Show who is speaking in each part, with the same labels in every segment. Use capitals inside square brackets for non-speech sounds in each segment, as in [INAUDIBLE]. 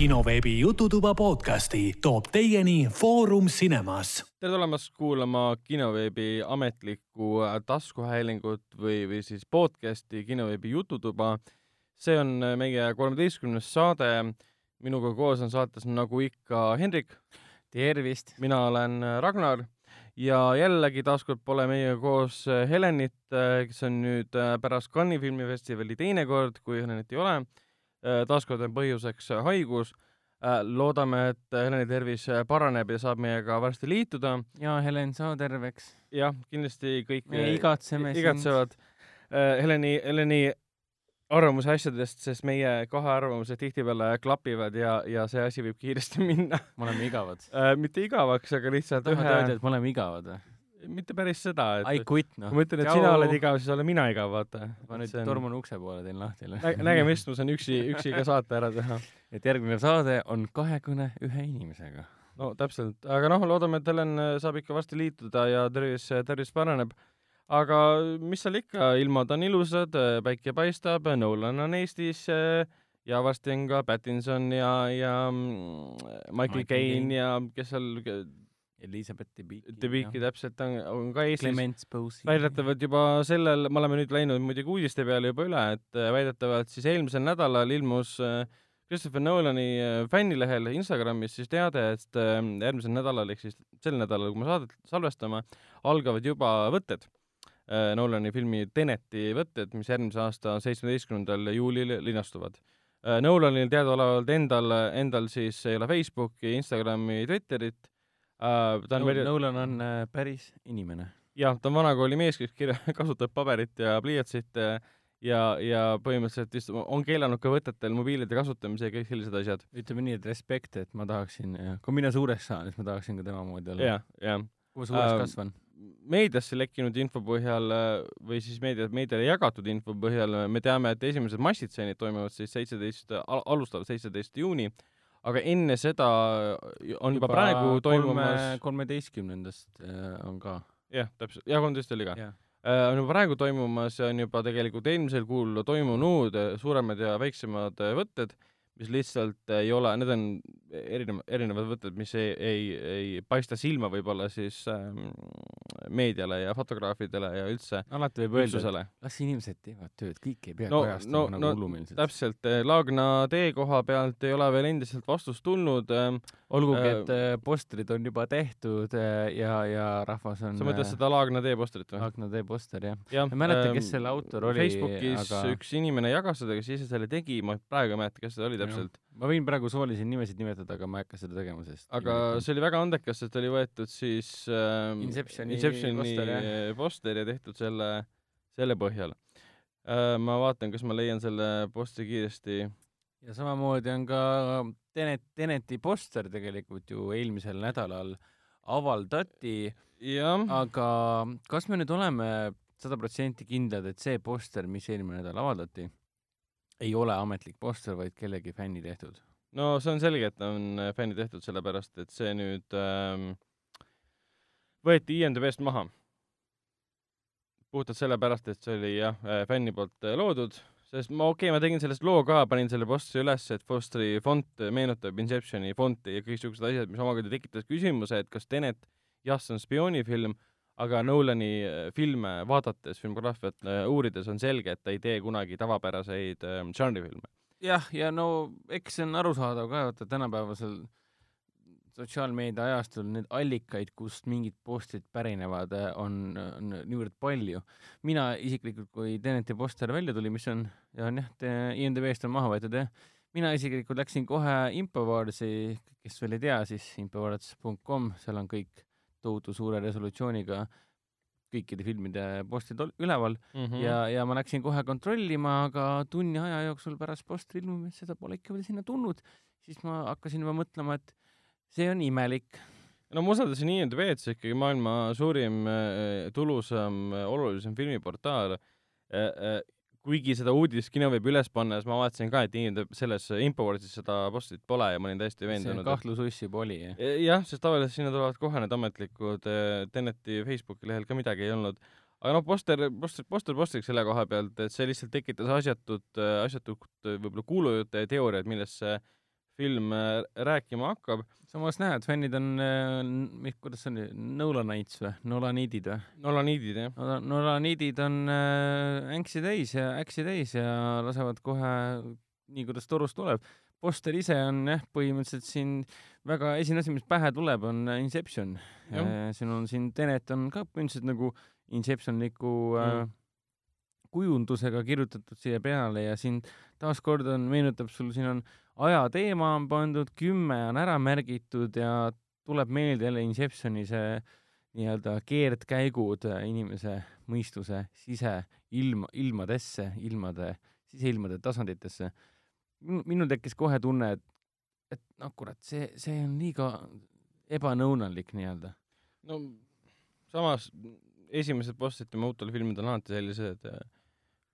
Speaker 1: kinoveebi Jututuba podcasti toob teieni Foorum Cinemas.
Speaker 2: tere tulemast kuulama kinoveebi ametlikku taskuhäälingut või, või siis podcasti kinoveebi Jututuba. see on meie kolmeteistkümnes saade. minuga koos on saates nagu ikka Hendrik.
Speaker 3: tervist!
Speaker 2: mina olen Ragnar ja jällegi taaskord pole meiega koos Helenit, kes on nüüd pärast Cannes'i filmifestivali teine kord, kui Helenit ei ole taaskord on põhjuseks äh, haigus. Äh, loodame, et Heleni tervis paraneb ja saab meiega varsti liituda.
Speaker 3: ja Helen, saa terveks.
Speaker 2: jah, kindlasti kõik
Speaker 3: me igatseme
Speaker 2: igatsevad Heleni, Heleni arvamuse asjadest, sest meie kahe arvamused tihtipeale klapivad ja, ja see asi võib kiiresti [LAUGHS] minna.
Speaker 3: me oleme igavad
Speaker 2: äh,. mitte igavaks, aga lihtsalt
Speaker 3: tahad ühe... öelda, et me oleme igavad või?
Speaker 2: Mitte päris seda, et
Speaker 3: I quit, noh.
Speaker 2: ma ütlen, et Jau. sina oled igav, siis olen mina igav, vaata.
Speaker 3: ma nüüd on... torman ukse poole, teen lahti
Speaker 2: Nä. nägemist, ma saan üksi, üksi ka saate ära teha. [LAUGHS]
Speaker 3: et järgmine saade on kahekõne ühe inimesega.
Speaker 2: no täpselt, aga noh, loodame, et Helen saab ikka varsti liituda ja tervis, tervis paraneb. aga mis seal ikka, ilmad on ilusad, päike paistab, Nolan on Eestis ja varsti on ka Pattinson ja, ja mm, Michael Caine ja kes seal
Speaker 3: Elizabeth Debicki.
Speaker 2: Debicki täpselt on, on ka Eestis. Väidetavalt juba sellel, me oleme nüüd läinud muidugi uudiste peale juba üle, et äh, väidetavalt siis eelmisel nädalal ilmus äh, Christopher Nolani äh, fännilehel Instagramis siis teade, et järgmisel nädalal ehk siis sel nädalal, kui me saadet salvestame, algavad juba võtted. Nolani filmi Teneti võtted, mis järgmise aasta seitsmeteistkümnendal juulil linastuvad. Nolanil teadaolevalt endal, endal siis ei ole Facebooki, Instagrami, Twitterit
Speaker 3: uh,. ta on no, Nolan on uh, päris inimene.
Speaker 2: jah, ta on vanakooli mees, kes kirja-, [LAUGHS] kasutab paberit ja pliiatsit äh, ja, ja põhimõtteliselt vist on keelanud ka võtetel mobiilide kasutamise ja kõik sellised asjad.
Speaker 3: ütleme nii, et respekt, et ma tahaksin, kui mina suureks saan, siis ma tahaksin ka tema moodi olla.
Speaker 2: jah, jah.
Speaker 3: kui ma suureks uh, kasvan?
Speaker 2: meediasse lekkinud info põhjal või siis meedia, meediale jagatud info põhjal me teame, et esimesed massitseenid toimuvad siis seitseteist, alustavad seitseteist juuni aga enne seda on juba, juba praegu toimumas
Speaker 3: kolmeteistkümnendast äh, on ka.
Speaker 2: jah, täpselt, jah, kolmteist oli ka. Yeah.. Äh, on juba praegu toimumas ja on juba tegelikult eelmisel kuul toimunud suuremad ja väiksemad võtted mis lihtsalt ei ole, need on erinevad, erinevad võtted, mis ei, ei, ei paista silma võib-olla siis ähm, meediale ja fotograafidele ja üldse
Speaker 3: alati võib öelda, et las inimesed teevad tööd, kõik ei pea no, kajastama
Speaker 2: no, nagu no, hullumeelsed. täpselt, eh, Laagna tee koha pealt ei ole veel endiselt vastust tulnud ähm,.
Speaker 3: olgugi äh,, et äh, postrid on juba tehtud äh, ja, ja rahvas on
Speaker 2: sa mõtled seda Laagna tee postrit või?
Speaker 3: Laagna tee poster, jah ja,. ma ei mäleta ähm,, kes selle autor oli.
Speaker 2: Facebookis aga... üks inimene jagas seda, kes ise selle tegi, ma praegu ei mäleta, kes see oli täpselt täpselt.
Speaker 3: ma võin praegu soolisi nimesid nimetada, aga ma ei hakka seda tegema, sest
Speaker 2: aga see oli väga andekas, sest oli võetud siis äh,
Speaker 3: Inceptioni,
Speaker 2: Inceptioni poster, poster ja tehtud selle, selle põhjal äh,. ma vaatan, kas ma leian selle posteri kiiresti.
Speaker 3: ja samamoodi on ka Tenet, Teneti poster tegelikult ju eelmisel nädalal avaldati, aga kas me nüüd oleme sada protsenti kindlad, et see poster, mis eelmine nädal avaldati, ei ole ametlik poster, vaid kellegi fänni tehtud?
Speaker 2: no see on selge, et on äh, fänni tehtud, sellepärast et see nüüd ähm, võeti IMDB-st maha. puhtalt sellepärast, et see oli jah, äh, fänni poolt äh, loodud, sest ma, okei okay,, ma tegin sellest loo ka, panin selle posteri üles, et posteri font meenutab Inceptioni fonti ja kõiksugused asjad, mis omakorda tekitas küsimuse, et kas Tenet, jah, see on spioonifilm, aga Nolani äh, filme vaadates, filmograafiat äh, uurides on selge, et ta ei tee kunagi tavapäraseid ähm, žanrifilme.
Speaker 3: jah, ja no eks see on arusaadav ka, vaata tänapäevasel sotsiaalmeedia ajastul neid allikaid, kust mingid postid pärinevad, äh, on, on niivõrd palju. mina isiklikult, kui Teneti poster välja tuli, mis on, on jah, IMDB-st on maha võetud jah, mina isiklikult läksin kohe Infowardsi, kes veel ei tea, siis infowards.com, seal on kõik tohutu suure resolutsiooniga kõikide filmide postid üleval mm -hmm. ja, ja ma läksin kohe kontrollima, aga tunni aja jooksul pärast postri ilmumist seda pole ikka veel sinna tulnud, siis ma hakkasin juba mõtlema, et see on imelik.
Speaker 2: no ma usaldasin IMDB-d, see ikkagi maailma suurim äh, tulusam äh,, olulisem filmiportaal äh, kuigi seda uudist kino võib üles panna, siis ma vaatasin ka, et inimene selles Infowardsis seda postit pole ja ma olin täiesti veendunud.
Speaker 3: kahtlususs juba oli, jah?
Speaker 2: E, jah, sest tavaliselt sinna tulevad kohe need ametlikud, e, Teneti Facebooki lehel ka midagi ei olnud. aga noh, poster, poster, poster postriks selle koha pealt, et see lihtsalt tekitas asjatut, asjatut võib-olla kuulujutte ja teooriaid, millesse film äh, rääkima hakkab.
Speaker 3: samas näed, fännid on, kuidas see oli, Nolanites või, Nolanidid või?
Speaker 2: Nolaniidid jah.
Speaker 3: Nola- Nolaniidid on äh, änksi täis ja äksi täis ja lasevad kohe nii, kuidas torust tuleb. poster ise on jah, põhimõtteliselt siin väga esimene asi, mis pähe tuleb, on Inception. Siin on siin Tenet on ka põhimõtteliselt nagu Inceptionliku äh,
Speaker 2: Mm.
Speaker 3: kujundusega kirjutatud siia peale ja siin taaskord on, meenutab sul, siin on ajateema on pandud, kümme on ära märgitud ja tuleb meelde jälle Inceptioni see nii-öelda keerdkäigud äh, inimese mõistuse siseilma, ilmadesse, ilmade, siseilmade tasanditesse. minul tekkis kohe tunne, et, et noh, kurat, see, see on liiga ebanõunalik nii-öelda.
Speaker 2: no samas esimesed postid tema uutele filmidele on alati sellised äh,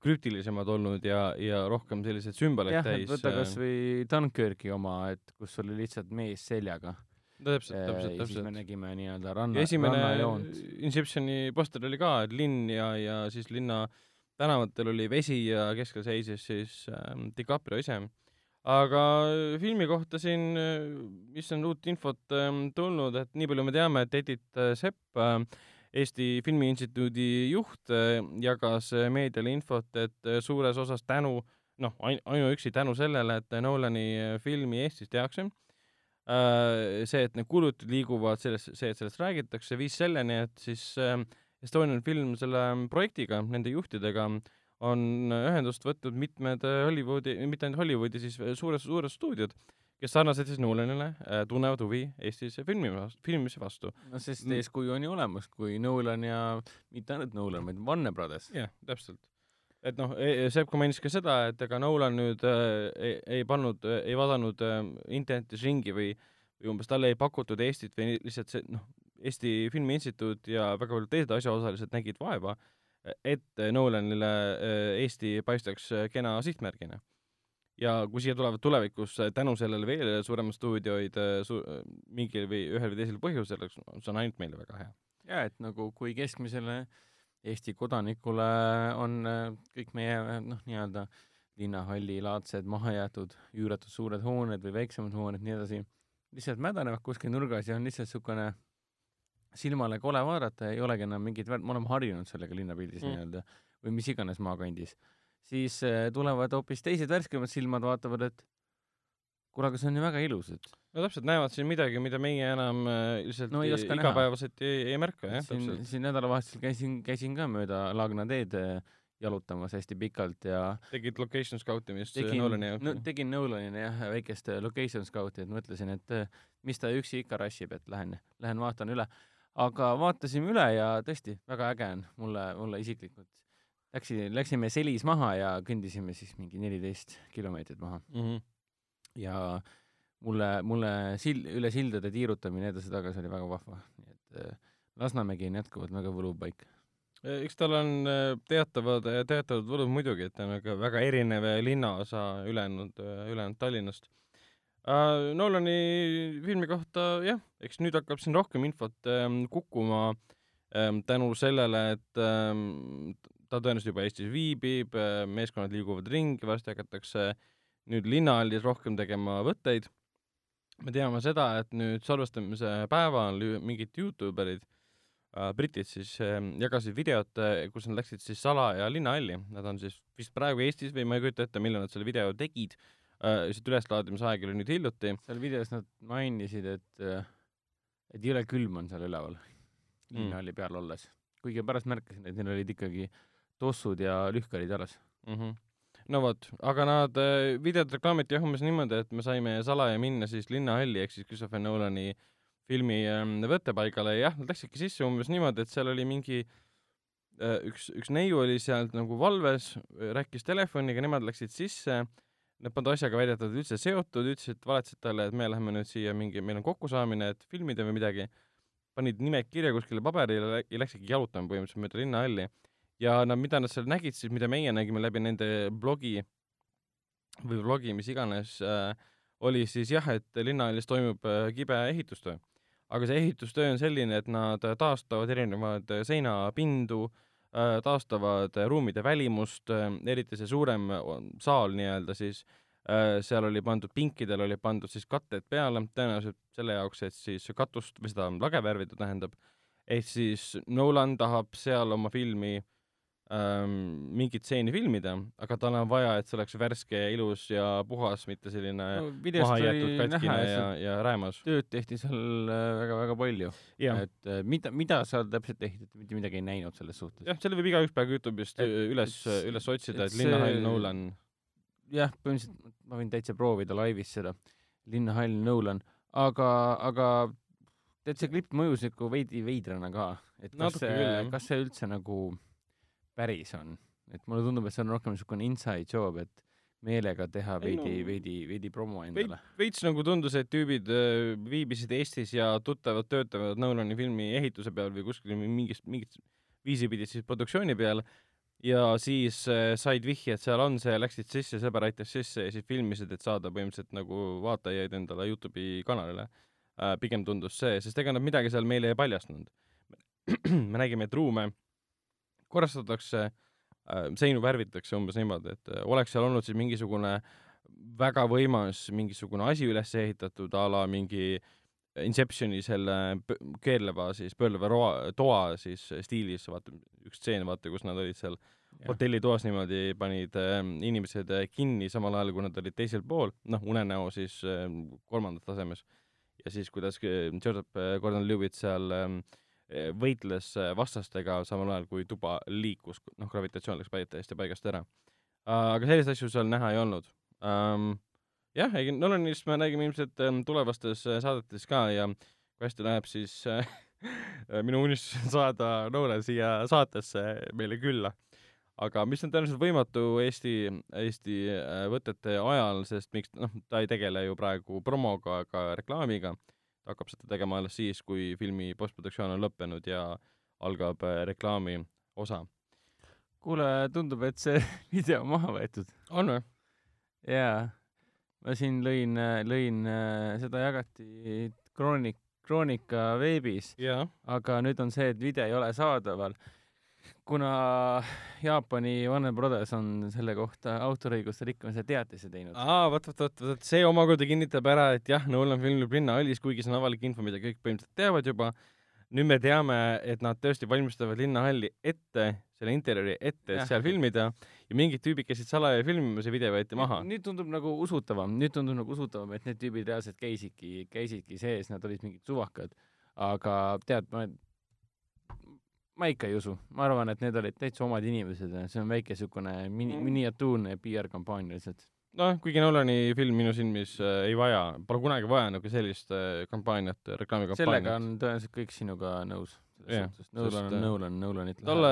Speaker 2: krüptilisemad olnud ja, ja rohkem selliseid sümboleid
Speaker 3: jah,
Speaker 2: täis.
Speaker 3: võta kasvõi Dunkirki oma, et kus oli lihtsalt mees seljaga.
Speaker 2: täpselt, täpselt,
Speaker 3: ja siis me
Speaker 2: täpselt.
Speaker 3: nägime nii-öelda ranna, rannajoont.
Speaker 2: Inceptioni poster oli ka, et linn ja, ja siis linna tänavatel oli vesi ja keskel seisis siis äh, DiCaprio ise. aga filmi kohta siin, mis on uut infot äh, tulnud, et nii palju me teame, et Edith äh, Sepp äh,, Eesti Filmi Instituudi juht äh, jagas äh, meediale infot, et äh, suures osas tänu, noh, ainuüksi tänu sellele, et Nolani filmi Eestis tehakse, see, et need kulutused liiguvad selles, see, et sellest räägitakse, viis selleni, et siis äh, Estonian Film selle projektiga, nende juhtidega on ühendust võtnud mitmed Hollywoodi, mitte ainult Hollywoodi, siis suured, suured stuudiod, kes sarnaselt siis Nolanile äh, tunnevad huvi Eestis filmi, filmimise vastu.
Speaker 3: no sest
Speaker 2: Mm.
Speaker 3: eeskuju on ju olemas, kui Nolan ja mitte ainult Nolan, vaid Warner Brothers.
Speaker 2: jah, täpselt. et noh, Sepp ka mainis ka seda, et ega Nolan nüüd äh, ei, ei pannud, ei vaadanud äh, internetis ringi või, või umbes talle ei pakutud Eestit või lihtsalt see noh, Eesti Filmi Instituut ja väga paljud teised asjaosalised nägid vaeva, et Nolanile äh, Eesti paistaks äh, kena sihtmärgina. Ja kui siia tulevad tulevikus äh, tänu sellele veel suuremad stuudioid äh, su-, mingil või ühel või teisel põhjusel, see on ainult meile väga hea.
Speaker 3: ja et nagu kui keskmisele Eesti kodanikule on äh, kõik meie äh, noh, nii-öelda linnahallilaadsed mahajäetud üüratud suured hooned või väiksemad hooned, nii edasi, lihtsalt mädanevad kuskil nurgas ja on lihtsalt niisugune silmale kole vaadata ei olegi enam mingit väärt, me oleme harjunud sellega linnapildis
Speaker 2: mm.
Speaker 3: nii-öelda või mis iganes maakandis, siis äh, tulevad hoopis teised värskemad silmad, vaatavad, et kuule, aga see on ju väga ilus, et
Speaker 2: no täpselt, näevad siin midagi, mida meie enam äh, lihtsalt
Speaker 3: No ei
Speaker 2: igapäevaselt ei, ei märka, jah,
Speaker 3: siin,
Speaker 2: täpselt.
Speaker 3: siin nädalavahetusel käisin, käisin ka mööda Laagna teed äh, jalutamas hästi pikalt ja
Speaker 2: tegid location scout imist
Speaker 3: tegin
Speaker 2: Nolani jaoks
Speaker 3: no,, tegin Nolanile jah väikest location scout'i, et mõtlesin, et mis ta üksi ikka rassib, et lähen, lähen vaatan üle. aga vaatasime üle ja tõesti väga äge on mulle, mulle isiklikult. Läksin, läksime Selis maha ja kõndisime siis mingi neliteist kilomeetrit maha
Speaker 2: mm. -hmm.
Speaker 3: ja mulle, mulle sil-, üle sildade tiirutamine edasi-tagasi oli väga vahva, nii et äh, Lasnamägi on jätkuvalt väga võluv paik.
Speaker 2: eks tal on äh, teatavad, teatavad võlud muidugi, et ta on väga, väga erinev linnaosa ülejäänud, ülejäänud Tallinnast uh,. Nolani filmi kohta jah, eks nüüd hakkab siin rohkem infot um, kukkuma um, tänu sellele, et um, ta tõenäoliselt juba Eestis viibib, meeskonnad liiguvad ringi, varsti hakatakse nüüd linnahallis rohkem tegema võtteid. me teame seda, et nüüd salvestamise päeval mingid Youtube erid äh, britid siis äh, jagasid videot, kus nad läksid siis salaja linnahalli, nad on siis vist praegu Eestis või ma ei kujuta ette, millal nad selle video tegid äh,, lihtsalt üleslaadimise aeg oli nüüd hiljuti.
Speaker 3: seal videos nad mainisid, et, et jõle külm on seal üleval linnahalli peal olles, kuigi pärast märkasin, et neil olid ikkagi tossud ja lühkarid jalas.
Speaker 2: mm. -hmm. no vot, aga nad äh, videot reklaamiti jah umbes niimoodi, et me saime salaja minna siis linnahalli ehk siis Christopher Nolani filmi ähm, võttepaigale ja jah, nad läksidki sisse umbes niimoodi, et seal oli mingi äh, üks, üks neiu oli seal nagu valves, rääkis telefoniga, nemad läksid sisse, nad polnud asjaga väidetavalt üldse seotud, ütlesid, valetasid talle, et me läheme nüüd siia mingi, meil on kokkusaamine, et filmida või midagi, panid nimed kirja kuskile paberile ja läksidki jalutama põhimõtteliselt mööda linnahalli ja nad, mida nad seal nägid siis, mida meie nägime läbi nende blogi või vlogi, mis iganes äh,, oli siis jah, et linnahallis toimub äh, kibe ehitustöö. aga see ehitustöö on selline, et nad taastavad erinevaid äh, seinapindu äh,, taastavad äh, ruumide välimust äh,, eriti see suurem äh, saal nii-öelda siis äh, seal oli pandud, pinkidel oli pandud siis katted peale, tõenäoliselt selle jaoks, et siis katust või seda lage värvida, tähendab, ehk siis Nolan tahab seal oma filmi ähm, mingit stseeni filmida, aga tal on vaja, et see oleks värske, ilus ja puhas, mitte selline
Speaker 3: no,
Speaker 2: maha jäetud katkine ja ja räämas.
Speaker 3: tööd tehti seal väga-väga palju.
Speaker 2: jah,
Speaker 3: et äh, mida, mida seal täpselt tehti, et mitte midagi ei näinud selles suhtes.
Speaker 2: jah, selle võib igaüks praegu Youtube'ist
Speaker 3: Et-
Speaker 2: üles üles otsida,
Speaker 3: et
Speaker 2: et Linnahall Nolan
Speaker 3: jah, põhimõtteliselt ma võin täitsa proovida laivis seda, Linnahall Nolan, aga, aga tead, see klipp mõjus ikka veidi veidrana ka, et kas
Speaker 2: Natuke
Speaker 3: see kas see üldse nagu päris on, et mulle tundub, et see on rohkem niisugune inside job, et meelega teha
Speaker 2: Ei
Speaker 3: veidi
Speaker 2: no-,
Speaker 3: veidi, veidi promo endale.
Speaker 2: veits nagu tundus, et tüübid äh, viibisid Eestis ja tuttavad töötavad Nolani filmi ehituse peal või kuskil mingist, mingit viisi pidi siis produktsiooni peal ja siis äh, said vihje, et seal on see, läksid sisse, sõber aitas sisse ja siis filmisid, et saada põhimõtteliselt nagu vaatajaid endale Youtube'i kanalile äh,. pigem tundus see, sest ega nad midagi seal meile ei paljastanud. [CLEARS THROAT] me nägime, et ruume korrastatakse äh,, seinu värvitakse umbes niimoodi, et äh, oleks seal olnud siis mingisugune väga võimas mingisugune asi üles ehitatud a la mingi Inceptioni selle keerleva siis pöörleva roa, toa siis stiilis, vaata üks stseen, vaata kus nad olid seal hotellitoas niimoodi, panid äh, inimesed kinni samal ajal, kui nad olid teisel pool, noh, unenäo siis äh, kolmandas tasemes. ja siis, kuidas äh, Joseph Gordon-Levitt seal äh, võitles äh, vastastega samal ajal, kui tuba liikus, noh, gravitatsioon läks täiesti paigast ära. aga selliseid asju seal näha ei olnud um,. jah, ei Nolanist me nägime ilmselt ähm, tulevastes äh, saadetes ka ja kui hästi läheb, siis äh, [LAUGHS] minu unistus on saada Nolan siia saatesse meile külla. aga mis on tõenäoliselt võimatu Eesti, Eesti äh, võtete ajal, sest miks, noh, ta ei tegele ju praegu promoga ega reklaamiga, ta hakkab seda tegema alles siis, kui filmi postproduktsioon on lõppenud ja algab äh, reklaami osa.
Speaker 3: kuule, tundub, et see [LAUGHS] video on maha võetud.
Speaker 2: on või?
Speaker 3: jaa, ma siin lõin, lõin, seda jagati Kroonik, Kroonika veebis,
Speaker 2: jaa.
Speaker 3: aga nüüd on see, et video ei ole saadaval, kuna Jaapani Warner Brothers on selle kohta autoriõiguste rikkumise teatise teinud.
Speaker 2: aa, vot, vot, vot, vot see omakorda kinnitab ära, et jah, Nolan filmib Linnahallis, kuigi see on avalik info, mida kõik põhimõtteliselt teavad juba. nüüd me teame, et nad tõesti valmistavad Linnahalli ette, selle interjööri ette, et seal filmida ja mingid tüübid käisid salaja filmimas ja video võeti maha.
Speaker 3: nüüd tundub nagu usutavam, nüüd tundub nagu usutavam, et need tüübid reaalselt käisidki, käisidki sees, nad olid mingid suvakad. aga tead, ma, ma ikka ei usu, ma arvan, et need olid täitsa omad inimesed ja see on väike siukene mini-,
Speaker 2: Mm.
Speaker 3: miniatuurne PR-kampaania lihtsalt.
Speaker 2: noh, kuigi Nolani film minu silmis äh, ei vaja, pole kunagi vaja nagu sellist äh, kampaaniat, reklaamikampaaniat.
Speaker 3: sellega on tõenäoliselt kõik sinuga nõus. Selles suhtes, Nolan on
Speaker 2: äh,
Speaker 3: Nolan, Nolanit
Speaker 2: talle,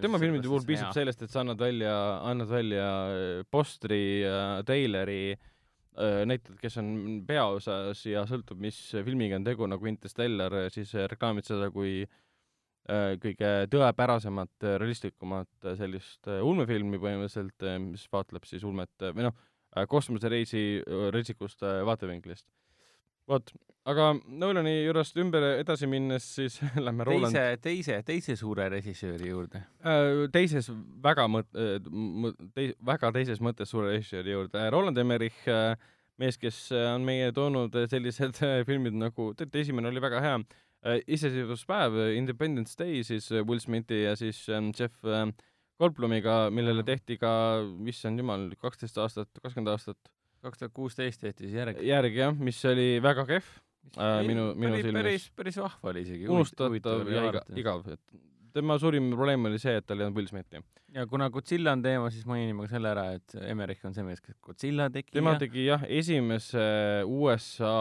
Speaker 2: tema filmide puhul piisab sellest, et sa annad välja, annad välja äh, postri, treileri, näitad, kes on peaosas ja sõltub, mis filmiga on tegu, nagu Interstellar, siis äh, reklaamid seda kui äh, kõige tõepärasemat, realistlikumat äh, sellist äh, ulmefilmi põhimõtteliselt, mis vaatleb siis ulmet äh, või noh, kosmosereisi äh, reitsikust äh, vaatevinklist. vot, aga Nolani juurest ümber edasi minnes, siis [LAUGHS] lähme Roland
Speaker 3: teise, teise, teise suure režissööri juurde.
Speaker 2: Äh, teises väga mõt-, tei-, väga teises mõttes suure režissööri juurde. Roland Emmerich, mees, kes äh, on meie toonud äh, sellised äh, filmid nagu, teate, esimene oli väga hea, iseseisvuspäev, Independence Day siis äh, Will Smithi ja siis ähm, Jeff äh, Goldblumiga, millele tehti ka, issand jumal, kaksteist aastat, kakskümmend aastat
Speaker 3: kaks tuhat kuusteist tehti siis järg.
Speaker 2: järgi jah, mis oli väga kehv, äh, minu, minu silmis
Speaker 3: päris, päris vahva oli isegi.
Speaker 2: unustatav ja iga, igav, et tema suurim probleem oli see, et tal ei olnud Will Smithi.
Speaker 3: ja kuna Godzilla on teema, siis mainime ka selle ära, et Emmerich on see mees, kes Godzilla tegi
Speaker 2: tema
Speaker 3: ja
Speaker 2: tegi jah, esimese USA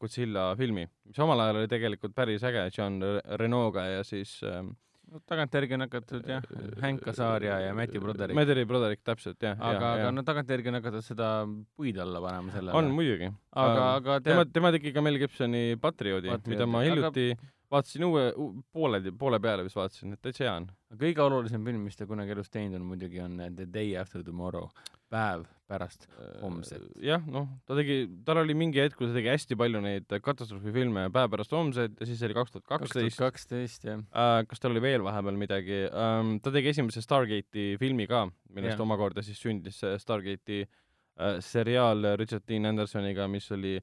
Speaker 2: Godzilla filmi, mis omal ajal oli tegelikult päris äge, John Renoga ja siis ähm,
Speaker 3: no, tagantjärgi on hakatud jah, Hank Azaria ja Matthew Broderick.
Speaker 2: Maderi Broderick täpselt jah,
Speaker 3: aga, aga no tagantjärgi on hakatud seda puid alla panema sellele.
Speaker 2: on muidugi.
Speaker 3: aga, aga
Speaker 2: tema
Speaker 3: tead,,
Speaker 2: tema tegi ka Mel Gibsoni Patrioodi, mida ma
Speaker 3: aga-
Speaker 2: hiljuti vaatasin uue, poole, poole peale vist vaatasin, et täitsa hea on.
Speaker 3: kõige olulisem film, mis ta kunagi elus teinud on muidugi on The Day After Tomorrow, päev pärast homset.
Speaker 2: jah, noh, ta tegi, tal oli mingi hetk, kui ta tegi hästi palju neid katastroofifilme Päev pärast homset ja siis oli kaks tuhat kaksteist.
Speaker 3: kaksteist jah.
Speaker 2: Uh, kas tal oli veel vahepeal midagi um,, ta tegi esimese Stargate'i filmi ka, millest
Speaker 3: Jah.
Speaker 2: omakorda siis sündis see Stargate'i äh, seriaal Richard Dean Andersoniga, mis oli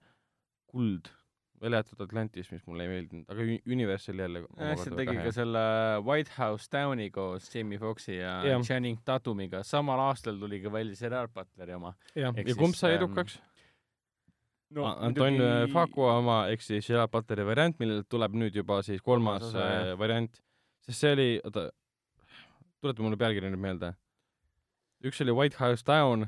Speaker 2: Kuld, välja jäetud Atlantis, mis mulle ei meeldinud, aga Uni- Universal jälle
Speaker 3: jah, see tegi ka selle White House Downi koos Jamie Foxxi ja
Speaker 2: Jah.
Speaker 3: Channing Tatumiga, samal aastal tuli ka välja Gerard Butleri oma. ehk
Speaker 2: ja kumb sai
Speaker 3: ähm,
Speaker 2: edukaks?
Speaker 3: no
Speaker 2: Anton muidugi... Fakua oma ehk siis Gerard Butleri variant, millelt tuleb nüüd juba siis kolmas
Speaker 3: osa,
Speaker 2: äh, variant, sest see oli, oota, tuleta mulle pealkiri nüüd meelde. üks oli White House Down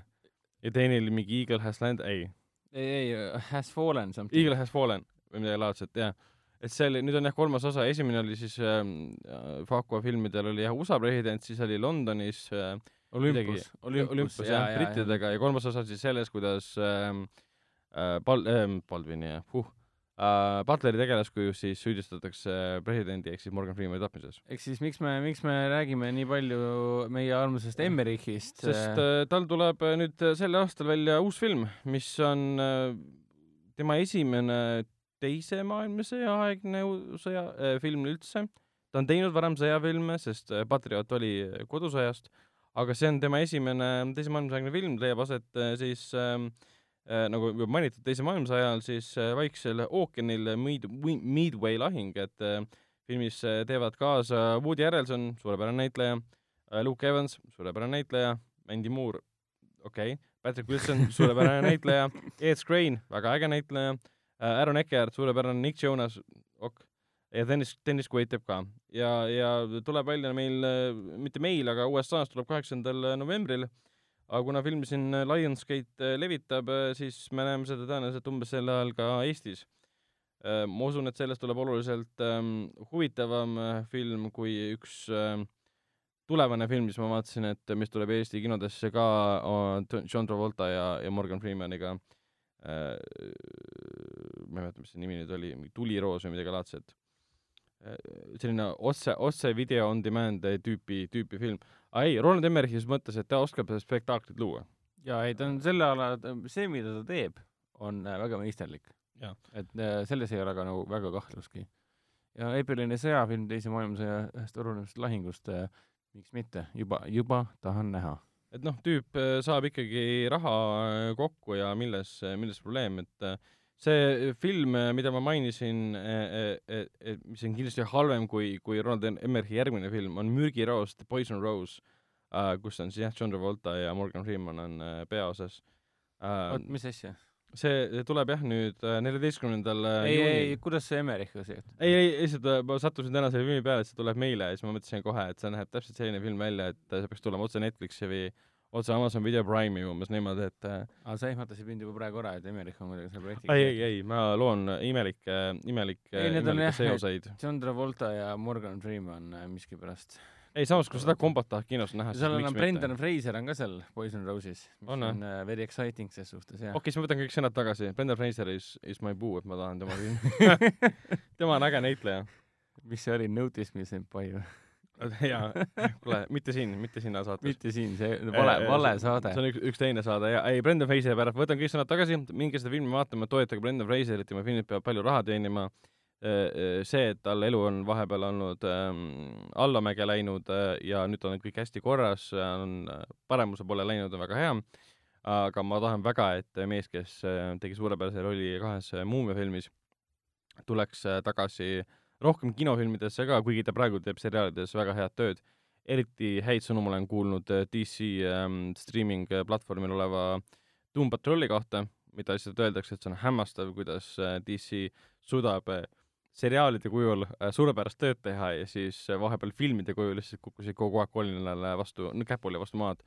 Speaker 2: ja teine oli mingi Eagle Has Land, ei,
Speaker 3: ei, ei, Has Fallen.
Speaker 2: Eagle Has Fallen või midagi laadset, jah. et see oli, nüüd on jah kolmas osa, esimene oli siis ähm, äh, Fakua filmidel oli jah USA president, siis oli Londonis äh,
Speaker 3: Olympus,
Speaker 2: Olympus, Olympus jah, brittidega. Ja kolmas osa siis selles, kuidas ähm, äh, Pal- ähm,, Baldwini jah, huh äh,, Butleri tegelaskuju siis süüdistatakse presidendi ehk siis Morgan Freemani tapmises.
Speaker 3: ehk siis miks me, miks me räägime nii palju meie armsast Emmerichist?
Speaker 2: sest äh, tal tuleb äh, nüüd äh, sel aastal välja uus film, mis on äh, tema esimene teise maailmasõja aegne sõja äh, film üldse. ta on teinud varem sõjafilme, sest äh, Patriot oli äh, kodusõjast, aga see on tema esimene teise maailmasõja aegne film, leiab aset äh, siis ähm, äh, nagu juba mainitud teise maailmasõja ajal siis äh, Vaiksel ookeanil Mid-, Midway lahing, et äh, filmis äh, teevad kaasa Woody Harrelson, suurepärane näitleja, Luke Evans, suurepärane näitleja, Mandy Moore, okei okay., Patrick Wilson, suurepärane näitleja, Ed Skrein, väga äge näitleja, Aaron Eckhart, suurepärane Nick Jonas, ok, ja Dennis, Dennis Quaid teeb ka. ja, ja tuleb välja meil, mitte meil, aga USA-s tuleb kaheksandal novembril, aga kuna film siin Lionsgate äh, levitab, siis me näeme seda tõenäoliselt umbes sel ajal ka Eestis. ma usun, et sellest tuleb oluliselt ähm, huvitavam äh, film kui üks ähm, tulevane film, mis ma vaatasin, et mis tuleb Eesti kinodesse ka, John Travolta ja, ja Morgan Freemaniga äh,. Ma ei mäleta, mis see nimi nüüd oli, mingi Tuliroos või midagi laadset äh,. selline otse, otse video on demand tüüpi, tüüpi film. aga ei, Roland Emmerich siis mõtles, et ta oskab seda spektaaklit luua.
Speaker 3: ja ei, ta on selle ala, see, mida ta teeb, on äh, väga meisterlik.
Speaker 2: Jaa.
Speaker 3: et äh, selles ei ole ka nagu väga kahtlustki. ja eepiline sõjafilm Teise maailmasõja ühest olulisest lahingust äh,, miks mitte, juba, juba tahan näha.
Speaker 2: Et noh, tüüp äh, saab ikkagi raha äh, kokku ja milles, milles probleem, et äh, see film, mida ma mainisin, mis on kindlasti halvem kui, kui Ronald Emmerichi järgmine film, on Mürgiroos, The Poison Rose, kus on siis jah, John Travolta ja Morgan Freeman on äh, peaosas.
Speaker 3: oot, mis asja?
Speaker 2: See tuleb jah nüüd neljateistkümnendal
Speaker 3: ei, ei,
Speaker 2: juunil.
Speaker 3: kuidas see Emmerichiga seotud?
Speaker 2: ei, ei, lihtsalt äh, ma sattusin täna selle filmi peale, et see tuleb meile ja siis ma mõtlesin kohe, et see näeb täpselt selline film välja, et äh, see peaks tulema otse Netflixi või otse Amazon Video Prime'i umbes niimoodi, et äh,
Speaker 3: aa, sa ehmatasid mind juba praegu ära, et Emmerich on kuidagi selle projektiga
Speaker 2: ei, ei, ei, ma loon imelikke, imelikke,
Speaker 3: Ei,
Speaker 2: imelikke seoseid.
Speaker 3: John Travolta ja Morgan Freeman äh, miskipärast.
Speaker 2: ei, samas kui seda kombot tahad kinos näha,
Speaker 3: ja seal on Brendan Fraser on ka seal Poison Rose'is, mis
Speaker 2: On,
Speaker 3: on, uh, very exciting ses suhtes, jah.
Speaker 2: okei, siis ma võtan kõik sõnad tagasi, Brendan Fraser is, is my boo, et ma tahan tema filmi. [LAUGHS] tema on äge näitleja.
Speaker 3: mis see oli, Notice Me Senpai või?
Speaker 2: jaa, kuule, mitte siin, mitte sina saates.
Speaker 3: mitte siin, see vale, vale saade
Speaker 2: see. on üks, üks teine saade ja ei, Brendan Fraseri pärast, võtan kõik sõnad tagasi, minge seda filmi vaatama, toetage Brendan Fraserit, tema filmid peavad palju raha teenima. see, et tal elu on vahepeal olnud ähm, allamäge läinud äh, ja nüüd on kõik hästi korras, on äh, paremuse poole läinud, on väga hea. aga ma tahan väga, et mees, kes äh, tegi suurepärase rolli kahes äh, Muumia filmis, tuleks äh, tagasi rohkem kinofilmidesse ka, kuigi ta praegu teeb seriaalides väga head tööd eriti häid sõnu ma olen kuulnud äh, DC ähm, streaming äh, platvormil oleva Doom Patrolli kohta, mida lihtsalt öeldakse, et see on hämmastav, kuidas äh, DC suudab äh, seriaalide kujul äh, suurepärast tööd teha ja siis äh, vahepeal filmide kujul lihtsalt kukkusid kogu aeg kolinale vastu, käpuli vastu maad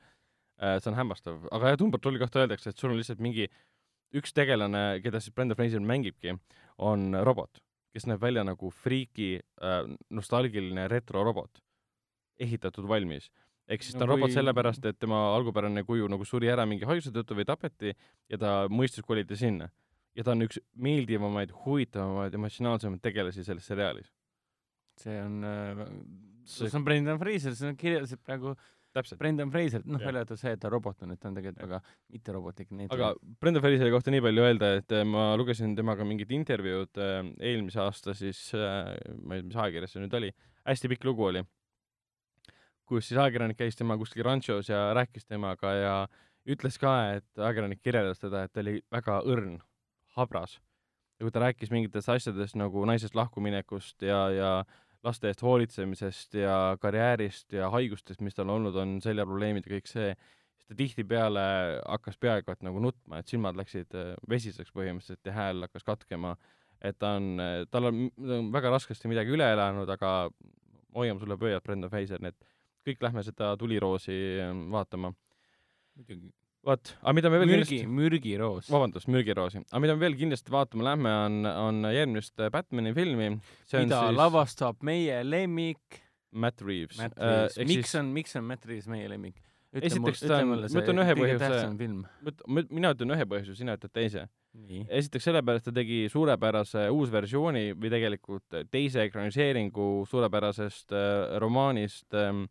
Speaker 2: äh,. see on hämmastav, aga jah, Doom Patrolli kohta öeldakse, et sul on lihtsalt mingi üks tegelane, keda siis Brendan Fraser mängibki, on robot, kes näeb välja nagu friiki nostalgiline retrorobot, ehitatud valmis. ehk siis ta
Speaker 3: No
Speaker 2: on robot
Speaker 3: kui-
Speaker 2: sellepärast, et tema algupärane kuju nagu suri ära mingi haiguse tõttu või tapeti ja ta mõistus kolida sinna. Ja ta on üks meeldivamaid, huvitavamaid, emotsionaalsemaid tegelasi selles seriaalis.
Speaker 3: see on äh,,
Speaker 2: See-
Speaker 3: on Brendan Fraser, see on kirjeldasid praegu
Speaker 2: täpselt.
Speaker 3: Brendan Fraser, noh, välja arvatud see, et ta robot on, et ta on tegelikult väga mitterobotlik
Speaker 2: aga. Brendan Fraseri kohta nii palju öelda, et äh, ma lugesin temaga mingit intervjuud äh, eelmise aasta siis äh,, ma ei tea, mis ajakirjas see nüüd oli, hästi pikk lugu oli, kus siis ajakirjanik käis tema kuskil ranchos ja rääkis temaga ja ütles ka, et ajakirjanik kirjeldas teda, et ta oli väga õrn, habras. ja kui ta rääkis mingitest asjadest nagu naisest lahkuminekust ja, ja laste eest hoolitsemisest ja karjäärist ja haigustest, mis tal olnud on, seljaprobleemid ja kõik see, siis ta tihtipeale hakkas peaaegu et nagu nutma, et silmad läksid äh, vesiseks põhimõtteliselt ja hääl hakkas katkema. et ta on, tal on on väga raskesti midagi üle elanud, aga hoiame sulle pöialt, Brendan Fraser, nii et kõik lähme seda tuliroosi äh, vaatama.
Speaker 3: muidugi.
Speaker 2: vot, aga mida me veel
Speaker 3: mürgi,
Speaker 2: kindlasti,
Speaker 3: mürgiroos.
Speaker 2: vabandust, mürgiroosi, aga mida me veel kindlasti vaatama lähme, on, on järgmist äh, Batman'i filmi.
Speaker 3: mida
Speaker 2: siis
Speaker 3: lavastab meie lemmik
Speaker 2: Matt Reeves.
Speaker 3: Matt Reaves. miks on, miks on Matt Reaves meie lemmik?
Speaker 2: Esiteks ta on- ma ütlen ühe põhjuse-
Speaker 3: film.
Speaker 2: mina ütlen ühe põhjuse, sina ütled teise. esiteks sellepärast ta tegi suurepärase uusversiooni või tegelikult teise ekraniseeringu suurepärasest äh, romaanist äh,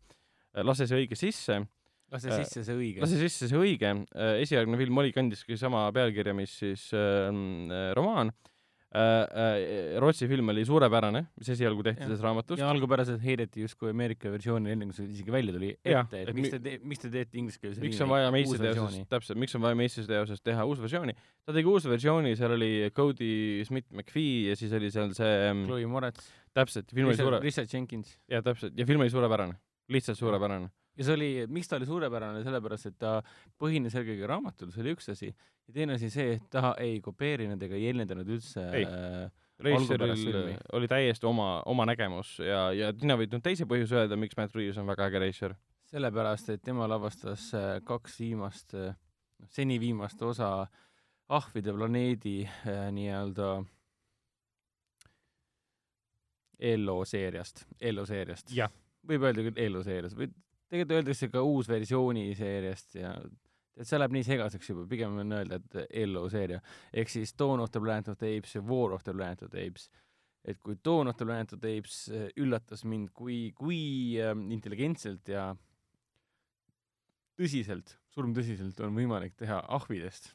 Speaker 2: Lase see õige sisse.
Speaker 3: Lase
Speaker 2: Äh,
Speaker 3: sisse see õige.
Speaker 2: lase sisse see õige äh,, esialgne film oli, kandiski sama pealkirja, mis siis äh, äh, romaan äh,. Äh, Rootsi film oli suurepärane, mis esialgu tehti
Speaker 3: Jah.
Speaker 2: sellest raamatust.
Speaker 3: ja algupäraselt heideti justkui Ameerika versiooni enne, kui see isegi välja tuli, ette, et
Speaker 2: et
Speaker 3: miks
Speaker 2: mi-
Speaker 3: te tee-, miks te teete ingliskeelse
Speaker 2: miks on vaja meistriteosest, täpselt, miks on vaja meistriteosest teha uus versiooni. ta tegi uus versiooni, seal oli Cody Smith-McPhee ja siis oli seal see,
Speaker 3: Chloe Moretz,
Speaker 2: täpselt, film oli suure,
Speaker 3: Richard Jenkins.
Speaker 2: jaa, täpselt, ja film oli suurepärane, lihtsalt suurepärane.
Speaker 3: Ja see oli, miks ta oli suurepärane, sellepärast et ta põhines eelkõige raamatul, see oli üks asi. ja teine asi see, et ta ei kopeerinud ega ei eelendanud üldse
Speaker 2: Ei.
Speaker 3: äh, filmi.
Speaker 2: oli täiesti oma, oma nägemus ja, ja sina võid nüüd teise põhjuse öelda, miks Matt Reaves on väga äge režissöör.
Speaker 3: sellepärast, et tema lavastas äh, kaks viimast, noh, seni viimast osa Ahvide planeedi äh, nii-öelda eelloo seeriast, eelloo seeriast. Võib öelda küll eelloo seeriast või tegelikult öeldakse ka uus versiooni seeriast ja et see läheb nii segaseks juba, pigem on öelda, et eelloo seeria. ehk siis Dawn of the Planet of the Apes ja War of the Planet of the Apes. et kui Dawn of the Planet of the Apes äh, üllatas mind, kui, kui äh, intelligentselt ja tõsiselt, surmtõsiselt on võimalik teha ahvidest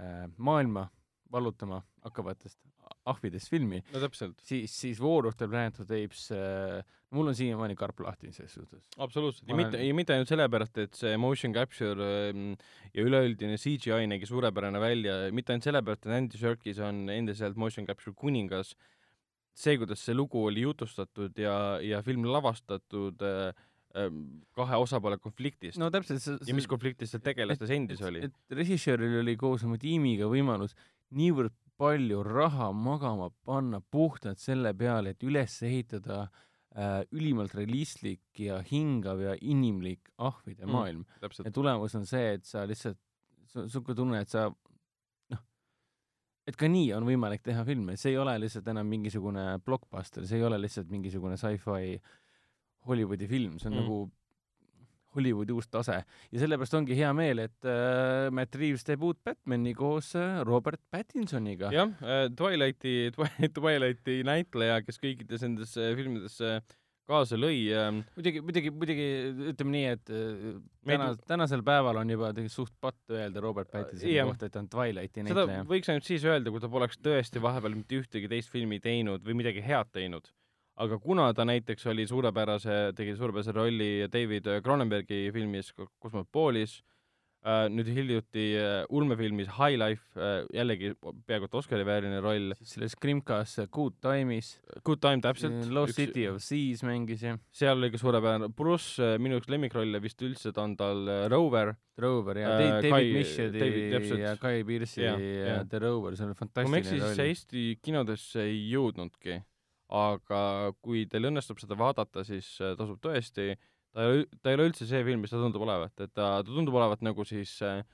Speaker 3: äh, maailma vallutama hakkavatest ahvidest filmi,
Speaker 2: no täpselt,
Speaker 3: siis, siis War of the Planet of the Apes äh,, mul on siiamaani karp lahti selles suhtes.
Speaker 2: absoluutselt. ja
Speaker 3: Ma
Speaker 2: mitte
Speaker 3: olen-,
Speaker 2: ja mitte ainult sellepärast, et see motion capture ähm, ja üleüldine CGI nägi suurepärane välja, mitte ainult sellepärast, et Andy Serkis on endiselt motion capture kuningas, see, kuidas see lugu oli jutustatud ja, ja film lavastatud äh, ähm, kahe osapoole konfliktist no,
Speaker 3: täpselt see,
Speaker 2: ja mis konfliktis seal tegelastes endis oli.
Speaker 3: et režissööril oli koos oma tiimiga võimalus niivõrd palju raha magama panna puhtalt selle peale, et üles ehitada äh, ülimalt realistlik ja hingav ja inimlik ahvide
Speaker 2: Mm.
Speaker 3: mm. maailm.
Speaker 2: täpselt
Speaker 3: ja, tulemus on see, et sa lihtsalt, sul siuke tunne, et sa noh, et ka nii on võimalik teha filme, see ei ole lihtsalt enam mingisugune blockbuster, see ei ole lihtsalt mingisugune sci-fi Hollywoodi film, see on
Speaker 2: Mm.
Speaker 3: mm. nagu Hollywoodi uus tase ja sellepärast ongi hea meel, et äh, Matt Reaves teeb uut Batman'i koos äh, Robert Pattinsoniga.
Speaker 2: jah, Twilighti, Twilighti näitleja, kes kõikides nendes äh, filmides äh, kaasa lõi äh,,
Speaker 3: muidugi, muidugi, muidugi ütleme nii, et äh, täna, tänasel päeval on juba suht patt öelda Robert Pattinsoni kohta, et ta on Twilighti näitleja.
Speaker 2: võiks ainult siis öelda, kui ta poleks tõesti vahepeal mitte ühtegi teist filmi teinud või midagi head teinud. Aga kuna ta näiteks oli suurepärase, tegi suurepärase rolli David Cronenbergi filmis Kosmopoliis äh,, nüüd hiljuti äh, ulmefilmis High Life äh,, jällegi peaaegu et Oscari vääriline roll,
Speaker 3: selles Krimkas Good Time'is,
Speaker 2: Good Time täpselt,
Speaker 3: Lost City of Seas mängis ja
Speaker 2: seal oli ka suurepärane, pluss minu üks lemmikrolle vist üldse ta on tal Rover,
Speaker 3: Rover ja
Speaker 2: Äh,
Speaker 3: David
Speaker 2: Kai-
Speaker 3: Mishedi
Speaker 2: David-
Speaker 3: ja Kai Pearce'i
Speaker 2: Jah,
Speaker 3: ja,
Speaker 2: jah.
Speaker 3: ja The Rover, see on
Speaker 2: kui ma ei eksi,
Speaker 3: fantastiline
Speaker 2: siis see
Speaker 3: roll.
Speaker 2: Eesti kinodesse ei jõudnudki, aga kui teil õnnestub seda vaadata, siis äh, tasub tõesti, ta ei ole, ta ei ole üldse see film, mis ta tundub olevat, et ta, ta tundub olevat nagu siis äh,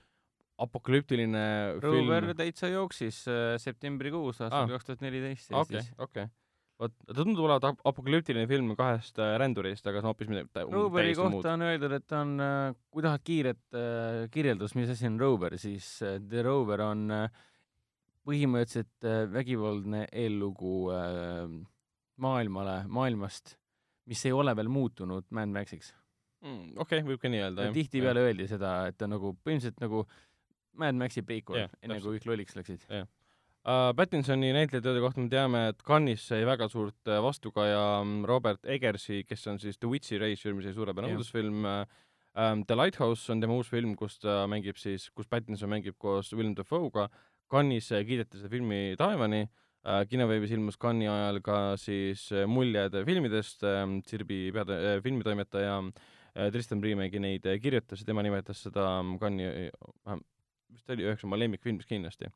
Speaker 2: apokalüptiline
Speaker 3: Rover
Speaker 2: film.
Speaker 3: täitsa jooksis äh, septembrikuus aastal
Speaker 2: Ah.
Speaker 3: kaks tuhat neliteist
Speaker 2: okei okei. vot, ta tundub olevat ap- apokalüptiline film kahest rändurist, aga see on hoopis midagi
Speaker 3: Roveri
Speaker 2: täiesti muud
Speaker 3: kohta. on öeldud, et ta on, kui tahad kiiret äh, kirjeldust, mis asi on Rover, siis äh, The Rover on äh, põhimõtteliselt vägivaldne eellugu maailmale, maailmast, mis ei ole veel muutunud Mad Maxiks.
Speaker 2: Mm, okei, võib ka nii öelda, jah.
Speaker 3: tihtipeale öeldi seda, et ta nagu põhimõtteliselt nagu Mad Maxi prequel
Speaker 2: Jah,
Speaker 3: enne kui kõik lolliks läksid.
Speaker 2: Uh, Pattinsoni näitlejatööde kohta me teame, et Cannes'is sai väga suurt äh, vastukaja mm, Robert Eggersi, kes on siis The Witchi režissöör, mis oli suurepärane
Speaker 3: Jah.
Speaker 2: õudusfilm uh,, um,. The Lighthouse on tema uus film, kus ta mängib siis, kus Pattinson mängib koos Willem Dafoe'ga. Cannes'is äh, kiideti seda filmi taevani uh,. Kinoveebis ilmus Cannes'i ajal ka siis äh, muljed filmidest um,, Sirbi peade- äh,, filmitoimetaja äh, Tristan Priimägi neid äh, kirjutas ja tema nimetas seda um, Cannes'i äh,, vist oli üheks oma lemmikfilmiks kindlasti.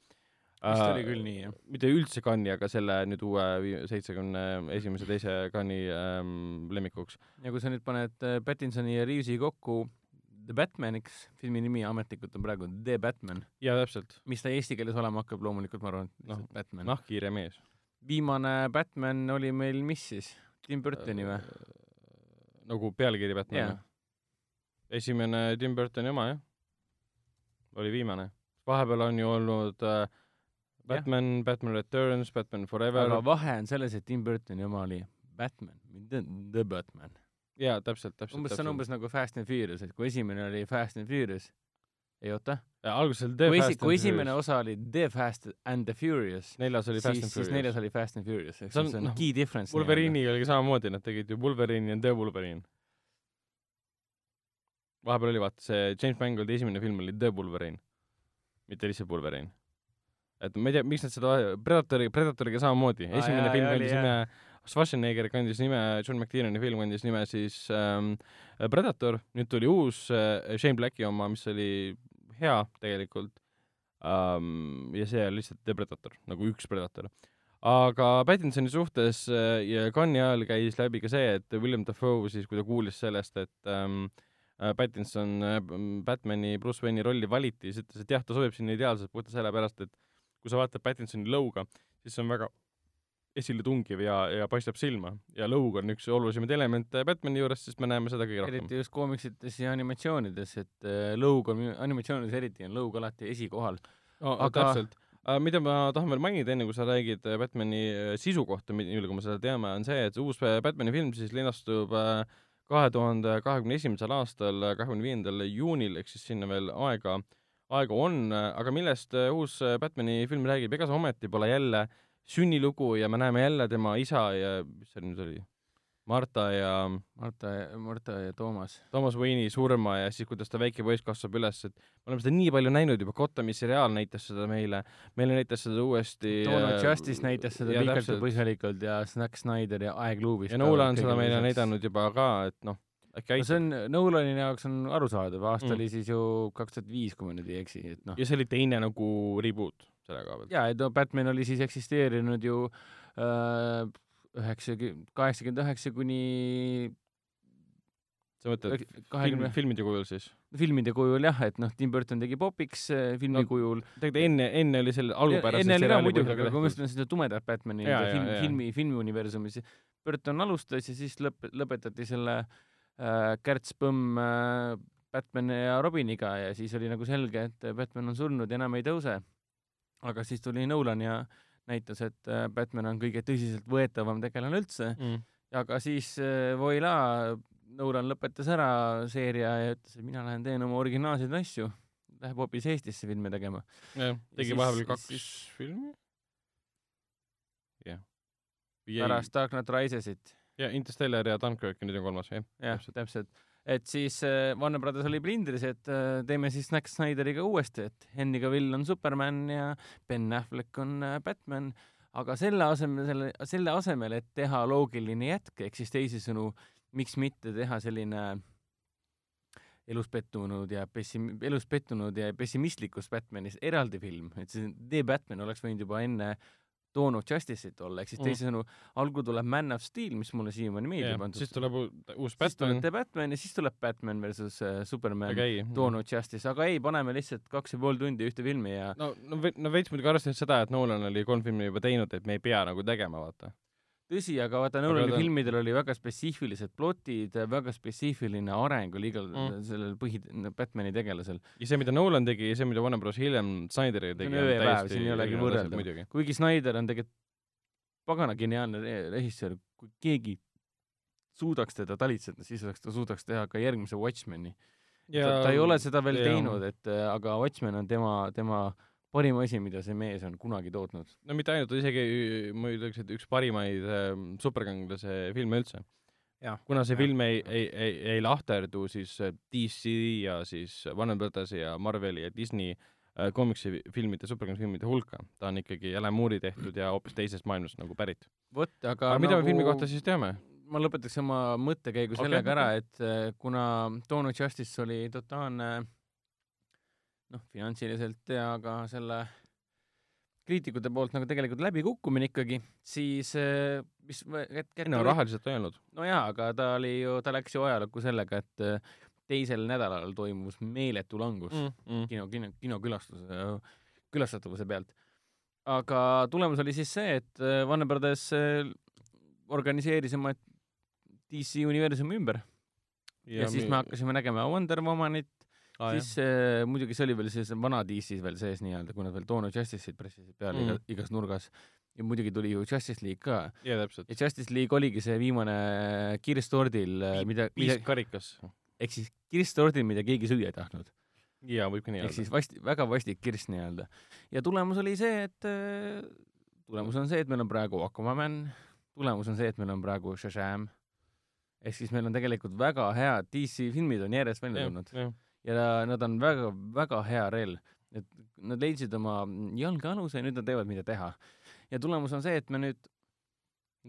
Speaker 3: vist oli küll nii, jah.
Speaker 2: mitte üldse Cannes'i, aga selle nüüd uue seitsmekümne esimese, teise Cannes'i ähm, lemmikuks.
Speaker 3: ja kui sa nüüd paned äh, Pattinsoni ja Reavesi kokku The Batmaniks, filmi nimi ametlikult on praegu The Batman,
Speaker 2: ja täpselt,
Speaker 3: mis ta eesti keeles olema hakkab, loomulikult ma arvan, et
Speaker 2: Noh,
Speaker 3: Batman.
Speaker 2: nahkhiire mees.
Speaker 3: viimane Batman oli meil mis siis? Tim Burtoni või?
Speaker 2: nagu pealkiri Batman
Speaker 3: jaa
Speaker 2: yeah.? esimene Tim Burtoni oma, jah. oli viimane. vahepeal on ju olnud äh, Batman, Batman Returns, Batman Forever
Speaker 3: aga vahe on selles, et Tim Burtoni oma oli Batman, mitte The Batman.
Speaker 2: jaa, täpselt, täpselt.
Speaker 3: umbes, see on umbes nagu Fast and Furious, et kui esimene oli Fast and Furious, ei oota,
Speaker 2: alguses oli The
Speaker 3: kui
Speaker 2: Fast
Speaker 3: esi-, kui
Speaker 2: and
Speaker 3: esimene
Speaker 2: Furious,
Speaker 3: osa oli The Fast and the Furious,
Speaker 2: neljas oli Fast
Speaker 3: siis,
Speaker 2: and
Speaker 3: siis
Speaker 2: Furious.
Speaker 3: neljas oli Fast and Furious, ehk
Speaker 2: See on,
Speaker 3: siis
Speaker 2: noh,
Speaker 3: key difference.
Speaker 2: Wolverine'iga oli samamoodi, nad tegid ju Wolverine ja The Wolverine. vahepeal oli vaata see James Mangoldi esimene film oli The Wolverine, mitte lihtsalt Wolverine. et ma ei tea, miks nad seda, Predatori, Predatoriga samamoodi, esimene
Speaker 3: jaa,
Speaker 2: film
Speaker 3: jaa,
Speaker 2: kandis
Speaker 3: oli,
Speaker 2: nime, Schwarzenegger kandis nime, John McTiernani film kandis nime siis ähm, Predator, nüüd tuli uus äh, Shane Blacki oma, mis oli hea tegelikult um,. ja see oli lihtsalt The Predator, nagu üks Predator aga Pattinsoni suhtes äh, ja Cannes'i ajal käis läbi ka see, et William Dafoe siis, kui ta kuulis sellest, et ähm, äh, Pattinson äh, Batman'i Bruce Wayne'i rolli valiti, siis ütles, et jah, ta sobib sinna ideaalselt puhtalt sellepärast, et kui sa vaatad Pattinsoni lõuga, siis see on väga esiletungiv ja, ja paistab silma ja lõug on üks olulisemaid elemente Batman'i juures, sest me näeme seda kõige rohkem.
Speaker 3: eriti just koomiksites ja animatsioonides, et äh, lõug on, animatsioonides eriti on lõug alati esikohal.
Speaker 2: no,
Speaker 3: aga-
Speaker 2: täpselt. mida ma tahan veel mainida, enne kui sa räägid äh, Batman'i äh, sisu kohta, mille kui me seda teame, on see, et uus äh, Batman'i film siis linastub äh, kahe tuhande kahekümne esimesel aastal, kahekümne viiendal juunil, ehk siis sinna veel aega, aega on, aga millest äh, uus äh, Batman'i film räägib, ega see ometi pole jälle sünnilugu ja me näeme jälle tema isa ja mis see nüüd oli, Marta ja
Speaker 3: Marta, Marta ja Toomas.
Speaker 2: Thomas Wayne'i surma ja siis, kuidas ta väike poiss kasvab üles, et me oleme seda nii palju näinud juba, Gothami seriaal näitas seda meile, meile näitas seda uuesti
Speaker 3: of
Speaker 2: äh,
Speaker 3: Justice näitas seda
Speaker 2: ja
Speaker 3: pikalt ja põhjalikult ja Zack Snyder ja Aeg luubis.
Speaker 2: ja Nolan on seda meile näidanud juba ka, et noh, äkki
Speaker 3: no see
Speaker 2: aitab.
Speaker 3: on, Nolani jaoks on arusaadav, aasta
Speaker 2: Mm.
Speaker 3: oli siis ju kaks tuhat viis, kui ma nüüd ei eksi, et noh.
Speaker 2: ja see oli teine nagu reboot selle koha pealt.
Speaker 3: jaa, et no Batman oli siis eksisteerinud ju äh, üheksakümmend, kaheksakümmend üheksa kuni
Speaker 2: sa mõtled film,
Speaker 3: kahekümne,
Speaker 2: filmide kujul siis?
Speaker 3: filmide kujul jah, et noh, Tim Burton tegi Popiks äh, filmi
Speaker 2: No,
Speaker 3: kujul.
Speaker 2: tegelikult enne, enne oli selle algupärase
Speaker 3: enne oli ka muidugi, aga kui ma mõtlen seda tumedat Batman'i ja,
Speaker 2: jaa,
Speaker 3: film,
Speaker 2: jaa.
Speaker 3: filmi, filmiuniversumis, Burton alustas ja siis lõp-, lõpetati selle äh, Kärts Põmm äh, Batman ja Robiniga ja siis oli nagu selge, et Batman on surnud ja enam ei tõuse. Aga siis tuli Nolan ja näitas, et äh, Batman on kõige tõsiseltvõetavam tegelane üldse
Speaker 2: mm..
Speaker 3: aga siis äh, voilà, Nolan lõpetas ära seeria ja ütles, et mina lähen teen oma originaalseid asju. Läheb hoopis Eestisse filme tegema.
Speaker 2: jah, tegi
Speaker 3: siis-
Speaker 2: vahepeal kaks
Speaker 3: siis-
Speaker 2: filmi. jah.
Speaker 3: pärast Dark Knight Risesit
Speaker 2: ja Interstellar ja Dunkirk ja nüüd on kolmas, jah.
Speaker 3: jah,
Speaker 2: Täpselt.
Speaker 3: täpselt. Et siis äh, Warner Brothers oli plindris, et äh, teeme siis Zack Snyderiga uuesti, et Henry Cavill on Superman ja Ben Affleck on äh, Batman, aga selle asemel, selle, selle asemel, et teha loogiline jätk, ehk siis teisisõnu, miks mitte teha selline elus pettunud ja pessim-, elus pettunud ja pessimistlikust Batmanist eraldi film, et see The Batman oleks võinud juba enne Dawn of Justice'it olla, ehk siis
Speaker 2: Mm.
Speaker 3: teisisõnu, algul tuleb Man of Steel, mis mulle siiamaani meeldib, antud
Speaker 2: siis tuleb uus
Speaker 3: siis tuleb
Speaker 2: Batman.
Speaker 3: Batman ja siis tuleb Batman versus äh, Superman. Dawn of Justice, aga ei, paneme lihtsalt kaks ja pool tundi ühte filmi ja
Speaker 2: no, no no veits muidugi arvestades seda, et Nolan oli kolm filmi juba teinud, et me ei pea nagu tegema, vaata.
Speaker 3: tõsi, aga vaata, Nolani
Speaker 2: ta-
Speaker 3: filmidel oli väga spetsiifilised plotid, väga spetsiifiline areng oli igal
Speaker 2: Mm.
Speaker 3: sellel põhi, Batmani tegelasel.
Speaker 2: ja see, mida Nolan tegi ja see, mida Warner Bros hiljem Snyderiga
Speaker 3: See
Speaker 2: tegi,
Speaker 3: on ja päev, siin ei olegi
Speaker 2: erinevad asjad
Speaker 3: võrrelda.
Speaker 2: muidugi.
Speaker 3: kuigi Snyder on tegelikult pagana geniaalne re- režissöör, kui keegi suudaks teda talitseda, siis oleks ta suudaks teha ka järgmise Watchmeni. ta, ta ei ole seda veel
Speaker 2: ja-
Speaker 3: teinud, et äh, aga Watchmen on tema, tema parim asi, mida see mees on kunagi tootnud.
Speaker 2: no mitte ainult, isegi ma ütleks, et üks parimaid äh, superkangelase filme üldse. Kuna see
Speaker 3: jah,
Speaker 2: film ei, ei, ei, ei lahterdu siis äh, DC ja siis Warner Brothersi ja Marveli ja Disney äh, komiksifilmide, superkanalifilmide hulka. ta on ikkagi Alan Moore'i tehtud ja hoopis teisest maailmast nagu pärit.
Speaker 3: vot, aga,
Speaker 2: aga nagu... mida me filmi kohta siis teame?
Speaker 3: ma lõpetaks oma mõttekäigu
Speaker 2: Okei,
Speaker 3: sellega ära, et äh, kuna of Justice oli totaalne noh, finantsiliselt ja ka selle kriitikute poolt nagu tegelikult läbikukkumine ikkagi, siis äh, mis et, et,
Speaker 2: no rahaliselt ei olnud.
Speaker 3: no jaa, aga ta oli ju, ta läks ju ajalukku sellega, et äh, teisel nädalal toimus meeletu langus mm.
Speaker 2: Mm.
Speaker 3: kino, kino, kinokülastuse, külastatavuse pealt. aga tulemus oli siis see, et äh, Warner Brothers organiseeris oma DC universumi ümber ja, ja siis me hakkasime nägema Wonder Womanit ah,, siis äh, muidugi see oli veel siis vana DC-s veel sees nii-öelda, kui nad veel Dawn of Justice'it pressisid peale mm. Iga, igas nurgas ja muidugi tuli ju Justice League ka ja. Justice League oligi see viimane kirstordil, mida, mida
Speaker 2: viis karikas.
Speaker 3: ehk siis kirstordil, mida keegi süüa ei tahtnud.
Speaker 2: jaa, võib ka nii
Speaker 3: ehk siis
Speaker 2: öelda.
Speaker 3: vasti, väga vastik kirst nii-öelda. ja tulemus oli see, et äh, tulemus on see, et meil on praegu Aquaman, tulemus on see, et meil on praegu Shazam, ehk siis meil on tegelikult väga head DC filmid on järjest välja tulnud ja nad on väga, väga hea reel, et nad leidsid oma jalge aluse ja nüüd nad teevad, mida teha. ja tulemus on see, et me nüüd,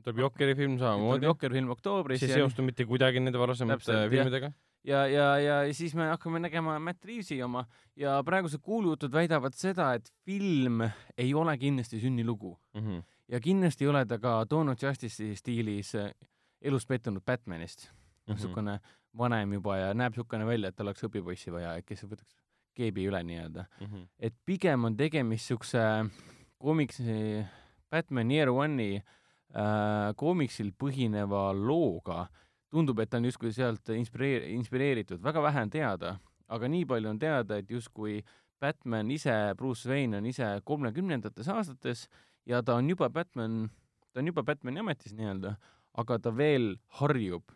Speaker 2: tuleb Jokeri film samamoodi,
Speaker 3: Jokker film oktoobris
Speaker 2: mis ei seostu mitte kuidagi nende varasemate filmidega.
Speaker 3: ja, ja, ja siis me hakkame nägema Matt Reavesi oma ja praegused kuulujutud väidavad seda, et film ei ole kindlasti sünnilugu
Speaker 2: Mhm.
Speaker 3: ja kindlasti ei ole ta ka of Justice'i stiilis elus pettunud Batmanist
Speaker 2: Mhm.
Speaker 3: niisugune vanem juba ja näeb niisugune välja, et tal oleks õpipoissi vaja, kes võtaks keebi üle nii-öelda.
Speaker 2: Mhm.
Speaker 3: et pigem on tegemist niisuguse koomiksi, Batman Year One'i äh, koomiksil põhineva looga. tundub, et ta on justkui sealt inspireer-, inspireeritud, väga vähe on teada, aga nii palju on teada, et justkui Batman ise, Bruce Wayne on ise kolmekümnendates aastates ja ta on juba Batman, ta on juba Batmani ametis nii-öelda, aga ta veel harjub,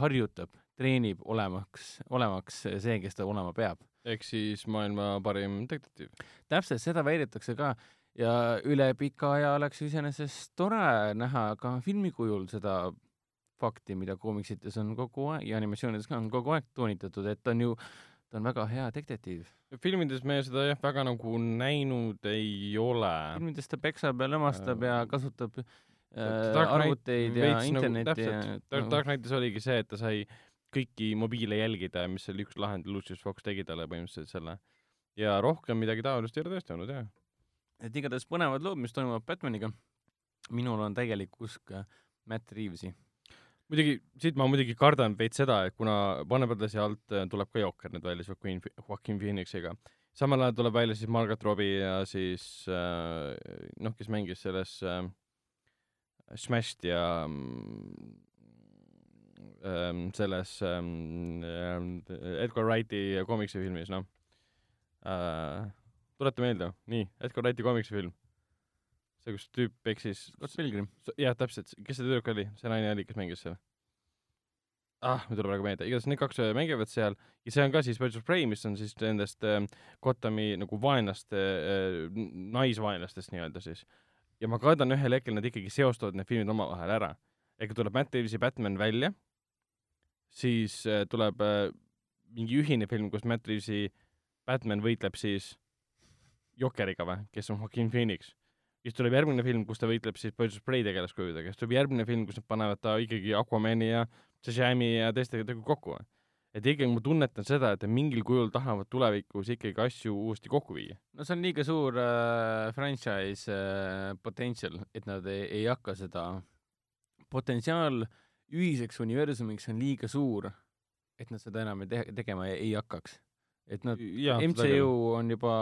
Speaker 3: harjutab, treenib olemaks, olemaks see, kes ta olema peab
Speaker 2: ehk siis maailma parim detektiiv.
Speaker 3: täpselt seda väidetakse ka ja üle pika aja oleks iseenesest tore näha ka filmi kujul seda fakti, mida koomiksites on kogu aeg ja animatsioonides ka on kogu aeg toonitatud, et on ju, ta on väga hea detektiiv.
Speaker 2: filmides me seda jah, väga nagu näinud ei ole.
Speaker 3: filmides ta peksab ja lömastab ja kasutab äh, arvuteid ja
Speaker 2: nagu-
Speaker 3: internetti
Speaker 2: täpselt. Dark, Knightis oligi see, et ta sai kõiki mobiile jälgida, mis oli üks lahend, Lucius Fox tegi talle põhimõtteliselt selle. ja rohkem midagi taolist ei ole tõesti olnud jah.
Speaker 3: et igatahes põnevad lood, mis toimuvad Batmaniga. minul on täielik usk äh, Matt Reavesi.
Speaker 2: muidugi, siit ma muidugi kardan veits seda, et kuna Brothersi alt äh, tuleb ka Jokker nüüd välja, siis Joaquin, Joaquin Phoenixiga. samal ajal tuleb välja siis Margot Robbie ja siis äh, noh, kes mängis selles Smashed ja ähm, selles ähm, äh, Edgar Wrighti koomiksifilmis, noh äh,. tuleta meelde, nii, Edgar Wrighti koomiksifilm. see, kus tüüp peksis
Speaker 3: Scott Pilgrim.
Speaker 2: jah, täpselt, kes see tüdruk oli, see naine oli, kes mängis seal? ah, mul tuleb praegu meelde, igatahes need kaks äh, mängivad seal ja see on ka siis Birds of Prey, mis on siis nendest äh, Gothami nagu vaenlaste äh,, naisvaenlastest nii-öelda siis. ja ma kardan, ühel hetkel nad ikkagi seostavad need filmid omavahel ära. ehk tuleb Matt Reavesi Batman välja, siis äh, tuleb äh, mingi ühine film, kus Matt Reavesi Batman võitleb siis Jokeriga või, kes on Joaquin Phoenix siis tuleb järgmine film, kus ta võitleb siis Birds of Prey tegelaskujudega, siis tuleb järgmine film, kus nad panevad ta ikkagi Aquamani ja Shazami ja teistega kokku. et ikkagi ma tunnetan seda, et mingil kujul tahavad tulevikus ikkagi asju uuesti kokku viia.
Speaker 3: no see on liiga suur äh, franchise äh, potential, et nad ei, ei hakka seda, potentsiaal ühiseks universumiks on liiga suur, et nad seda enam ei te tegema ei, hakkaks. et nad, MCU on juba,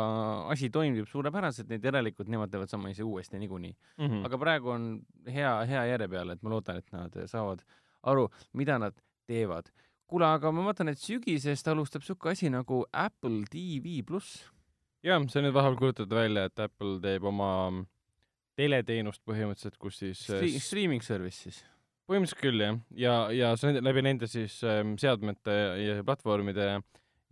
Speaker 3: asi toimib suurepäraselt, nii et järelikult nemad teevad sama asja uuesti niikuinii.
Speaker 2: mm -hmm.
Speaker 3: aga praegu on hea, hea järje peal, et ma loodan, et nad saavad aru, mida nad teevad. kuule, aga ma vaatan, et sügisest alustab siuke asi nagu Apple TV pluss.
Speaker 2: jah, see on nüüd vahepeal kuulutatud välja, et Apple teeb oma teleteenust põhimõtteliselt, kus siis äh,
Speaker 3: Stri-, streaming service siis.
Speaker 2: Põhimõtteliselt küll jah, ja, ja see läbi nende siis ähm, seadmete ja platvormide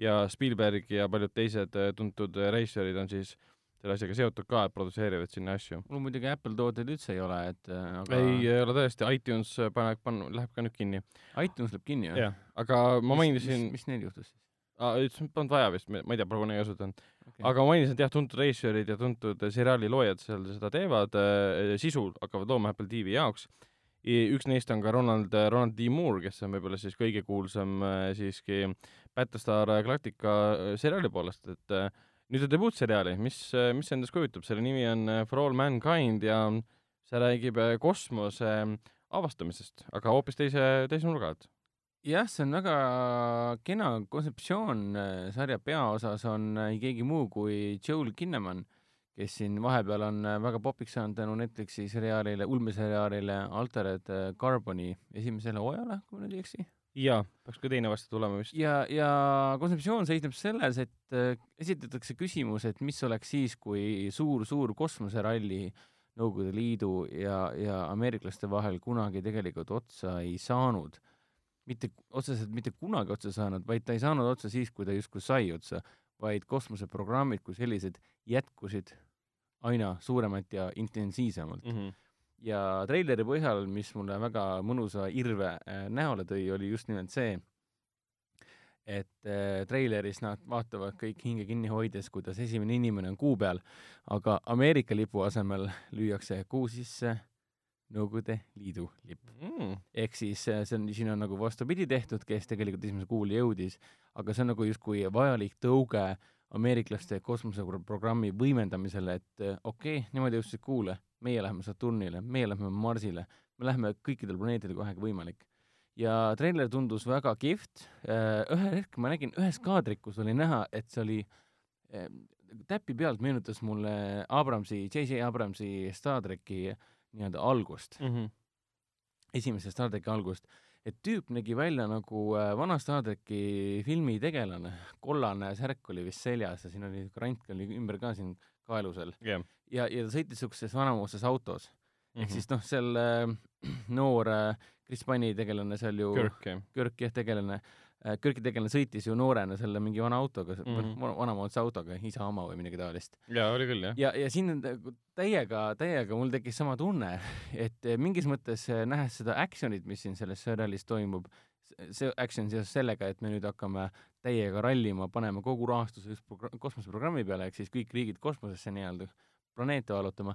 Speaker 2: ja Spielberg ja paljud teised äh, tuntud äh, režissöörid on siis selle asjaga seotud ka, et produtseerivad sinna asju.
Speaker 3: mul muidugi Apple tooteid üldse ei ole, et äh, aga
Speaker 2: ei, ei ole tõesti, iTunes paneb, pann-, läheb ka nüüd kinni.
Speaker 3: iTunes läheb kinni või?
Speaker 2: jah, aga ma mainisin,
Speaker 3: mis neil juhtus siis
Speaker 2: ütles, et polnud vaja vist, ma ei tea, praegu ei kasutanud.
Speaker 3: okay.?
Speaker 2: aga ma mainisin, et jah, tuntud režissöörid ja tuntud seriaali loojad seal seda teevad, sisu hakkavad looma Apple TV jaoks. Üks neist on ka Ronald, Ronald D. Moore, kes on võib-olla siis kõige kuulsam äh, siiski Battlestar Galactica äh, seriaali poolest, et äh, nüüd on debuutseriaali, mis, mis see endast kujutab, selle nimi on äh, For All Mankind ja see räägib äh, kosmose avastamisest, aga hoopis teise, teise nurga alt.
Speaker 3: jah, see on väga kena kontseptsioon, sarja peaosas on äh, keegi muu kui Joel Kinnaman, kes siin vahepeal on äh, väga popiks saanud tänu Netflixi seriaalile, ulmeseriaalile Altered äh, Carboni esimesele hooajale, kui ma nüüd ei eksi.
Speaker 2: jaa, peaks ka teine varsti tulema vist.
Speaker 3: ja, ja kontseptsioon seisneb selles, et äh, esitatakse küsimus, et mis oleks siis, kui suur-suur kosmoseralli Nõukogude Liidu ja, ja ameeriklaste vahel kunagi tegelikult otsa ei saanud. mitte otseselt mitte kunagi otsa saanud, vaid ta ei saanud otsa siis, kui ta justkui sai otsa, vaid kosmoseprogrammid kui sellised jätkusid aina suuremalt ja intensiivsemalt
Speaker 2: Mm -hmm.
Speaker 3: ja treileri põhjal, mis mulle väga mõnusa irve äh, näole tõi, oli just nimelt see, et äh, treileris nad vaatavad kõik hinge kinni hoides, kuidas esimene inimene on kuu peal, aga Ameerika lipu asemel lüüakse kuu sisse Nõukogude Liidu lipp.
Speaker 2: Mm.
Speaker 3: ehk siis äh, see on, siin on nagu vastupidi tehtud, kes tegelikult esimese kuuli jõudis, aga see on nagu justkui vajalik tõuge ameeriklaste kosmoseprogrammi võimendamisele, et äh, okei okay,, nemad jõudsid kuule, meie läheme Saturnile, meie läheme Marsile, me läheme kõikidele planeetidele, kuhu vähegi võimalik. ja treiler tundus väga kihvt, ühel hetkel ma nägin ühes kaadrikus oli näha, et see oli äh, täpi pealt meenutas mulle Abramsi, J.J. Abramsi Star tracki nii-öelda algust
Speaker 2: Mm -hmm.
Speaker 3: esimese Star tracki algust, et tüüp nägi välja nagu äh, vana Star tracki filmi tegelane, kollane särk oli vist seljas ja siin oli krant oli ümber ka siin kaelusel
Speaker 2: jah.
Speaker 3: ja, ja ta sõitis siukses vanamoodses autos
Speaker 2: Mhm.
Speaker 3: ehk siis noh, seal äh, [CLEARS THROAT] noor äh, Chris Pani tegelane seal ju
Speaker 2: Kirk.
Speaker 3: Kirk jah, tegelane äh,, Kirki tegelane sõitis ju noorena selle mingi vana autoga mm. -hmm. vanamoodse autoga, isa oma või midagi taolist.
Speaker 2: jaa, oli küll, jah.
Speaker 3: ja, ja siin on täiega, täiega mul tekkis sama tunne, [LAUGHS] et mingis mõttes eh, nähes seda action'it, mis siin selles seriaalis toimub, see action seoses sellega, et me nüüd hakkame täiega rallima, paneme kogu rahastuse progr- kosmoseprogrammi peale, ehk siis kõik riigid kosmosesse nii-öelda planeete vallutama.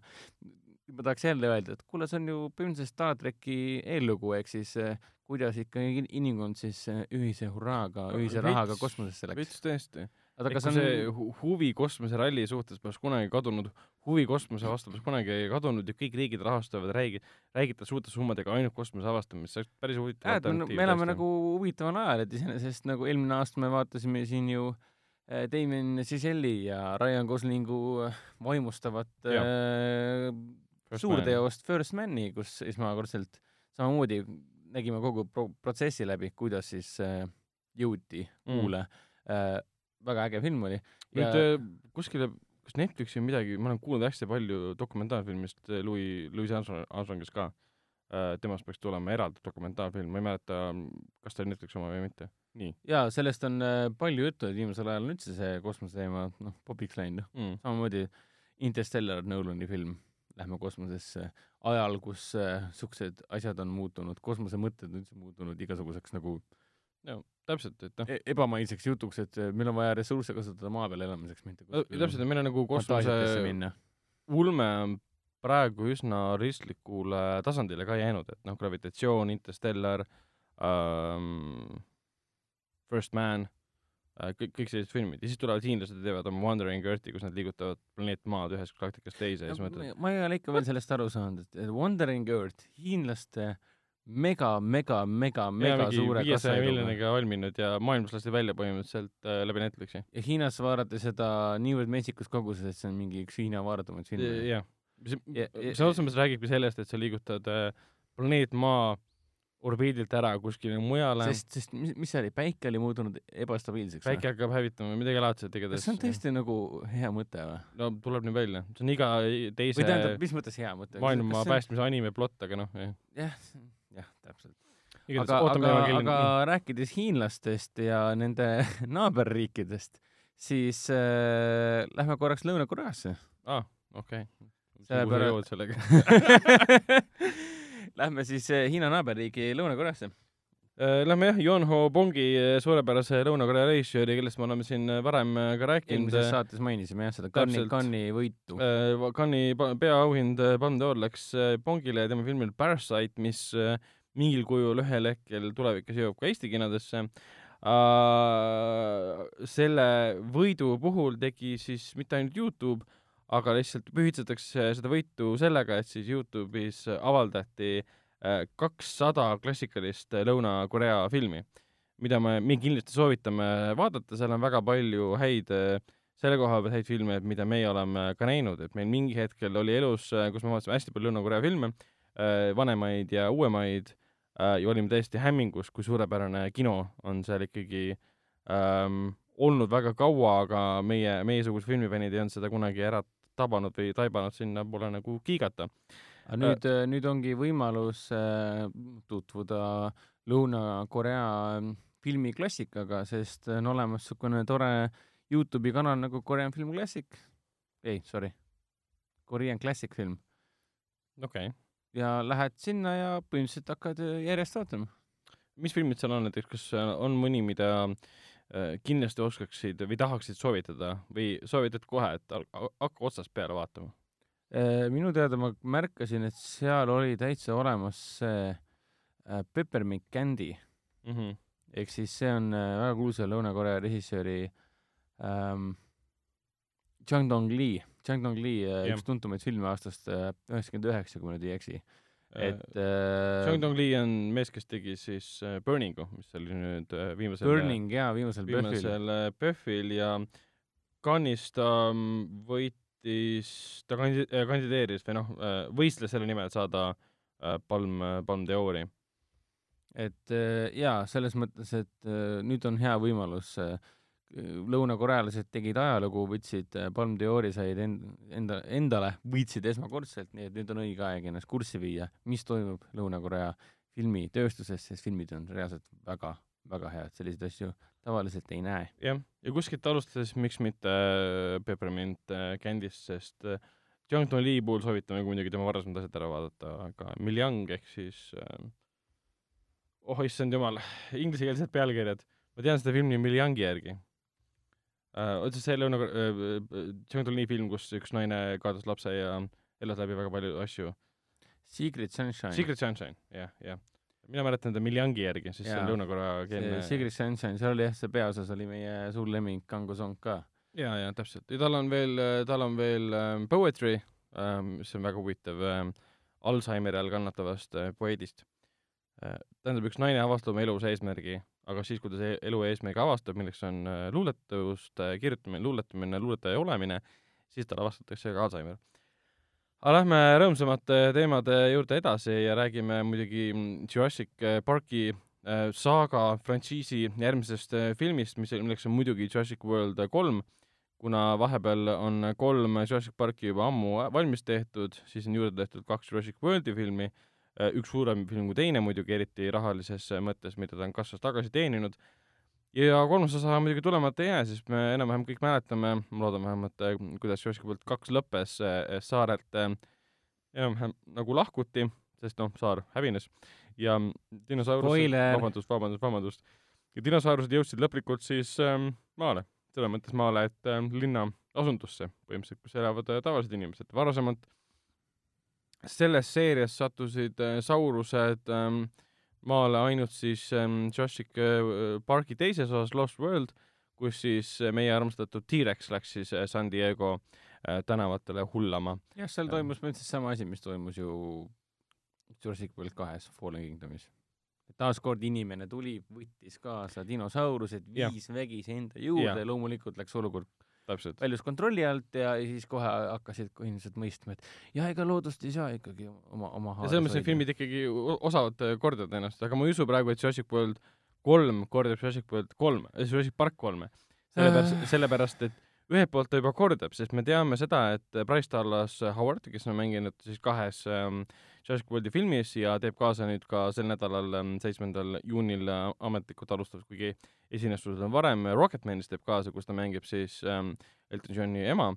Speaker 3: Ma tahaks jälle öelda, et kuule, see on ju põhimõtteliselt Star tracki eellugu, ehk siis eh, kuidas ikkagi inimkond siis eh, ühise hurraaga, ühise rahaga kosmosesse läks.
Speaker 2: veits tõesti.
Speaker 3: aga kas on
Speaker 2: see hu- huvi kosmoseralli suhtes poleks kunagi kadunud, huvi kosmose vastu poleks kunagi kadunud ja kõik riigid rahastavad, räägi-, räägivad suurte summadega ainult kosmose avastamist, see oleks päris huvitav
Speaker 3: et me, me elame nagu huvitaval ajal, et iseenesest nagu eelmine aasta me vaatasime siin ju äh, Damien Chazelle ja Ryan Goslingu vaimustavat
Speaker 2: Jah.
Speaker 3: äh, suurteost First Mani, kus esmakordselt samamoodi nägime kogu pro protsessi läbi, kuidas siis äh, jõuti
Speaker 2: Mm.
Speaker 3: kuule äh,. väga äge film oli.
Speaker 2: nüüd ja... kuskile, kas Netflixi on midagi, ma olen kuulnud hästi palju dokumentaalfilmist äh, Louis, Louis Armstrong, Armstrongist ka. temast peaks tulema eraldi dokumentaalfilm, ma ei mäleta, kas ta oli Netflixi oma või mitte. nii
Speaker 3: ja sellest on äh, palju juttu, et viimasel ajal on üldse see kosmoseteema noh, popiks läinud.
Speaker 2: mm..
Speaker 3: samamoodi Interstellar Nolani film, lähme kosmosesse ajal, kus äh, siuksed asjad on muutunud, kosmose mõtted on üldse muutunud igasuguseks nagu
Speaker 2: täpselt, et noh,
Speaker 3: e ebamaiseks jutuks, et äh, meil on vaja ressursse kasutada maa peal elamiseks, mitte
Speaker 2: täpselt, meil on nagu kosmose ulme on praegu üsna ristlikule tasandile ka jäänud, et noh, gravitatsioon, Interstellar ähm,, First Man äh,, kõik, kõik sellised filmid ja siis tulevad hiinlased ja teevad oma Wandering Earthi, kus nad liigutavad planeet Maad ühest galaktikast teise ja siis mõtled,
Speaker 3: ma ei ole ikka veel sellest aru saanud, et Wandering Earth, hiinlaste mega, mega, mega, mega suure
Speaker 2: viiesaja miljoniga valminud ja maailmas lasti välja põhimõtteliselt äh, läbi Netflixi.
Speaker 3: ja Hiinas vaadati seda niivõrd metsikus koguses, et see on mingi üks Hiina vaadatumaid filme.
Speaker 2: jah, see sõna otseses mõttes räägibki sellest, et sa liigutad äh, planeet Maa orbiidilt ära kuskile mujale,
Speaker 3: sest, sest mis, mis see oli, päike oli muutunud ebastabiilseks.
Speaker 2: päike hakkab hävitama midagi laadset igatahes
Speaker 3: see on. tõesti nagu hea mõte või?
Speaker 2: no tuleb nii välja, see on iga teise
Speaker 3: või tähendab, mis mõttes hea mõte?
Speaker 2: maailma päästmise anime plott, aga noh, jah.
Speaker 3: jah, jah, täpselt.
Speaker 2: igatahes
Speaker 3: aga, aga, aga rääkides hiinlastest ja nende [LAUGHS] naaberriikidest, siis äh, lähme korraks Lõuna-Koreasse
Speaker 2: aa, okei.
Speaker 3: Sellepärast-
Speaker 2: jõud sellega. [LAUGHS]
Speaker 3: Lähme siis äh, Hiina naaberriigi Lõuna-Koreasse.
Speaker 2: Äh, Lähme jah, Yonho Bongi äh, suurepärase Lõuna-Korea režissööri, kellest me oleme siin äh, varem äh, ka rääkinud
Speaker 3: eelmises. saates mainisime jah seda Cannes'i. Cannes'i võitu.
Speaker 2: Cannes'i peaauhind äh, Palme d'Or läks äh, Bongile ja tema filmil Parasite, mis äh, mingil kujul ühel hetkel tulevikus jõuab ka Eesti kinodesse. selle võidu puhul tegi siis mitte ainult Youtube, aga lihtsalt pühitsetakse seda võitu sellega, et siis Youtube'is avaldati äh, kakssada klassikalist äh, Lõuna-Korea filmi, mida me, me kindlasti soovitame vaadata, seal on väga palju häid äh, selle koha pealt häid filme, mida meie oleme ka näinud, et meil mingi hetkel oli elus, kus me vaatasime hästi palju Lõuna-Korea filme, vanemaid ja uuemaid äh, ja olime täiesti hämmingus, kui suurepärane kino on seal ikkagi ähm, olnud väga kaua, aga meie, meiesugused filmifännid ei olnud seda kunagi ära tabanud või taibanud sinnapoole nagu kiigata.
Speaker 3: aga nüüd, nüüd ongi võimalus äh, tutvuda Lõuna-Korea ähm, filmiklassikaga, sest on olemas niisugune tore Youtube'i kanal nagu Korean Film Classic. ei, sorry, Korean Classic Film
Speaker 2: okei okay..
Speaker 3: ja lähed sinna ja põhimõtteliselt hakkad äh, järjest vaatama.
Speaker 2: mis filmid seal on näiteks, kas äh, on mõni, mida äh, kindlasti oskaksid või tahaksid soovitada või soovitad kohe, et hakka otsast peale vaatama?
Speaker 3: Äh, minu teada ma märkasin, et seal oli täitsa olemas see äh, Peppermint Candy
Speaker 2: Mm -hmm.
Speaker 3: ehk siis see on äh, väga kuulsa Lõuna-Korea režissööri ähm, Jang Dong-Lee, Jang Dong-Lee äh,
Speaker 2: Jah.
Speaker 3: üks tuntumaid filme aastast üheksakümmend üheksa, kui ma nüüd ei eksi. Et
Speaker 2: äh,
Speaker 3: äh,
Speaker 2: Jung Dong Lee on mees, kes tegi siis äh, Burningu, mis oli nüüd äh, viimasel
Speaker 3: Burning jaa, viimasel PÖFFil.
Speaker 2: viimasel äh, PÖFFil ja Cannes'is ta võitis, ta kandi-, kandideeris või noh, võistles selle nimel, saada äh, palm, palm d'Ori.
Speaker 3: et äh, jaa, selles mõttes, et äh, nüüd on hea võimalus äh, lõunakorealased tegid ajalugu, võtsid äh, Palm d'Ori, said end-, enda, endale, võitsid esmakordselt, nii et nüüd on õige aeg ennast kurssi viia, mis toimub Lõuna-Korea filmitööstuses, sest filmid on reaalselt väga, väga head, selliseid asju tavaliselt ei näe.
Speaker 2: jah, ja kuskilt alustades, miks mitte äh, Peppermint äh, Candy'st, sest Jung Dong Lee puhul soovitame muidugi tema varasemad asjad ära vaadata, aga Miljang ehk siis oh issand jumal, [LAUGHS] inglisekeelsed pealkirjad, ma tean seda filmi Miljangi järgi äh,. otseselt see lõuna äh,, Jung Dong Lee film, kus üks naine kaotas lapse ja elas läbi väga palju asju.
Speaker 3: Secret Sunshine.
Speaker 2: Secret Sunshine, jah, jah. mina mäletan ta Miljangi järgi, sest see
Speaker 3: Jaa.
Speaker 2: on lõunakorea
Speaker 3: see
Speaker 2: keelne
Speaker 3: Secret Sunshine, seal oli jah, see peaosas oli meie suur lemmik Kango Song ka.
Speaker 2: ja, ja täpselt ja tal on veel, tal on veel ähm, Poetry ähm,, mis on väga huvitav ähm, Alžeimeri all kannatavast äh, poeedist äh,. tähendab, üks naine avastab oma elus eesmärgi, aga siis, kui ta see elu eesmärgi avastab, milleks on äh, luuletust äh, kirjutamine, luuletamine, luuletaja olemine, siis tal avastatakse ka Alžeimer. aga lähme rõõmsamate teemade juurde edasi ja räägime muidugi mm, Jurassic Parki äh, saaga frantsiisi järgmisest äh, filmist, mis, milleks on muidugi Jurassic World kolm, kuna vahepeal on kolm Jurassic Parki juba ammu valmis tehtud, siis on juurde tehtud kaks Jurassic Worldi filmi, üks suurem film kui teine muidugi, eriti rahalises mõttes, mida ta on kassas tagasi teeninud, ja kolmas osa muidugi tulemata ei jää, sest me enam-vähem kõik mäletame, ma loodan vähemalt, kuidas Jurassic World kaks lõppes eh, saarelt enam-vähem nagu lahkuti, sest noh, saar hävines. Ja dinosaurused, vabandust, vabandust, vabandust, ja dinosaurused jõudsid lõplikult siis ähm, maale, selles mõttes maale, et ähm, linna asundusse põhimõtteliselt, kus elavad äh, tavalised inimesed, varasemalt selles seerias sattusid äh, saurused ähm, maale ainult siis ähm, Jurassic äh, Parki teises osas Lost World, kus siis äh, meie armastatud T-Rex läks siis San Diego tänavatele hullama.
Speaker 3: jah, seal toimus põhimõtteliselt sama asi, mis toimus ju Jurassic World kahes Fallen Kingdomis. taaskord inimene tuli, võttis kaasa dinosaurused, viis vägisi enda juurde
Speaker 2: Jah.
Speaker 3: ja loomulikult läks olukord. Väljus kontrolli alt ja siis kohe hakkasid inimesed mõistma, et ja ega loodust ei saa ikkagi oma, oma
Speaker 2: ja selles mõttes need filmid ikkagi osavad äh, kordada ennast, aga ma ei usu praegu, et Jurassic World kolm kordab Jurassic World kolm, Jurassic Park kolme. sellepärast,
Speaker 3: Äh.
Speaker 2: sellepärast et ühelt poolt ta juba kordab, sest me teame seda, et Bryce Dallas Howard, kes on mänginud siis kahes ähm, Jurassic Worldi filmis ja teeb kaasa nüüd ka sel nädalal, seitsmendal juunil ametlikult alustab, kuigi esines sul varem Rocketmanis teeb kaasa, kus ta mängib siis ähm, Elton Johni ema.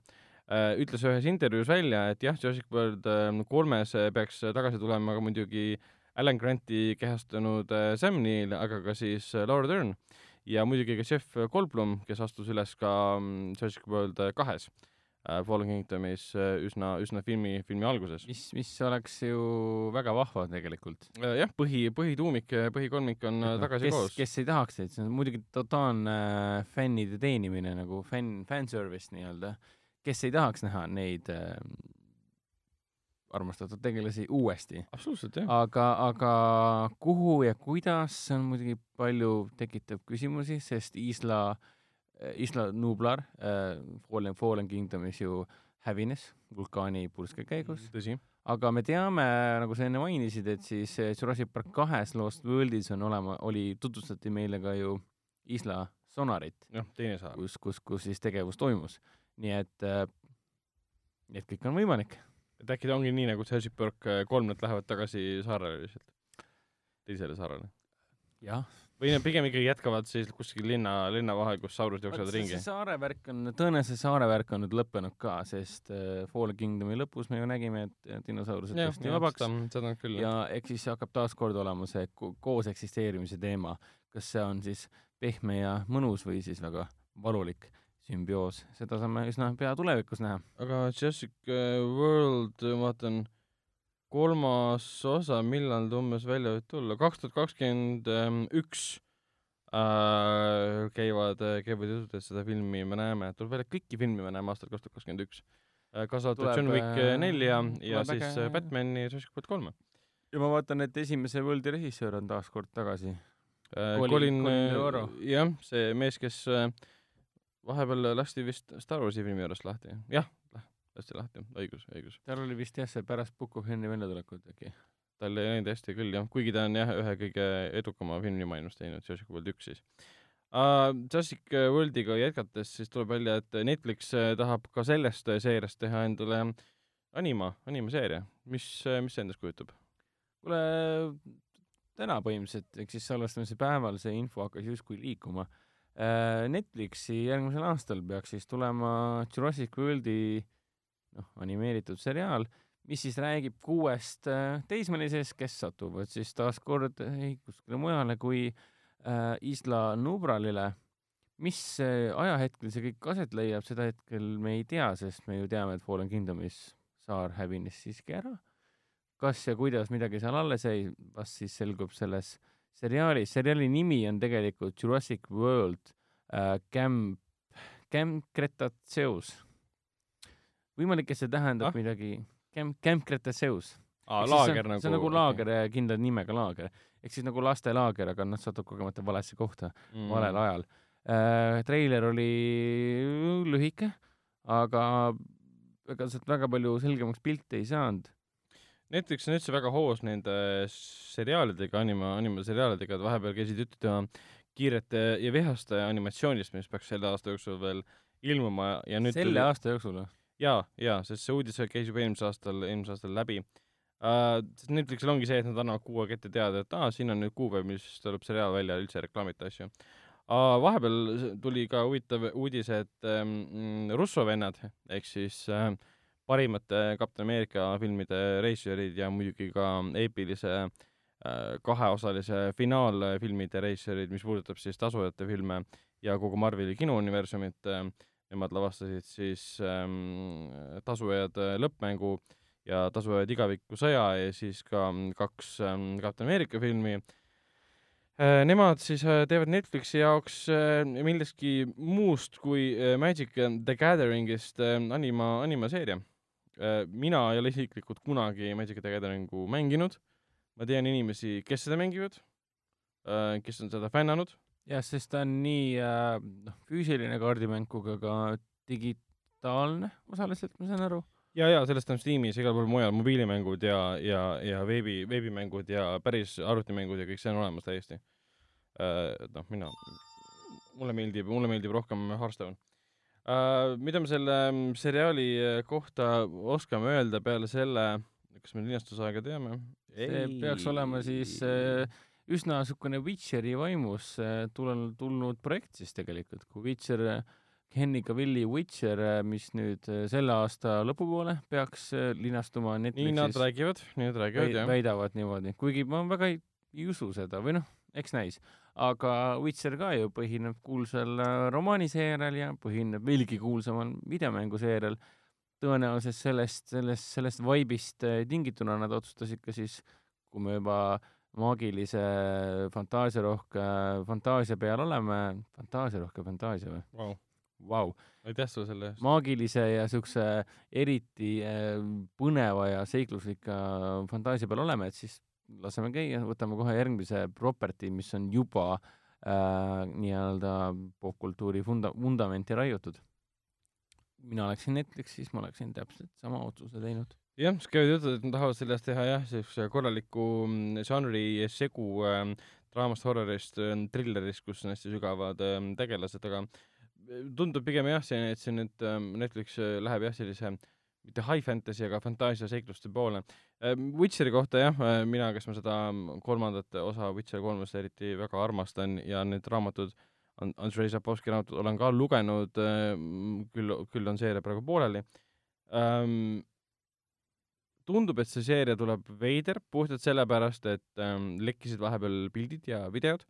Speaker 2: Äh,, ütles ühes intervjuus välja, et jah, Jurassic World äh, kolmes peaks tagasi tulema ka muidugi Alan Granti kehastanud äh, Sam Neill, aga ka siis äh, Laura Dern. Ja muidugi ka Jeff Goldblum, kes astus üles ka Jurassic World kahes. äh, Fallen Kingdomis äh, üsna, üsna filmi, filmi alguses.
Speaker 3: mis, mis oleks ju väga vahva tegelikult.
Speaker 2: Äh, jah, põhi, põhituumik, põhikolmik on no, tagasi
Speaker 3: kes,
Speaker 2: koos.
Speaker 3: kes ei tahaks neid, see on muidugi totaalne fännide teenimine nagu fänn, fanservice nii-öelda. kes ei tahaks näha neid äh, armastatud tegelasi uuesti.
Speaker 2: absoluutselt, jah.
Speaker 3: aga, aga kuhu ja kuidas, see on muidugi palju tekitab küsimusi, sest Isla, Isla Nublar äh, Fallen, Fallen Kingdomis ju hävines vulkaani purske käigus.
Speaker 2: tõsi.
Speaker 3: aga me teame, nagu sa enne mainisid, et siis Jurassic Park kahes Lost Worldis on olema, oli, tutvustati meile ka ju Isla sonarit.
Speaker 2: jah, teine saar.
Speaker 3: kus, kus, kus siis tegevus toimus. nii et äh,, et kõik on võimalik
Speaker 2: et äkki ta ongi nii, nagu Jurassic Park kolm, nad lähevad tagasi saarele lihtsalt, teisele saarele?
Speaker 3: jah.
Speaker 2: Või nad pigem ikkagi jätkavad siis kuskil linna, linna vahel, kus saurused jooksevad ringi?
Speaker 3: saare värk on, tõenäoliselt saare värk on nüüd lõppenud ka, sest äh, Fallen Kingdomi lõpus me ju nägime, et dinosaurused tõesti vabaks.
Speaker 2: seda küll.
Speaker 3: ja eks siis hakkab taaskord olema see koos eksisteerimise teema, kas see on siis pehme ja mõnus või siis väga valulik sümbioos, seda saame üsna pea tulevikus näha.
Speaker 2: aga Jurassic äh, World, ma vaatan, kolmas osa, millal ta umbes välja võib tulla, kaks tuhat kakskümmend üks äh, käivad, käivad jutud, et seda filmi me näeme, tuleb välja, kõiki filmi me näeme aastal kaks tuhat kakskümmend üks. Äh, kaasa arvatud John Wick nelja ja siis äge... Batman'i Jurassic World kolme.
Speaker 3: ja ma vaatan, et esimese Worldi režissöör on taas kord tagasi
Speaker 2: äh,. Colin, Colin, jah, see mees, kes äh, vahepeal lasti vist Star Warsi filmi juurest lahti, jah, lasti lahti, õigus, õigus.
Speaker 3: tal oli vist jah, see pärast of Henry väljatulekut äkki.
Speaker 2: tal ei läinud hästi küll jah, kuigi ta on jah, ühe kõige edukama filmi maailmas teinud, Jurassic World üks siis uh,. Jurassic Worldiga jätkates siis tuleb välja, et Netflix äh, tahab ka sellest seeriast teha endale anima, animaseeria, mis, mis see endast kujutab?
Speaker 3: kuule, täna põhimõtteliselt, ehk siis salvestamise päeval see info hakkas justkui liikuma Äh, Netflixi järgmisel aastal peaks siis tulema Jurassic Worldi noh, animeeritud seriaal, mis siis räägib kuuest äh, teismelisest, kes satuvad siis taaskord ei kuskile mujale kui äh, Isla Nubralile. mis äh, ajahetkel see kõik aset leiab, seda hetkel me ei tea, sest me ju teame, et Fallen Kingdomis saar hävines siiski ära. kas ja kuidas midagi seal alles jäi, vast siis selgub selles äh, seriaali, seriaali nimi on tegelikult Jurassic World äh, Camp, Camp Cretaceous. Võimalik, et see tähendab ah? midagi, Camp, Camp Cretaceous.
Speaker 2: aa, laager nagu.
Speaker 3: see on nagu laager okay., kindla nimega laager. ehk siis nagu lastelaager, aga nad satuvad kogemata valesse kohta mm. valel ajal äh,. treiler oli lühike, aga ega sealt väga palju selgemaks pilte ei saanud
Speaker 2: Netflix on üldse väga hoos nende seriaalidega, anima, animaseriaalidega, et vahepeal käisid juttu kiirete ja vihaste animatsioonist, mis peaks selle aasta jooksul veel ilmuma ja nüüd
Speaker 3: selle tuli... aasta jooksul või?
Speaker 2: Jaa, jaa, sest see uudis käis juba eelmisel aastal, eelmisel aastal läbi uh,. sest Netflixil ongi see, et nad annavad kuu aega ette teada, et aa, siin on nüüd kuupäev, mis tuleb seriaal välja, üldse reklaamita asju uh,. vahepeal tuli ka huvitav uudis, et um, Russo vennad ehk siis uh, parimate Kapten Ameerika filmide režissöörid ja muidugi ka eepilise äh, kaheosalise finaalfilmide režissöörid, mis puudutab siis tasujate filme ja kogu Marveli kinouniversumit, äh, nemad lavastasid siis ähm, tasujad äh, lõppmängu ja tasujad igaviku sõja ja siis ka kaks ähm, Kapten Ameerika filmi Nemad siis teevad Netflixi jaoks millestki muust kui Magic the Gatheringist anima, animaseeria Äh, mina ei ole isiklikult kunagi Magic the Gathering'u mänginud. ma tean inimesi, kes seda mängivad, äh, kes on seda fännanud.
Speaker 3: Jah, sest ta on nii äh, noh, füüsiline kaardimäng kui ka, ka digitaalne osaliselt, ma saan aru.
Speaker 2: ja, ja sellest on Steamis igal pool mujal mobiilimängud ja, ja, ja veebi, veebimängud ja päris arvutimängud ja kõik see on olemas täiesti. et noh, mina, mulle meeldib, mulle meeldib rohkem Hearthstone Uh, mida me selle mm, seriaali äh, kohta oskame öelda peale selle, kas me linastusaega teame?
Speaker 3: see peaks olema siis äh, üsna niisugune Witcheri vaimus äh, tulnud, projekt siis tegelikult, kui Witcher äh, Henry Cavilli Witcher, äh, mis nüüd äh, selle aasta lõpupoole peaks äh, linastuma Netflixis.
Speaker 2: nii nad räägivad, nii nad räägivad, jah.
Speaker 3: väidavad niimoodi, kuigi ma väga ei, ei usu seda või noh, eks näis. aga Witcher ka ju põhineb kuulsal romaaniseerial ja põhineb veelgi kuulsamal videomänguseerial. tõenäoliselt sellest, sellest, sellest vaibist tingituna nad otsustasid ka siis, kui me juba maagilise fantaasiarohke fantaasia peal oleme, fantaasiarohke fantaasia või
Speaker 2: wow.?
Speaker 3: Vau.
Speaker 2: aitäh sulle selle eest.
Speaker 3: maagilise ja siukse eriti äh, põneva ja seikluslika fantaasia peal oleme, et siis laseme käia, võtame kohe järgmise property, mis on juba äh, nii-öelda popkultuuri funda-, vundamenti raiutud. mina oleksin Netflixis, ma oleksin täpselt sama otsuse teinud
Speaker 2: jah, siis käivad jutud, et nad tahavad sellest teha jah, siukse korraliku mm, žanri segu äh, draamast, horrorist äh,, trillerist, kus on hästi sügavad äh, tegelased, aga tundub pigem jah, see, et see nüüd ähm, Netflix äh, läheb jah, sellise mitte high fantasy, aga fantaasia seikluste poole. Ähm, Witcheri kohta jah, äh, mina, kes ma seda ähm, kolmandat osa Witcher kolmest eriti väga armastan ja need raamatud, Andrei Zapovski raamatud olen ka lugenud, küll, küll on seeria praegu pooleli. Tundub, et see seeria tuleb veider puhtalt sellepärast, et lekkisid vahepeal pildid ja videod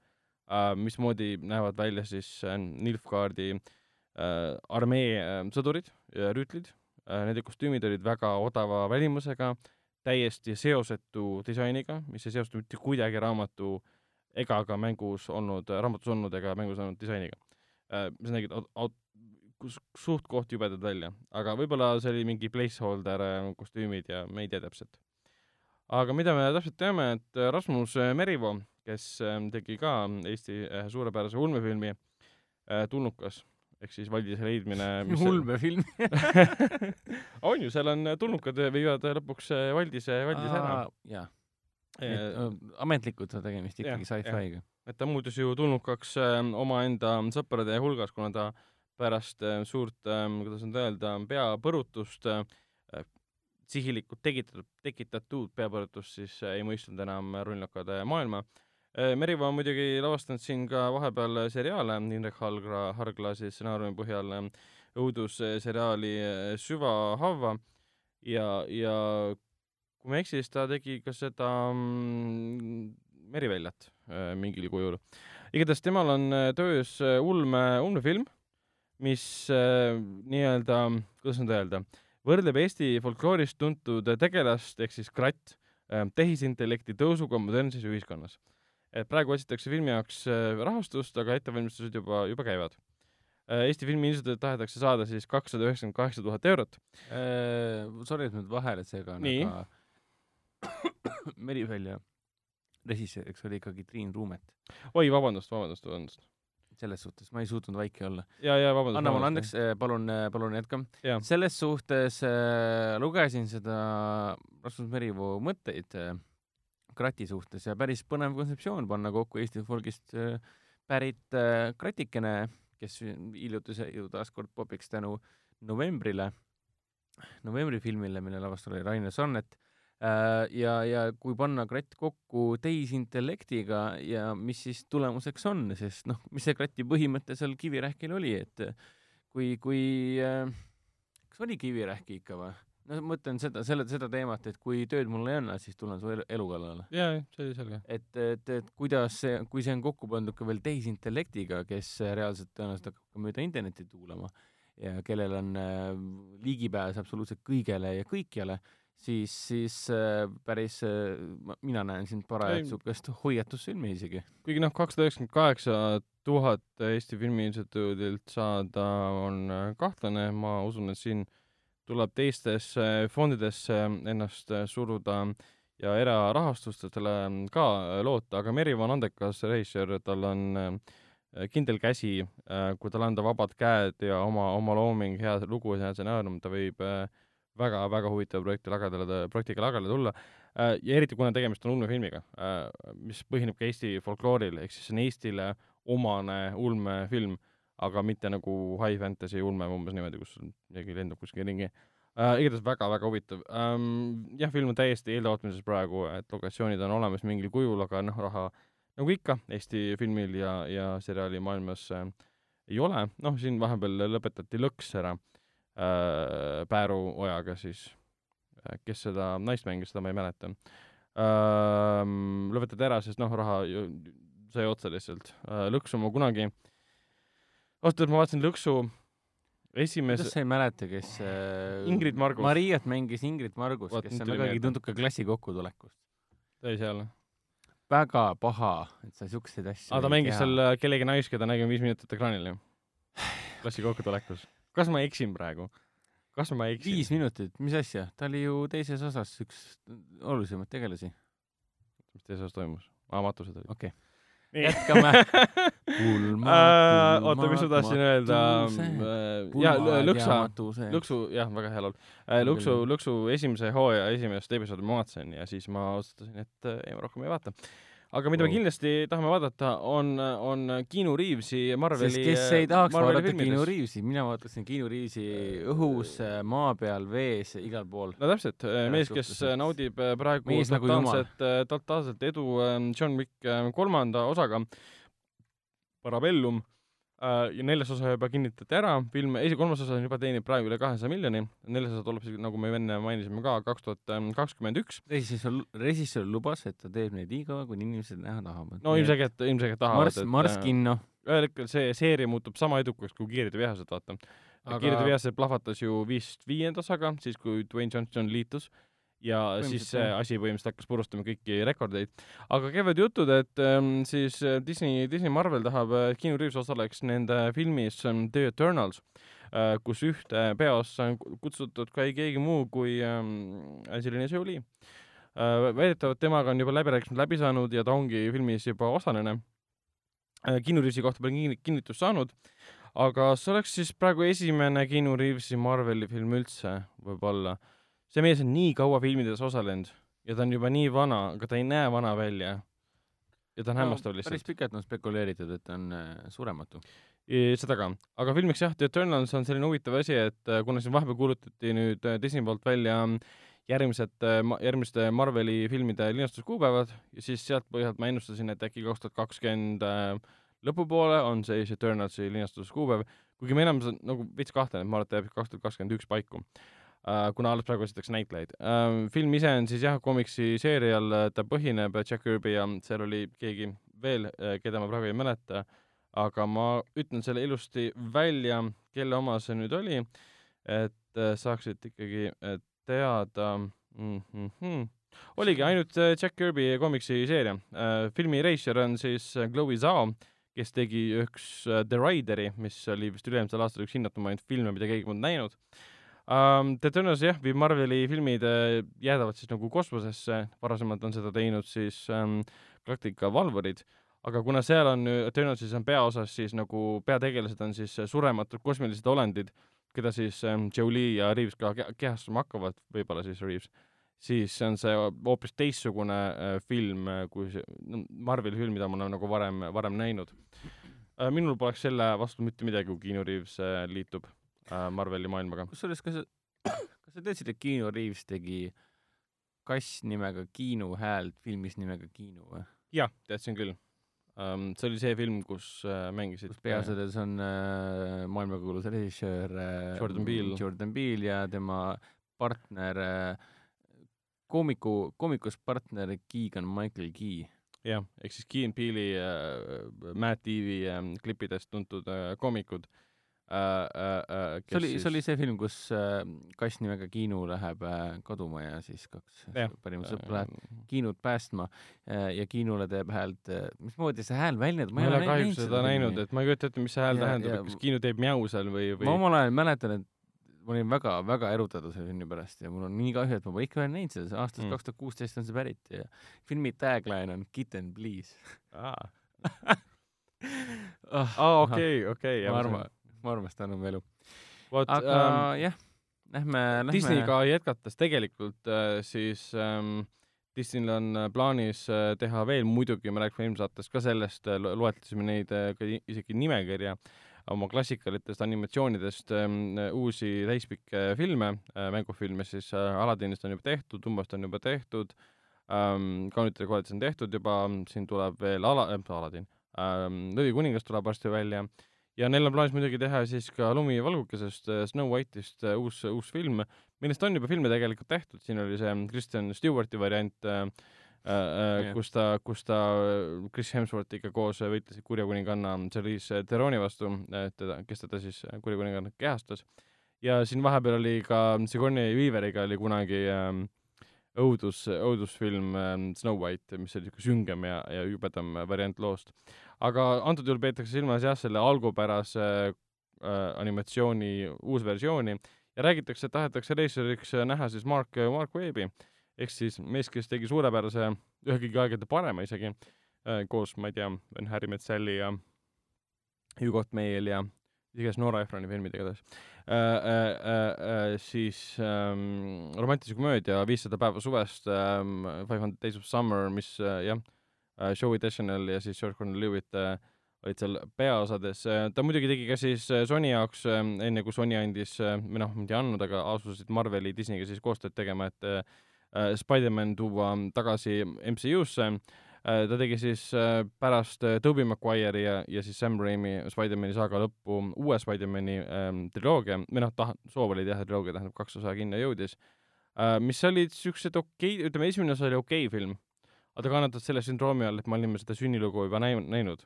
Speaker 2: äh, mismoodi näevad välja siis äh, Nilfgaardi äh, armee äh, sõdurid ja rüütlid äh,. Nende kostüümid olid väga odava välimusega, täiesti seosetu disainiga, mis ei seostu mitte kuidagi raamatu ega ka mängus olnud, raamatus olnud ega mängus olnud disainiga äh,. mis nägid suht-koht jubedad välja, aga võib-olla see oli mingi placeholder äh, kostüümid ja me ei tea täpselt. aga mida me täpselt teame, et Rasmus Merivoo kes tegi ka Eesti ühe suurepärase ulmefilmi äh, Tulnukas ehk siis Valdise leidmine [LAUGHS]
Speaker 3: ulmefilm [LAUGHS]
Speaker 2: on ju, seal on tulnukad viivad lõpuks äh, Valdise, Valdise ära.
Speaker 3: jaa. ametlikult on tegemist ikkagi sci-fi'ga.
Speaker 2: et ta muutus ju tulnukaks äh, omaenda sõprade hulgas, kuna ta pärast äh, suurt äh,, kuidas nüüd öelda, peapõrutust äh, sihilikult tekitatud, tekitatud peapõrutust, siis äh, ei mõistnud enam rullnokade maailma. Äh, Äh, Merimaa on muidugi lavastanud siin ka vahepeal seriaale. Indrek Hargla, Hargla siis stsenaariumi põhjal äh, õudusseriaali äh, Süvahavva ja, ja kui ma ei eksi, siis ta tegi ka seda mm, Meriväljat mingil kujul. igatahes temal on töös ulme, ulmefilm, mis nii-öelda, kuidas nüüd öelda, võrdleb Eesti folkloorist tuntud tegelast ehk siis kratt tehisintellekti tõusuga modernses ühiskonnas et praegu otsitakse filmi jaoks äh, rahastust, aga ettevalmistused juba, juba käivad. Äh, Eesti Filmiinstituudilt tahetakse saada siis kakssada üheksakümmend kaheksa tuhat eurot.
Speaker 3: Äh, sorry, et nüüd vahele segan, aga [COUGHS] Merivälja režissööriks oli ikkagi Triin Ruumet.
Speaker 2: oi, vabandust, vabandust, vabandust.
Speaker 3: Selles suhtes ma ei suutnud vaiki olla.
Speaker 2: ja, ja vabandust.
Speaker 3: anna mulle andeks, palun, palun jätka. selles suhtes äh, lugesin seda Rasmus Merivoo mõtteid äh, krati suhtes ja päris põnev kontseptsioon panna kokku Eesti folgist äh, pärit äh, kratikene, kes hiljuti sai ju taaskord popiks tänu novembrile, novembri filmile, mille lavastus oli Rainer Sonnet äh, ja, ja kui panna kratt kokku tehisintellektiga ja mis siis tulemuseks on, sest noh, mis see krati põhimõte seal Kivirähkil oli, et kui, kui kas oli Kivirähki ikka või? no ma mõtlen seda, selle, seda teemat, et kui tööd mul ei anna, siis tulen su elu, elu kallale.
Speaker 2: jaa, see oli selge.
Speaker 3: et, et, et kuidas see, kui see on kokku pandud ka veel tehisintellektiga, kes reaalselt tõenäoliselt hakkab ka mööda internetti tuulama ja kellel on äh, ligipääs absoluutselt kõigele ja kõikjale, siis, siis äh, päris äh,, mina näen siin parajat niisugust hoiatusfilmi isegi.
Speaker 2: kuigi noh, kakssada üheksakümmend kaheksa tuhat Eesti Filmiinstituudilt saada on äh, kahtlane, ma usun, et siin äh, tuleb teistesse fondidesse ennast suruda ja erarahastustele ka loota, aga Merivo on andekas režissöör, tal on äh, kindel käsi, äh, kui talle anda vabad käed ja oma, oma looming, hea lugu, hea stsenaarium, ta võib väga-väga äh, huvitava projekti lagedale, projektiga lagedale tulla. ja eriti, kuna tegemist on ulmefilmiga, mis põhineb ka Eesti folklooril, ehk siis see on Eestile omane ulmefilm aga mitte nagu high fantasy ulme umbes niimoodi, kus midagi lendab kuskil ringi. uh,. igatahes väga-väga huvitav um,. jah, film on täiesti eeltootmises praegu, et lokatsioonid on olemas mingil kujul, aga noh, raha nagu ikka Eesti filmil ja, ja seriaali maailmas äh, ei ole. noh, siin vahepeal lõpetati lõks ära äh, Pääru ojaga siis äh,, kes seda naist mängis, seda ma ei mäleta äh,. lõpetati ära, sest noh, raha sai otsa lihtsalt äh,. lõksu ma kunagi, oota, ma vaatasin lõksu esimese
Speaker 3: kuidas, sa ei mäleta, kes äh,
Speaker 2: Ingrid Margus.
Speaker 3: Mariat mängis Ingrid Margus, kes on vägagi
Speaker 2: meelde.
Speaker 3: tuntud ka klassi kokkutulekust.
Speaker 2: ta oli seal.
Speaker 3: väga paha, et sa siukseid asju
Speaker 2: aa, ta mängis
Speaker 3: tea.
Speaker 2: seal äh, kellegi naist, keda nägime viis minutit ekraanil ju. klassi kokkutulekus. Kas ma eksin praegu? kas ma eksin?
Speaker 3: viis minutit, mis asja, ta oli ju teises osas üks olulisemaid tegelasi.
Speaker 2: mis teises osas toimus? aa, matused olid.
Speaker 3: okei,
Speaker 2: nii.
Speaker 3: jätkame. [LAUGHS]
Speaker 2: Äh, oota, mis ma tahtsin öelda? jaa, Lõksa, Lõksu, jah, väga hea laul. Lõksu, Lõksu esimese hooaja esimest episoodi ma vaatasin ja siis ma otsustasin, et äh, ei, ma rohkem ei vaata. Aga mida me kindlasti tahame vaadata, on, on Keanu Reavesi Marveli
Speaker 3: sest kes ei tahaks
Speaker 2: Marveli
Speaker 3: vaadata
Speaker 2: filmides.
Speaker 3: Keanu Reavesi, mina vaatasin Keanu Reavesi õhus, maa peal, vees, igal pool.
Speaker 2: no täpselt, mees, kes naudib äh, praegu
Speaker 3: mees nagu
Speaker 2: totaalset, totaalset edu ähm, John Wick äh, kolmanda osaga, Parabellum, ja neljas osa juba kinnitati ära, film, esi-, kolmas osa on juba teenib praegu üle kahesaja miljoni, neljas osa tuleb siis, nagu me enne mainisime ka, kaks tuhat kakskümmend üks.
Speaker 3: režissöör, režissöör lubas, et ta teeb neid nii kaua, kuni inimesed näha tahavad.
Speaker 2: no ilmselgelt, ilmselgelt tahavad,
Speaker 3: Mars, Mars kinno.
Speaker 2: ühel hetkel see seeria muutub sama edukaks kui Kiired ja vihased, vaata aga.... Kiired ja vihased plahvatas ju vist viienda osaga, siis kui Dwayne Johnson liitus ja siis see asi põhimõtteliselt hakkas purustama kõiki rekordeid. aga käivad jutud, et ähm, siis äh, Disney, Disney Marvel tahab, et Keanu Reaves osaleks nende filmis ähm, The Eternals äh,, kus ühte peaossa on ku- kutsutud ka ei keegi muu kui ähm, Angelina Jolie äh,. väidetavalt temaga on juba läbirääkimised läbi saanud ja ta ongi filmis juba osaline äh,. Keanu Reavesi kohta pole kinni- kinnitust saanud, aga see oleks siis praegu esimene Keanu Reavesi Marveli film üldse võib-olla. See mees on nii kaua filmides osalenud ja ta on juba nii vana, aga ta ei näe vana välja. ja ta on hämmastav
Speaker 3: päris
Speaker 2: lihtsalt.
Speaker 3: pikalt on spekuleeritud, et ta on äh, surematu.
Speaker 2: seda ka, aga filmiks jah, The Eternals on selline huvitav asi, et äh, kuna siin vahepeal kuulutati nüüd äh, Disney poolt välja mm, järgmised, järgmiste Marveli filmide linastuskuupäevad ja siis sealt põhjalt ma ennustasin, et äkki kaks tuhat kakskümmend äh, lõpupoole on see Eternalsi linastuskuupäev, kuigi ma enam nagu veits kahtlen, et ma arvan, et ta jääb kaks tuhat kakskümmend üks paiku kuna alles praegu esitatakse näitlejaid uh,. film ise on siis jah, komiksi seerial, ta põhineb Jack Kirby ja seal oli keegi veel, keda ma praegu ei mäleta, aga ma ütlen selle ilusti välja, kelle oma see nüüd oli, et saaksite ikkagi teada mm. -hmm. oligi ainult äh, Jack Kirby komiksi seeria filmi reisijal on siis äh, Chloe Zhao, kes tegi üks The Rideri, mis oli vist üle-eelmisel aastal üks hinnatumaid filme, mida keegi polnud näinud um,. The Eternals jah, viib Marveli filmid äh, jäädavad siis nagu kosmosesse, varasemalt on seda teinud siis um, Galactica valvurid, aga kuna seal on nüüd Eternalsis on peaosas siis nagu peategelased on siis äh, surematud kosmilised olendid, keda siis um, Jolie ja Reaves ka ke- kehastama hakkavad, võib-olla siis Reaves, siis on see hoopis teistsugune äh, film äh, kui see no, Marveli film, mida ma olen nagu varem, varem näinud äh,. minul poleks selle vastu mitte midagi, kui Keanu Reaves äh, liitub äh, Marveli maailmaga.
Speaker 3: kusjuures, kas kas sa teadsid, et Keanu Reaves tegi kass nimega Kiinu häält filmis nimega Kiinu või?
Speaker 2: jah, teadsin küll um,. see oli see film, kus äh, mängisid
Speaker 3: kus peaosades on äh, maailmakuulus režissöör äh,
Speaker 2: Jordan Peele.
Speaker 3: Jordan Peele ja tema partner äh, koomiku, koomikust partner Keegan Michael Key.
Speaker 2: jah, ehk siis Key and Peele'i äh,, Matt Eve'i äh, klippidest tuntud äh, koomikud äh,. Äh,
Speaker 3: see oli, see oli see film, kus äh, kass nimega Kiinu läheb äh, kaduma ja siis kaks parimat sõpra läheb Kiinut päästma äh, ja Kiinule teeb häält äh,, mismoodi see hääl välja
Speaker 2: ma ei ole kahjuks seda näinud, et ma ei kujuta ette, mis see hääl
Speaker 3: Ja-
Speaker 2: tähendab, et kas Kiinu teeb mjau seal või, või
Speaker 3: ma omal ajal mäletan, et ma olin väga-väga erutatud selle filmi pärast ja mul on nii kahju, et ma pole ikka veel näinud seda, aastast
Speaker 2: Mm.
Speaker 3: kaks tuhat kuusteist on see pärit ja filmi tagline on Kitten please
Speaker 2: aa,
Speaker 3: oh,.
Speaker 2: okei, okei.
Speaker 3: ma arvan, ma armastan oma elu. aga
Speaker 2: ähm,
Speaker 3: jah, lähme, lähme.
Speaker 2: Disneyga jätkates tegelikult äh, siis ähm, Disneyl on äh, plaanis äh, teha veel, muidugi me rääkisime eelmises saates ka sellest äh,, loetlesime neid ka isegi nimekirja oma klassikalitest animatsioonidest ähm, uusi täispikke filme mängufilme, siis Aladinist on juba tehtud, Dumbast on juba tehtud ähm,, Kaunitele koledis on tehtud juba, siin tuleb veel Ala- äh,, Aladin ähm,, Lõvikuningas tuleb varsti välja ja neil on plaanis muidugi teha siis ka Lumivalgukesest äh, Snow White'ist äh, uus, uus film, millest on juba filme tegelikult tehtud, siin oli see Kristen Stewarti variant äh,, äh,
Speaker 3: Jah.
Speaker 2: kus ta, kus ta äh, Chris Hemsworthiga koos võitles kurja kuninganna Charlize Theroni vastu, teda, kes teda siis äh, kurja kuninganna kehastas. ja siin vahepeal oli ka Sigourney Weaveriga oli kunagi ähm, õudus, õudusfilm ähm, Snow White, mis oli niisugune süngem ja, ja jubedam variant loost. Aga antud juhul peetakse silmas jah, selle algupärase äh, animatsiooni uusversiooni ja räägitakse, et tahetakse režissööriks näha siis Mark, Mark Webbi ehk siis mees, kes tegi suurepärase, ühe kõigi aegade parema isegi äh,, koos, ma ei tea, Harry Met Salli ja Hugo Mail ja igatahes Nora Ephroni filmid igatahes äh,. Äh, äh, äh, siis ähm, romantilise komöödia Viissada päeva suvest ähm,, Five Hundred Days of Summer, mis äh, jah äh,, Joey Deschanel ja siis George Clooney Lewitt äh, olid seal peaosades. ta muidugi tegi ka siis äh, Sony jaoks, enne kui Sony andis, või noh, mitte andnud, aga asusid Marveli Disneyga siis koostööd tegema, et äh, Spider-man tuua tagasi MCU-sse. ta tegi siis äh, pärast äh, Tobey Maguire'i ja, ja siis Sam Raimi Spider-mani saaga lõppu uue Spider-mani ähm, triloogia, või noh, tah-, soov oli teha triloogia, tähendab kaks osa kinno jõudis äh,, mis olid siuksed okei okay,, ütleme esimene osa oli okei okay film, aga ta kannatas selle sündroomi all, et me olime seda sünnilugu juba näinud,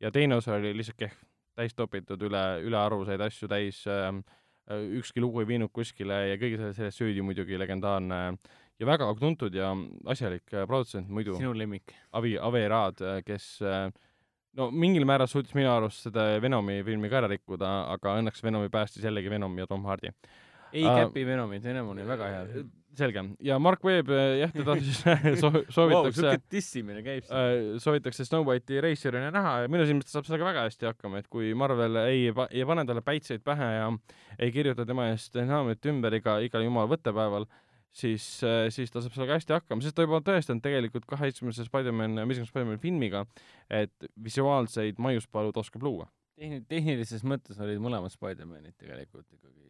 Speaker 2: ja teine osa oli lihtsalt kehv, täis topitud üle, ülearuseid asju täis äh,, ükski lugu ei viinud kuskile ja kõige selle, sellest süüdi muidugi legendaarne ja väga tuntud ja asjalik äh, produtsent muidu,
Speaker 3: sinu lemmik?
Speaker 2: Avi, Ave Raad, kes äh, no mingil määral suutis minu arust seda Venomi filmi ka ära rikkuda, aga õnneks Venomi päästis jällegi Venom ja Tom Hardy.
Speaker 3: ei
Speaker 2: Aa,
Speaker 3: käpi Venomit, Venom oli väga hea.
Speaker 2: Selge, ja Mark Webb, jah, teda [LAUGHS] siis [LAUGHS] so
Speaker 3: Vau,
Speaker 2: soovitakse
Speaker 3: siuke dissimine käib siin.
Speaker 2: äh, soovitakse Snow White'i reisijana näha ja minu silmis ta saab sellega väga hästi hakkama, et kui Marvel ei, ei pane talle päitseid pähe ja ei kirjuta tema eest naamit ümber iga, igal jumala võttepäeval, siis, siis ta saab sellega hästi hakkama, sest ta juba on tõestanud tegelikult kahe esimese Spider-man, Amazing Spider-man filmiga, et visuaalseid maiuspalud oskab luua.
Speaker 3: Tehni-, tehnilises mõttes olid mõlemad Spider-manid tegelikult ikkagi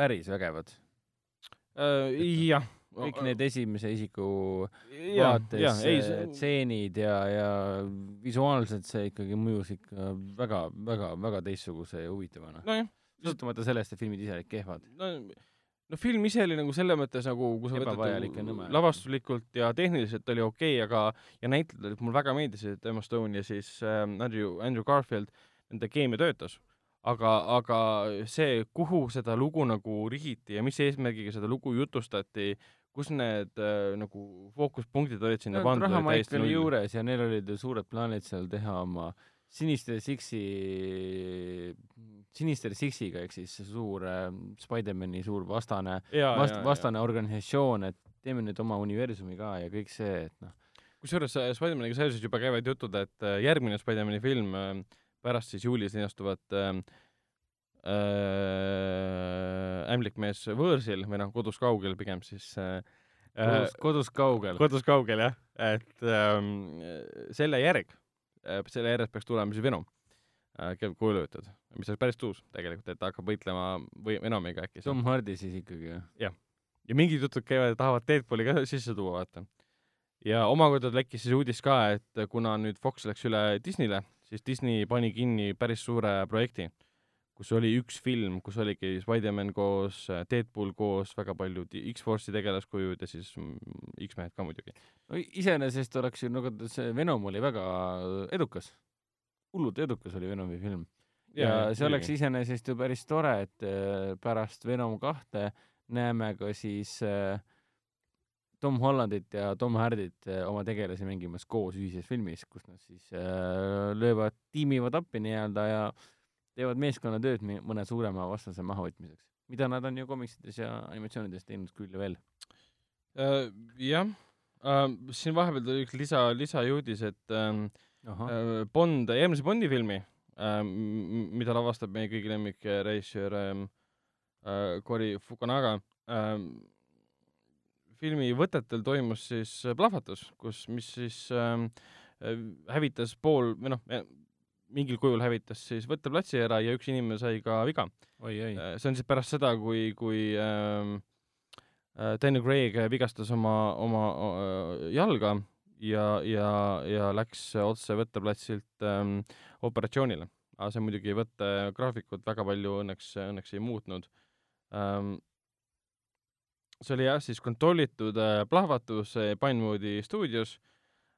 Speaker 3: päris vägevad.
Speaker 2: Jah.
Speaker 3: kõik need esimese isiku vaates äh, tseenid ja, ja visuaalselt see ikkagi mõjus ikka väga, väga, väga teistsuguse ja huvitavana.
Speaker 2: nojah,
Speaker 3: sõltumata sellest, et filmid ise olid kehvad.
Speaker 2: no no film ise oli nagu selles mõttes nagu, kui sa võtad lavastuslikult ja tehniliselt oli okei okay,, aga ja näitlejad olid, mulle väga meeldisid Emma Stone ja siis äh, Andrew, Andrew Garfield, nende keemia töötas. Aga, aga see, kuhu seda lugu nagu rihiti ja mis eesmärgiga seda lugu jutustati, kus need äh, nagu fookuspunktid olid sinna
Speaker 3: no,
Speaker 2: pandud,
Speaker 3: rahamaik oli juures ja neil olid suured plaanid seal teha oma Sinister Sixi, Sinister Sixiga ehk siis suur äh, Spider-mani suur vastane, vast, vastane organisatsioon, et teeme nüüd oma universumi ka ja kõik see, et noh,
Speaker 2: kusjuures äh, Spider-maniga seoses juba käivad jutud, et äh, järgmine Spider-mani film äh, pärast siis juulis linastuvat äh, äh, ämblikmees võõrsil või noh, kodus kaugel pigem siis äh,
Speaker 3: kodus, kodus kaugel.
Speaker 2: kodus kaugel jah, et ähm, selle järg äh,, selle järjest peaks tulema siis Venom äh, kujulõõtud, mis oleks päris tuus tegelikult, et ta hakkab võitlema või Venomiga äkki.
Speaker 3: Tom Hardy siis ikkagi või?
Speaker 2: ja mingid jutud käivad, tahavad Deadpooli ka sisse tuua, vaata. ja omakorda lekkis siis uudis ka, et kuna nüüd Fox läks üle Disneyle, siis Disney pani kinni päris suure projekti, kus oli üks film, kus oligi Spider-man koos, Deadpool koos, väga palju X-Force'i tegelaskujud ja siis X-mehed ka muidugi.
Speaker 3: no iseenesest oleks ju nagu see Venom oli väga edukas, hullult edukas oli Venomi film. ja see oleks iseenesest ju päris tore, et äh, pärast Venom kahte näeme ka siis äh, Tom Hollandit ja Tom Hardit äh, oma tegelasi mängimas koos ühises filmis, kus nad siis äh, löövad, tiimivad appi nii-öelda ja teevad meeskonnatööd mõne suurema vastase mahavõtmiseks, mida nad on ju komiksides ja animatsioonides teinud küll ja veel.
Speaker 2: uh, jah. Uh,, siin vahepeal tuli üks lisa, lisauudis, et
Speaker 3: ahah,
Speaker 2: uh, Bond, järgmise Bondi filmi um,, mida lavastab meie kõigi lemmik režissöör um, uh, Cory Fukunaga um,, filmi võtetel toimus siis plahvatus, kus, mis siis ähm, hävitas pool või noh, mingil kujul hävitas siis võtteplatsi ära ja üks inimene sai ka viga.
Speaker 3: oi-oi.
Speaker 2: see on siis pärast seda, kui, kui ähm, äh, Daniel Craig vigastas oma, oma äh, jalga ja, ja, ja läks otse võtteplatsilt ähm, operatsioonile. aga see muidugi võttegraafikut väga palju õnneks, õnneks ei muutnud ähm,. See oli jah, siis kontrollitud äh, plahvatus Pinewoodi stuudios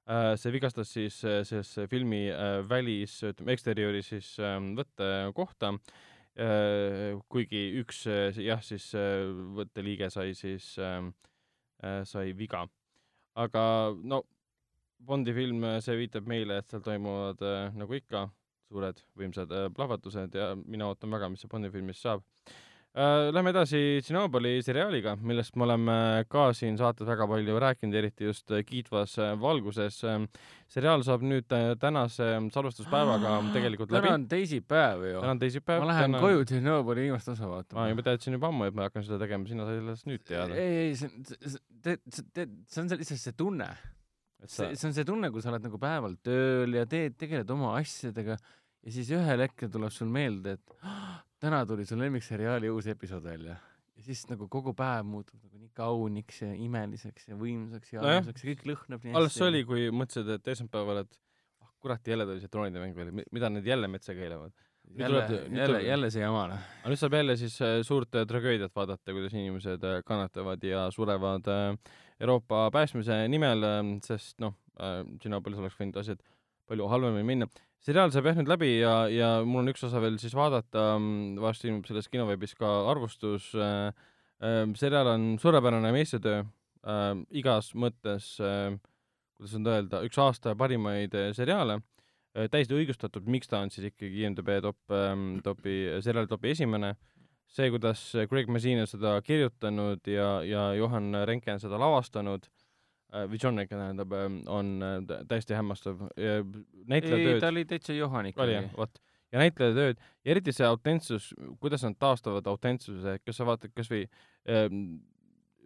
Speaker 2: äh,. see vigastas siis äh, selles filmi välis, ütleme eksteriööri siis äh, võttekohta kuigi üks jah, siis võtteliige sai siis äh,, äh, sai viga. aga no Bondi film, see viitab meile, et seal toimuvad nagu ikka suured võimsad plahvatused ja mina ootan väga, mis see Bondi filmist saab. Lähme edasi Tšernobõli seriaaliga, millest me oleme ka siin saates väga palju rääkinud, eriti just äh, kiitvas äh, valguses äh,. seriaal saab nüüd äh, tänase salvestuspäevaga tegelikult läbi
Speaker 3: täna. on teisipäev ju.
Speaker 2: täna on teisipäev.
Speaker 3: ma lähen täna... koju Tšernobõli viimast osa vaatama
Speaker 2: ma juba teadsin juba ammu, et ma hakkan seda tegema, sina sai sellest nüüd teada.
Speaker 3: ei, ei, see on, see, see, see on lihtsalt see tunne. see, see on see tunne, kui sa oled nagu päeval tööl ja teed, tegeled oma asjadega ja siis ühel hetkel tuleb sul meelde, et "Ah, täna tuli su lemmikseriaali uus episood välja. ja siis nagu kogu päev muutub nagu nii kauniks ja imeliseks ja võimsaks ja armsaks ja kõik lõhnab nii
Speaker 2: alles see oli, kui mõtlesid, et esmaspäeval, et ah kurat, jälle tuli see troonide mäng veel, mida need jälle metsa keelavad.
Speaker 3: jälle jälle, jälle see jama noh.
Speaker 2: aga nüüd saab jälle siis äh, suurt äh, tragöödiat vaadata, kuidas inimesed äh, kannatavad ja surevad Euroopa päästmise nimel, sest noh, Tšernobõlis oleks võinud asjad palju halvemini minna. Seriaal saab jah nüüd läbi ja, ja mul on üks osa veel siis vaadata, varsti ilmub selles kinoveebis ka arvustus. seriaal on suurepärane meistritöö äh, igas mõttes äh,, kuidas nüüd öelda, üks aasta parimaid äh, seriaale äh,, täiesti õigustatud, miks ta on siis ikkagi IMDB top ähm,, topi, seriaali topi esimene. see, kuidas Greg on seda kirjutanud ja, ja Johan Renke on seda lavastanud äh,, John Renke tähendab, on äh, tä- täiesti hämmastav. näitlejatööd
Speaker 3: ta oli täitsa Johan
Speaker 2: oli jah, vot. ja näitlejatööd ja eriti see autentsus, kuidas nad taastavad autentsuse, kas sa vaatad kasvõi ähm,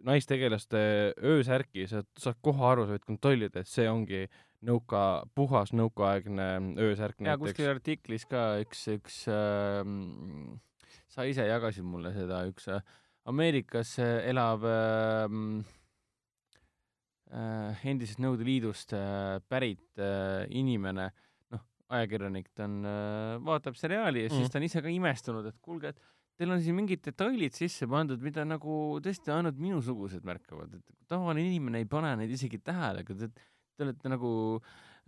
Speaker 2: naistegelaste öösärki, sa saad kohe aru, sa võid kontrollida, et see ongi nõuka, puhas nõukaaegne öösärk
Speaker 3: ja kuskil artiklis ka üks, üks ähm,, sa ise jagasid mulle seda, üks äh, Ameerikas äh, elav ähm, äh, endisest Nõukogude Liidust äh, pärit äh, inimene, noh, ajakirjanik, ta on äh,, vaatab seriaali ja siis
Speaker 2: Mhm.
Speaker 3: ta on ise ka imestunud, et kuulge, et teil on siin mingid detailid sisse pandud, mida nagu tõesti ainult minusugused märkavad, et tavaline inimene ei pane neid isegi tähele, aga te, te olete nagu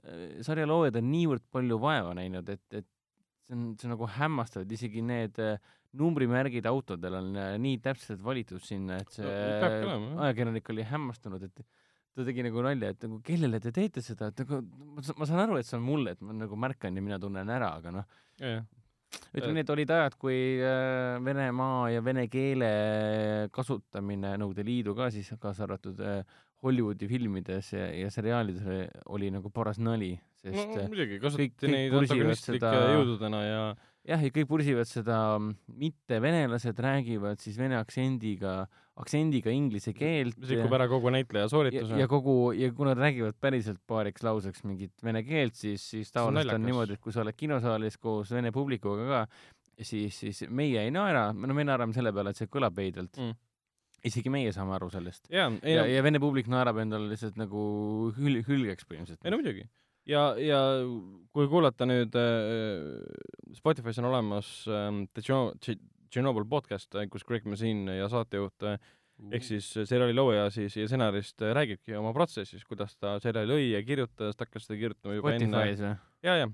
Speaker 3: äh, sarjaloojad on niivõrd palju vaeva näinud, et, et see on, see on nagu hämmastav, et isegi need äh, numbrimärgid autodel on äh, nii täpselt valitud sinna, et see
Speaker 2: No,
Speaker 3: ajakirjanik oli hämmastunud, et ta tegi nagu nalja, et nagu kellele te teete seda, et nagu ma sa- ma saan aru, et see on mulle, et ma nagu märkan ja mina tunnen ära, aga noh,
Speaker 2: jah,
Speaker 3: ütleme nii, et olid ajad, kui äh, Venemaa ja vene keele kasutamine Nõukogude Liidu ka siis, kaasa arvatud äh, Hollywoodi filmides ja, ja seriaalides oli, oli nagu paras nali, sest
Speaker 2: no
Speaker 3: äh,
Speaker 2: muidugi, kasutati neid
Speaker 3: seda-
Speaker 2: jõududena ja
Speaker 3: jah, ja kõik pursivad seda, mittevenelased räägivad siis vene aktsendiga, aktsendiga inglise keelt
Speaker 2: mis rikub ära kogu näitleja
Speaker 3: ja,
Speaker 2: soorituse
Speaker 3: ja. kogu ja kui nad räägivad päriselt paariks lauseks mingit vene keelt, siis, siis
Speaker 2: on
Speaker 3: tavaliselt on
Speaker 2: naljakas.
Speaker 3: niimoodi, et kui sa oled kinosaalis koos vene publikuga ka, siis, siis meie ei naera, no me naerame selle peale, et see kõlab veidralt
Speaker 2: Mm.
Speaker 3: isegi meie saame aru sellest. ja,
Speaker 2: no
Speaker 3: ja vene publik naerab endale lihtsalt nagu hül-, hülgeks põhimõtteliselt.
Speaker 2: ei no muidugi. ja, ja kui kuulata nüüd äh, Spotify's on olemas Tši- Chernobyl podcast, kus Greg Mazin ja saatejuht äh, ehk siis seriaali looja siis ja stsenarist äh, räägibki oma protsessist, kuidas ta seriaali lõi ja kirjutas, ta hakkas seda kirjutama juba enne.
Speaker 3: Spotify's või?
Speaker 2: ja, ja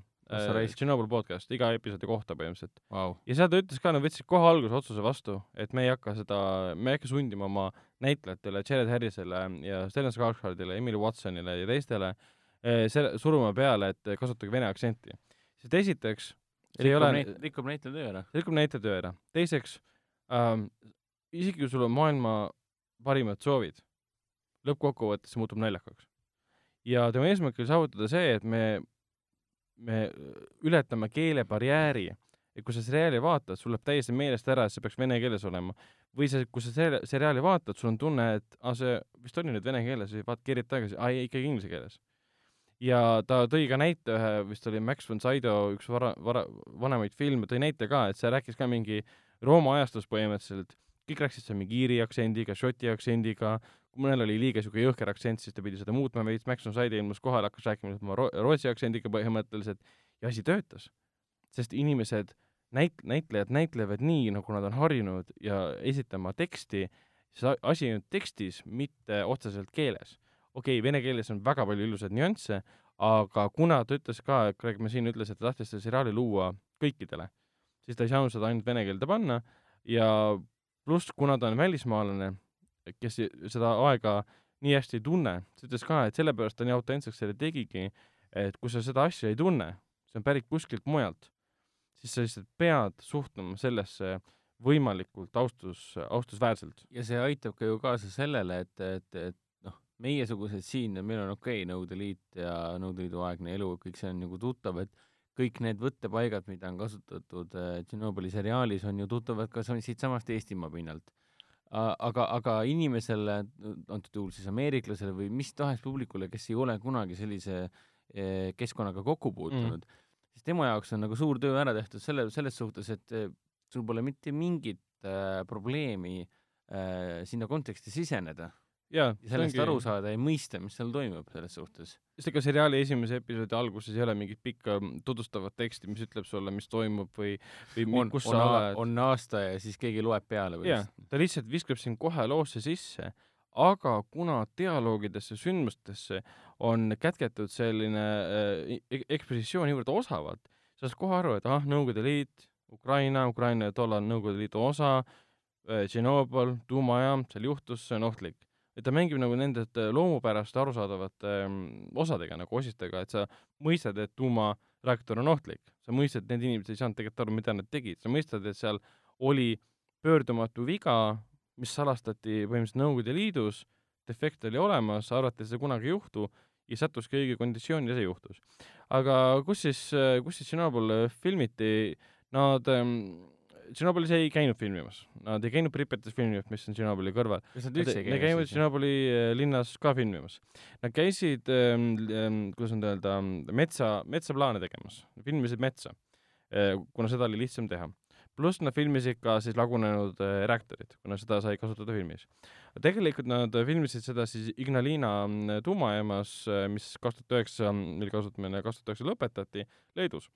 Speaker 3: raisk.
Speaker 2: Chernobyl podcast iga episoodi kohta põhimõtteliselt.
Speaker 3: Vau.
Speaker 2: ja seal ta ütles ka, nad võtsid kohe alguses otsuse vastu, et me ei hakka seda, me ei hakka sundima oma näitlejatele, Jared Harrisele ja Stellan Skarsgårdile, Emily Watsonile ja teistele selle, suruma peale, et kasutage vene aktsenti. sest esiteks, see ei ole,
Speaker 3: neid, rikub näitleja töö ära.
Speaker 2: rikub näitleja töö ära. teiseks ähm,, isegi kui sul on maailma parimad soovid, lõppkokkuvõttes see muutub naljakaks. ja tema eesmärk oli saavutada see, et me, me ületame keelebarjääri, et kui sa seriaali vaatad, sul läheb täiesti meelest ära, et see peaks vene keeles olema. või see, kui sa seri- seriaali vaatad, sul on tunne, et aa, see vist oli nüüd vene keeles, vaata, keerid tagasi, aa ei, ikkagi inglise keeles. Ja ta tõi ka näite ühe, vist oli Max von Sydow üks vara, vara, vanemaid filme, tõi näite ka, et see rääkis ka mingi Rooma ajastust põhimõtteliselt, kõik rääkisid seal mingi iiri aktsendiga, šoti aktsendiga, kui mõnel oli liiga niisugune jõhker aktsent, siis ta pidi seda muutma veits, Max von Sydow ilmus kohale, hakkas rääkima tema ro rootsi aktsendiga põhimõtteliselt. Ja asi töötas. sest inimesed, näit-, näitlejad näitlevad nii, nagu nad on harjunud ja esitama teksti, see asi on tekstis, mitte otseselt keeles okei okay,, vene keeles on väga palju ilusaid nüansse, aga kuna ta ütles ka, Craig Mazin ütles, et ta tahtis seda seriaali luua kõikidele, siis ta ei saanud seda ainult vene keelde panna ja pluss, kuna ta on välismaalane, kes seda aega nii hästi ei tunne, ta ütles ka, et sellepärast ta nii autentseks selle tegigi, et kui sa seda asja ei tunne, see on pärit kuskilt mujalt, siis sa lihtsalt pead suhtuma sellesse võimalikult austus, austusväärselt.
Speaker 3: ja see aitab ka ju kaasa sellele, et, et, et meiesugused siin, meil on okei okay, Nõukogude Liit ja Nõukogude Liidu aegne elu, kõik see on nagu tuttav, et kõik need võttepaigad, mida on kasutatud äh, Tšernobõli seriaalis, on ju tuttavad ka siitsamast Eestimaa pinnalt. aga, aga inimesele, antud juhul siis ameeriklasele või mis tahes publikule, kes ei ole kunagi sellise äh, keskkonnaga kokku puutunud mm., siis tema jaoks on nagu suur töö ära tehtud selle, selles suhtes, et äh, sul pole mitte mingit äh, probleemi äh, sinna konteksti siseneda
Speaker 2: ja,
Speaker 3: ja sellest ongi... aru saada ja mõista, mis seal toimub selles suhtes.
Speaker 2: sest ega seriaali esimese episoodi alguses ei ole mingit pikka tutvustavat teksti, mis ütleb sulle, mis toimub või, või
Speaker 3: on,
Speaker 2: kus
Speaker 3: on,
Speaker 2: sa oled.
Speaker 3: on aasta ja siis keegi loeb peale või?
Speaker 2: jah, ta lihtsalt viskab sind kohe loosse sisse, aga kuna dialoogidesse, sündmustesse on kätketud selline äh, ekspositsioon niivõrd osavalt, sa saad kohe aru, et ah, Nõukogude Liit, Ukraina, Ukraina tollal Nõukogude Liidu osa äh,, Tšernobõl, tuumajaam, seal juhtus, see on ohtlik et ta mängib nagu nende loomupäraste arusaadavate ähm, osadega nagu osistega, et sa mõistad, et tuumareaktor on ohtlik, sa mõistad, et need inimesed ei saanud tegelikult aru, mida nad tegid, sa mõistad, et seal oli pöördumatu viga, mis salastati põhimõtteliselt Nõukogude Liidus, defekt oli olemas, arvati, et seda kunagi ei juhtu ja sattuski õige konditsiooni ja see juhtus. aga kus siis, kus siis Tšernobõl filmiti, nad ähm, Tšernobõlis ei käinud filmimas, nad ei käinud Pripetis filmimas, mis on Tšernobõli kõrval.
Speaker 3: kas nad üldse ei
Speaker 2: käinud? Nad käivad Tšernobõli äh, linnas ka filmimas. Nad käisid ähm,, ähm, kuidas nüüd öelda, metsa, metsaplaane tegemas, filmisid metsa äh,, kuna seda oli lihtsam teha. pluss nad filmisid ka siis lagunenud äh, reaktorid, kuna seda sai kasutada filmis. tegelikult nad filmisid seda siis Ignalina äh, tuumajaamas, mis kaks tuhat üheksa, mille kasutamine kaks tuhat üheksa lõpetati, Leedus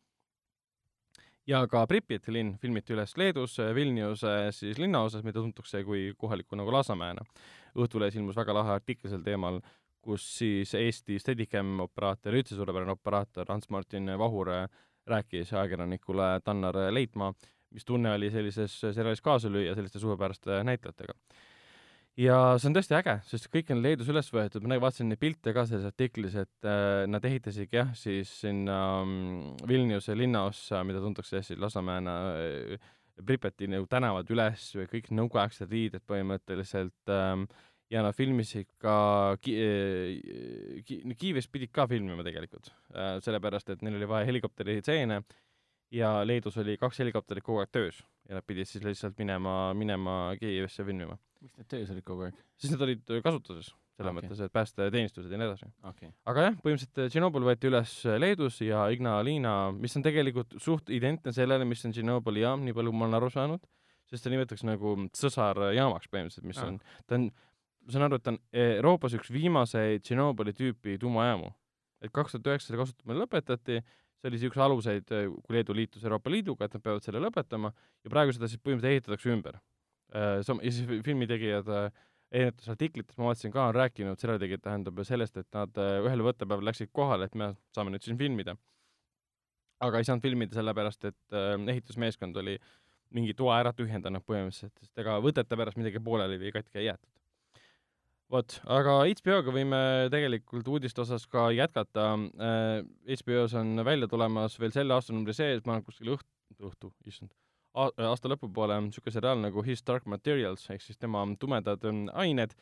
Speaker 2: ja ka Pripjati linn filmiti üles Leedus, Vilniuse siis linnaosas, mida tuntakse kui kohalikku nagu Lasnamäena. Õhtulehes ilmus väga lahe artikkel sel teemal, kus siis Eesti Steadicam operaator, üldse suurepärane operaator Hans-Martin Vahur rääkis ajakirjanikule Tannar Leitmaa, mis tunne oli sellises seriaalis kaasa lüüa selliste suurepäraste näitlejatega ja see on tõesti äge, sest kõik on Leedus üles võetud, ma vaatasin neid pilte ka selles artiklis, et äh, nad ehitasidki jah, siis sinna um, Vilniuse linnaossa, mida tuntakse siis Lasnamäena äh,, Pripeti nagu tänavad üles või kõik nõukaaegsed riided põhimõtteliselt ähm, ja nad filmisid ka ki, äh, ki, Kiievis pidid ka filmima tegelikult äh,, sellepärast et neil oli vaja helikopteri stseene ja Leedus oli kaks helikopterit kogu aeg töös ja nad pidid siis lihtsalt minema, minema Kiievisse filmima
Speaker 3: miks need töös olid kogu aeg?
Speaker 2: siis need olid kasutuses, selles okay. mõttes, et päästeteenistused ja nii edasi
Speaker 3: okay..
Speaker 2: aga jah, põhimõtteliselt äh, Tšernobõl võeti üles äh, Leedus ja Ignalina, mis on tegelikult suht identne sellele, mis on Tšernobõli jaam, nii palju ma olen aru saanud, sest ta nimetatakse nagu sõsarjaamaks põhimõtteliselt, mis ah. on, ta on, ma saan aru, et ta on Euroopas üks viimaseid Tšernobõli tüüpi tuumajaamu. et kaks tuhat üheksa selle kasutamine lõpetati, see oli üks aluseid, äh, kui Leedu liitus Euroopa Liiduga, et nad peavad selle lõpetama ja praegu seda siis põhimõtteliselt ehitatakse ümber sam-, ja siis filmitegijad äh, erinevates artiklites, ma vaatasin ka, on rääkinud, seriaalitegijad tähendab sellest, et nad äh, ühel võttepäeval läksid kohale, et me saame nüüd siin filmida. aga ei saanud filmida sellepärast, et ehitusmeeskond oli mingi toa ära tühjendanud põhimõtteliselt, sest ega võtete pärast midagi pooleli või katki ei jäetud. vot, aga HBO-ga võime tegelikult uudiste osas ka jätkata. HBO-s on välja tulemas veel selle aastanumbri sees, ma olen kuskil õht-, õhtu, issand aasta lõpupoole niisugune seriaal nagu His Dark Materials ehk siis tema tumedad ähm, ained,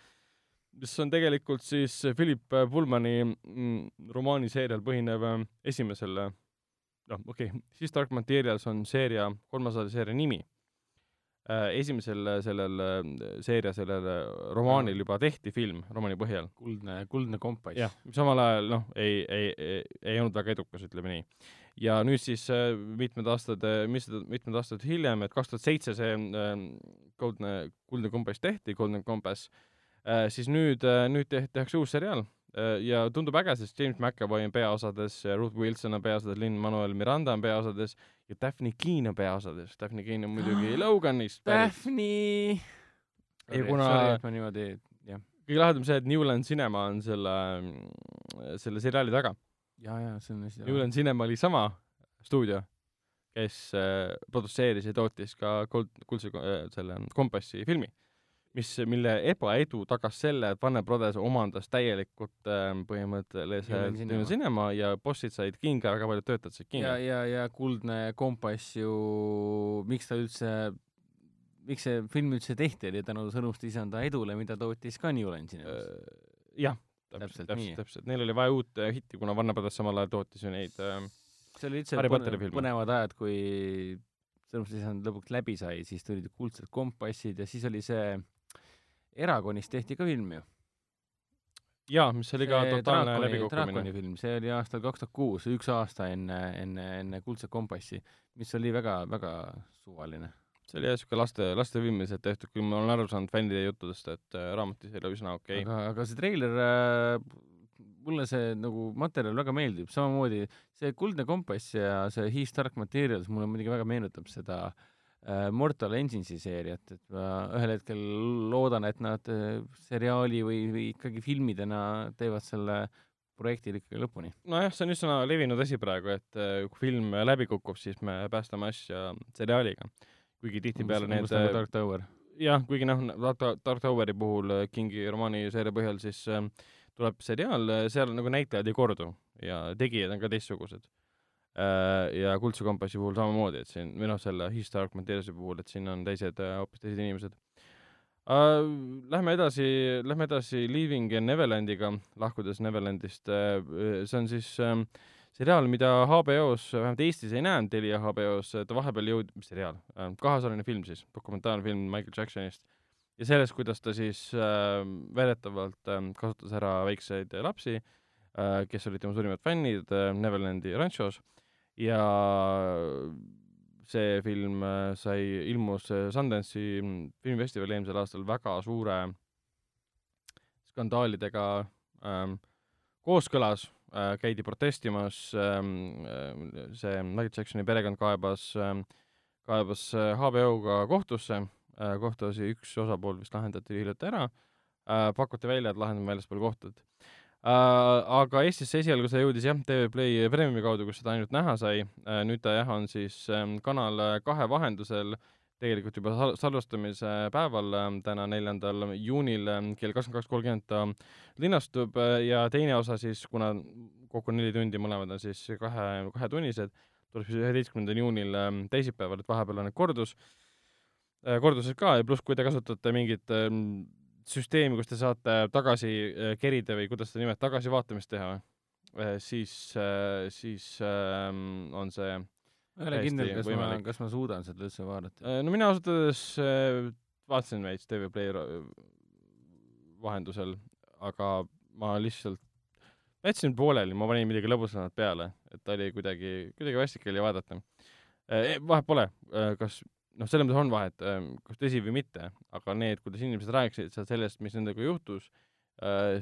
Speaker 2: mis on tegelikult siis Philip Pullmani mm, romaaniseerial põhinev ähm, esimesel, noh, okei okay,, His Dark Materials on seeria, kolmasaja seeria nimi. äh, esimesel äh, sellel äh, seeria sellel äh, romaanil juba tehti film romaani põhjal.
Speaker 3: kuldne, kuldne kompass.
Speaker 2: jah, samal ajal noh, ei, ei, ei, ei olnud väga edukas, ütleme nii. Ja nüüd siis äh, mitmed aastad, mis, mitmed aastad hiljem, et kaks tuhat seitse see äh, kuldne, kuldne kompass tehti, Golden Compass äh,, siis nüüd äh,, nüüd te- tehakse uus seriaal äh, ja tundub äge, sest James McAvoy on peaosades, Ruth Wilson on peaosades, Lin-Manuel Miranda on peaosades ja Daphne Keane on peaosades. Daphne Keane on muidugi [GASPS] Loganist pärit.
Speaker 3: Daphne.
Speaker 2: Ja kuna-
Speaker 3: ma niimoodi, jah,
Speaker 2: kõige lahedam see, et Newland Cinema on selle, selle seriaali taga.
Speaker 3: ja, ja see on hästi
Speaker 2: Newland Cinema oli sama stuudio, kes äh, produtseeris ja tootis ka Gold, kuldse äh, selle Kompassi filmi, mis, mille ebaedu tagas selle, et Warner Brothers omandas täielikult äh, põhimõtteliselt
Speaker 3: Newland Cinema.
Speaker 2: Ja bossid said kinga, väga paljud töötajad said
Speaker 3: ja,
Speaker 2: kinga.
Speaker 3: ja, ja Kuldne kompass ju, miks ta üldse, miks see film üldse tehti, oli tänu Sõnuste isanda edule, mida tootis ka Newland Cinemas.
Speaker 2: Äh, jah,
Speaker 3: Täpselt
Speaker 2: täpselt, täpselt, neil oli vaja uut äh, hitti, kuna Brothers samal ajal tootis ju neid äh,
Speaker 3: see oli üldse
Speaker 2: Harry Potteri filmi.
Speaker 3: põnevad ajad, kui Sõnuste isand lõpuks läbi sai, siis tulid kuldsed kompassid ja siis oli see Eragonist tehti ka film ju.
Speaker 2: jaa, mis oli ka totaalne läbikukkumine.
Speaker 3: Film, see oli aastal kaks tuhat kuus, üks aasta enne, enne, enne Kuldset kompassi, mis oli väga, väga suvaline.
Speaker 2: See oli jah siuke laste, lastefilm lihtsalt tehtud, kui ma olen aru saanud fännide juttudest, et äh, raamatis oli üsna okei okay..
Speaker 3: aga, aga see treiler äh,, mulle see nagu materjal väga meeldib, samamoodi see Kuldne kompass ja see He Stark Materials mulle muidugi väga meenutab seda äh, Mortal Engines'i seeriat, et ma ühel hetkel loodan, et nad äh, seriaali või, või ikkagi filmidena teevad selle projekti ikkagi lõpuni.
Speaker 2: nojah, see on üsna levinud asi praegu, et äh, kui film läbi kukub, siis me päästame asja seriaaliga. Kuigi tihtipeale need
Speaker 3: nagu Dark Tower.
Speaker 2: jah, kuigi noh, Dark Toweri puhul äh, Kingi romaani seeria põhjal siis äh, tuleb seriaal, seal nagu näitlejad ei kordu ja tegijad on ka teistsugused. ja Kuldse kompassi puhul samamoodi, et siin, või noh, selle His Dark Materialsi puhul, et siin on teised, hoopis teised inimesed. Lähme edasi, lähme edasi Leaving Neverlandiga, lahkudes Neverlandist, see on siis ähm, seriaal, mida HBO-s, vähemalt Eestis ei näinud Telia HBO-s, ta vahepeal jõud-, mis seriaal, kaheosaline film siis, dokumentaalfilm Michael Jacksonist. Ja sellest, kuidas ta siis äh, väidetavalt äh, kasutas ära väikseid lapsi äh,, kes olid tema suurimad fännid äh, Neverlandi ranchos. Ja see film äh, sai, ilmus äh, Sundance'i mm, filmifestivalil eelmisel aastal väga suure skandaalidega ähm, kooskõlas äh,, käidi protestimas ähm,, äh, see Michael Jacksoni perekond kaebas ähm,, kaebas äh, HBO-ga kohtusse äh,, kohtuasi üks osapool vist lahendati hiljuti ära äh,, pakuti välja, et lahendame väljaspool kohtut äh,. aga Eestisse esialgu see jõudis jah, TV Play Premiumi kaudu, kus seda ainult näha sai äh,, nüüd ta jah, on siis ähm, Kanal kahe vahendusel tegelikult juba sal- salvestamise päeval äh,, täna, neljandal juunil äh, kell kakskümmend kaks kolmkümmend ta linastub äh, ja teine osa siis, kuna kokku neli tundi, mõlemad on siis kahe, kahetunnised, tuleb siis üheteistkümnendal juunil ähm, teisipäeval, et vahepeal on need kordus, kordused ka ja pluss, kui te kasutate mingit ähm, süsteemi, kus te saate tagasi äh, kerida või kuidas seda nimetada, tagasivaatamist teha, siis, siis ähm, on see
Speaker 3: ma ei ole kindel, kas ma
Speaker 2: võimalik.,
Speaker 3: kas ma suudan seda üldse vaadata.
Speaker 2: Äh, no mina ausalt öeldes äh, vaatasin veits TV Play vahendusel, aga ma lihtsalt ma jätsin pooleli, ma panin midagi lõbusamat peale, et ta oli kuidagi, kuidagi vastik oli vaadata. vahet pole, kas noh, selles mõttes on vahet, kas tõsi või mitte, aga need, kuidas inimesed rääkisid seal sellest, mis nendega juhtus,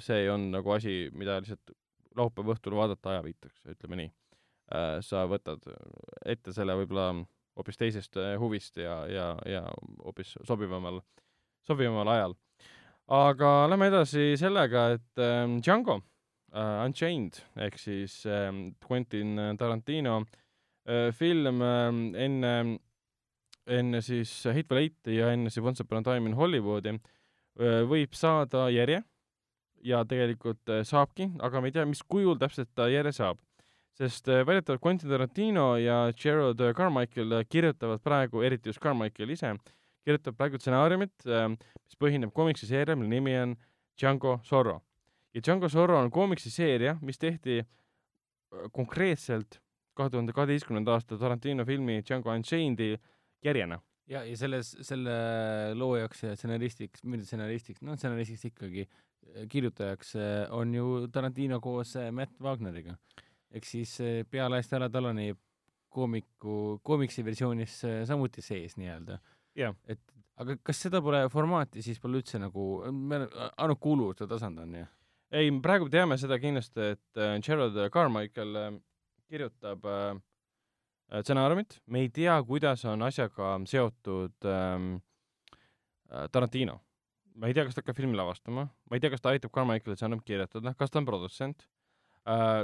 Speaker 2: see on nagu asi, mida lihtsalt laupäeva õhtul vaadata ajaviiteks, ütleme nii. Sa võtad ette selle võib-olla hoopis teisest äh, huvist ja, ja, ja hoopis sobivamal, sobivamal ajal. aga lähme edasi sellega, et ähm, Django äh, Unchained ehk siis ähm, Quentin Tarantino äh, film ähm, enne, enne siis Hateful Eighti ja enne siis Once Upon a Time in Hollywoodi äh, võib saada järje ja tegelikult äh, saabki, aga me ei tea, mis kujul täpselt ta järje saab sest äh, väidetavalt Quentin Tarantino ja Gerald Carmichael äh, kirjutavad praegu, eriti just Carmichael ise, kirjutab praegu stsenaariumit, mis põhineb komiksiseerial, mille nimi on Django Zorro. ja Django Zorro on komiksiseeria, mis tehti äh, konkreetselt kahe tuhande kaheteistkümnenda aasta Tarantino filmi Django Unchained'i järjena
Speaker 3: ja, ja selles, selle loojaks ja stsenaristiks, mitte stsenaristiks, noh, stsenaristiks ikkagi, kirjutajaks on ju Tarantino koos Matt Wagneriga. Ehk siis eh, pealaist ära talani koomiku, koomiksi versioonis eh, samuti sees nii-öelda.
Speaker 2: Jah.
Speaker 3: et aga kas seda pole formaati siis pole üldse nagu, me ainult kuuluvuse tasand on ju?
Speaker 2: ei, praegu teame seda kindlasti, et äh, Gerald Carmichael äh, kirjutab äh, stsenaariumit, me ei tea, kuidas on asjaga seotud ähm, äh, Tarantino. ma ei tea, kas ta hakkab filmi lavastama, ma ei tea, kas ta aitab Carmichaelil stsenaariumit kirjutada, kas ta on produtsent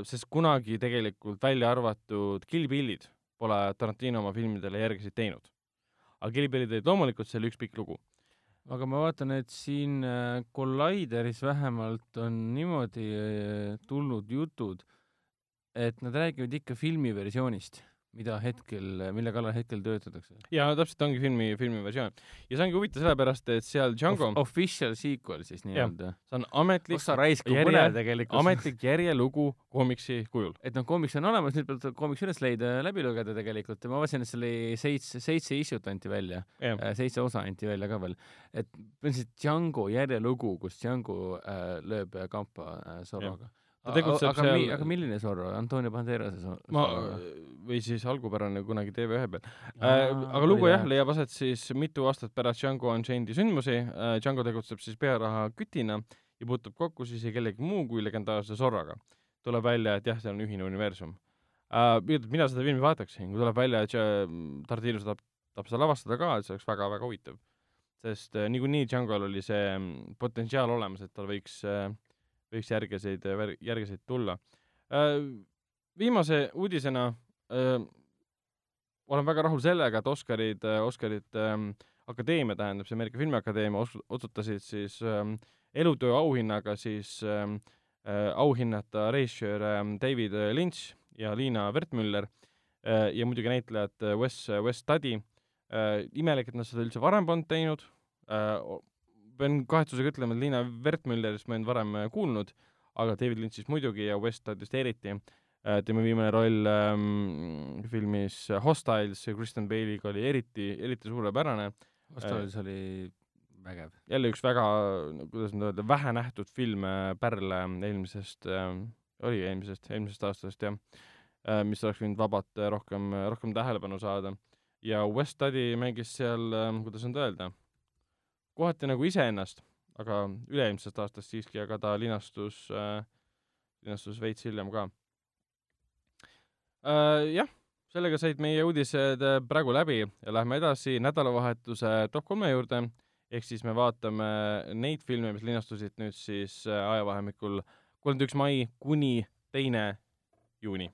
Speaker 2: sest kunagi tegelikult välja arvatud Kill Billid pole Tarantino oma filmidele järgisid teinud. aga Kill Billid olid loomulikult selle üks pikk lugu.
Speaker 3: aga ma vaatan, et siin äh, Collideris vähemalt on niimoodi äh, tulnud jutud, et nad räägivad ikka filmiversioonist, mida hetkel, mille kallal hetkel töötatakse.
Speaker 2: ja täpselt ongi filmi, filmi versioon. ja see ongi huvitav sellepärast, et seal Django,
Speaker 3: Official sequel siis nii-öelda.
Speaker 2: see on ametlik
Speaker 3: ossa raisk, kui
Speaker 2: järje-
Speaker 3: tegelikult.
Speaker 2: ametlik järjelugu koomiksi kujul.
Speaker 3: et noh, koomiks on olemas, nüüd peab koomiks üles leida ja läbi lugeda tegelikult ja ma vaatasin, et seal oli seitse, seitse issue't anti välja,
Speaker 2: jah,
Speaker 3: seitse osa anti välja ka veel. et põhimõtteliselt Django järjelugu, kus Django äh, lööb äh, kampa äh, Zorroga.
Speaker 2: Ta tegutseb
Speaker 3: aga,
Speaker 2: seal-
Speaker 3: mi, aga milline Zorro, Antonio Banderase Zorro?
Speaker 2: ma, või siis algupärane kunagi TV1 peal äh,. aga lugu jah, leiab aset siis mitu aastat pärast Django Unchained'i sündmusi äh,. Django tegutseb siis pearaha kütina ja puutub kokku siis kellegi muu kui legendaarse Zorroga. tuleb välja, et jah, seal on ühine universum äh,. mina seda filmi vaataksin, kui tuleb välja, et Ja- Tarantino tahab, tahab seda lavastada ka, et see oleks väga-väga huvitav. sest äh, niikuinii Django'l oli see mm, potentsiaal olemas, et tal võiks äh, võiks järgeseid, järgeseid tulla äh,. viimase uudisena äh, olen väga rahul sellega, et Oscarid, Oscarid ähm, akadeemia, tähendab see Ameerika Filmiakadeemia otsustasid siis ähm, elutöö auhinnaga siis ähm, äh, auhinnata režissöör ähm, David Lynch ja Liina Wertmüller äh, ja muidugi näitlejat äh, Wes, Wes äh,. imelik, et nad seda üldse varem polnud teinud äh,. Pean kahetsusega ütlema, et Liina Wertmüllerist ma olnud varem äh, kuulnud, aga David Lynchist muidugi ja Wes Studist eriti äh, tema viimane roll ähm, filmis Hostiles Kristen Bale'iga oli eriti, eriti suurepärane.
Speaker 3: Hostiles oli vägev.
Speaker 2: jälle üks väga, kuidas nüüd öelda, vähe nähtud film äh, Pärl äh, eelmisest äh,, oli eelmisest, eelmisest aastast jah äh,, mis oleks võinud vabalt äh, rohkem, rohkem tähelepanu saada. ja West Studi mängis seal äh,, kuidas nüüd öelda, kohati nagu iseennast, aga üle-eelmisest aastast siiski, aga ta linastus äh,, linastus veits hiljem ka äh,. jah, sellega said meie uudised äh, praegu läbi ja lähme edasi nädalavahetuse top kolme juurde ehk siis me vaatame neid filme, mis linastusid nüüd siis äh, ajavahemikul kolmkümmend üks mai kuni teine juuni.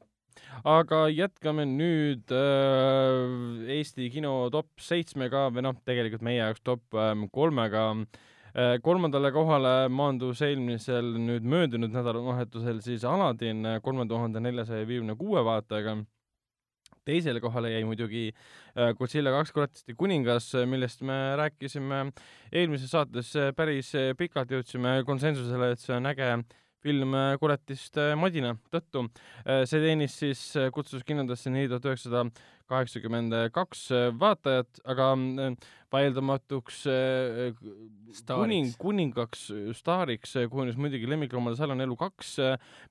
Speaker 2: Aga jätkame nüüd äh, Eesti kino top seitsmega või noh, tegelikult meie jaoks top ähm, kolmega äh,. kolmandale kohale maandus eelmisel nüüd möödunud nädalavahetusel siis Aladin äh, kolme tuhande neljasaja viiekümne kuue vaatajaga teisele kohale jäi muidugi äh, Godzilla kaks kuratiste kuningas, millest me rääkisime eelmises saates äh, päris äh, pikalt, jõudsime konsensusele, et see on äge film äh, kuratiste madina tõttu. see teenis siis, kutsus kinodesse neli tuhat üheksasada kaheksakümmend kaks äh, vaatajat, aga äh, vaieldamatuks äh, kuning, kuningaks äh, staariks äh, kujunes muidugi lemmikloomade salon Elu kaks,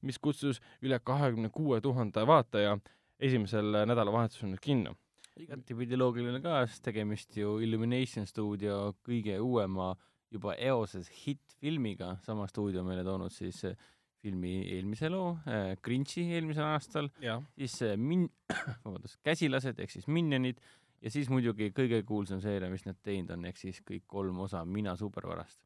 Speaker 2: mis kutsus üle kahekümne kuue tuhande vaataja esimesel äh, nädalavahetusel nüüd kinno.
Speaker 3: igatipidi loogiline ka, sest tegemist ju Illumination stuudio kõige uuema juba eoses hittfilmiga, sama stuudio on meile toonud siis eh, filmi eelmise loo äh,, Grinchi eelmisel aastal, siis äh, Min-, [COUGHS] vabandust, Käsilased ehk siis Minionid ja siis muidugi kõige kuulsam seeria, mis nad teinud on, ehk siis kõik kolm osa Mina supervarast.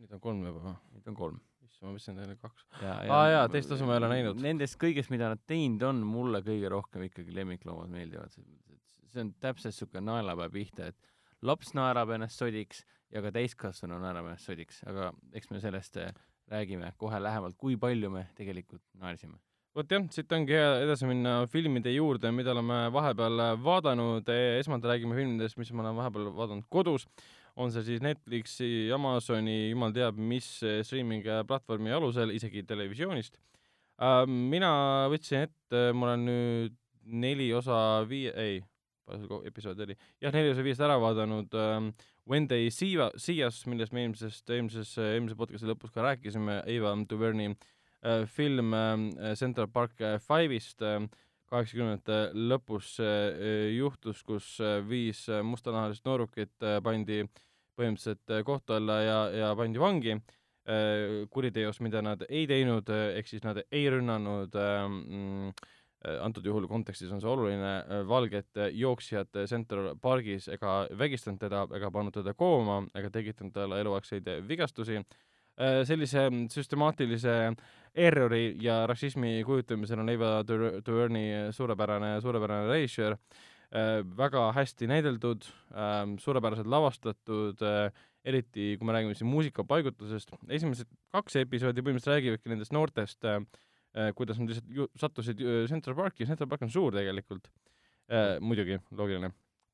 Speaker 2: nüüd on kolm juba või?
Speaker 3: Neid on kolm.
Speaker 2: issand, ma mõtlesin, et neil oli kaks.
Speaker 3: ja,
Speaker 2: Aa, jaa, teist osa ma ei ole näinud.
Speaker 3: Nendest kõigest, mida nad teinud on, mulle kõige rohkem ikkagi lemmikloomad meeldivad, see on täpselt niisugune naelapea pihta, et laps naerab ennast sodiks ja ka täiskasvanu naerab ennast sodiks, aga eks me sellest eh, räägime kohe lähemalt, kui palju me tegelikult naersime.
Speaker 2: vot jah, siit ongi hea edasi minna filmide juurde, mida oleme vahepeal vaadanud, esmalt räägime filmidest, mis ma olen vahepeal vaadanud kodus, on see siis Netflixi, Amazoni, jumal teab mis streaming platvormi alusel, isegi televisioonist. mina võtsin ette, mul on nüüd neli osa viie, ei, palju see episood oli, jah, neli osa viiest ära vaadanud ähm, When they see, see us, millest me eelmisest, eelmises, eelmise podcast'i lõpus ka rääkisime, Ava DuVernay äh, film äh, Central Park Five'ist äh, kaheksakümnendate lõpus äh, juhtus, kus äh, viis äh, mustanahalist noorukit äh, pandi põhimõtteliselt äh, kohtu alla ja, ja pandi vangi äh, kuriteos, mida nad ei teinud, äh, ehk siis nad ei rünnanud äh, antud juhul kontekstis on see oluline, äh, valget äh, jooksjat äh, Central Pargis ega vägistanud teda ega pannud teda kooma ega tekitanud talle eluaegseid äh, vigastusi. sellise süstemaatilise errori ja rassismi kujutamisel on Eva Duvernay suurepärane, suurepärane režissöör, väga hästi näideldud, ähm, suurepäraselt lavastatud, eriti kui me räägime siin muusikapaigutusest, esimesed kaks episoodi põhimõtteliselt räägivadki nendest noortest äh, Äh, kuidas nad lihtsalt sattusid äh, Central Parki, Central Park on suur tegelikult. Äh,, muidugi, loogiline.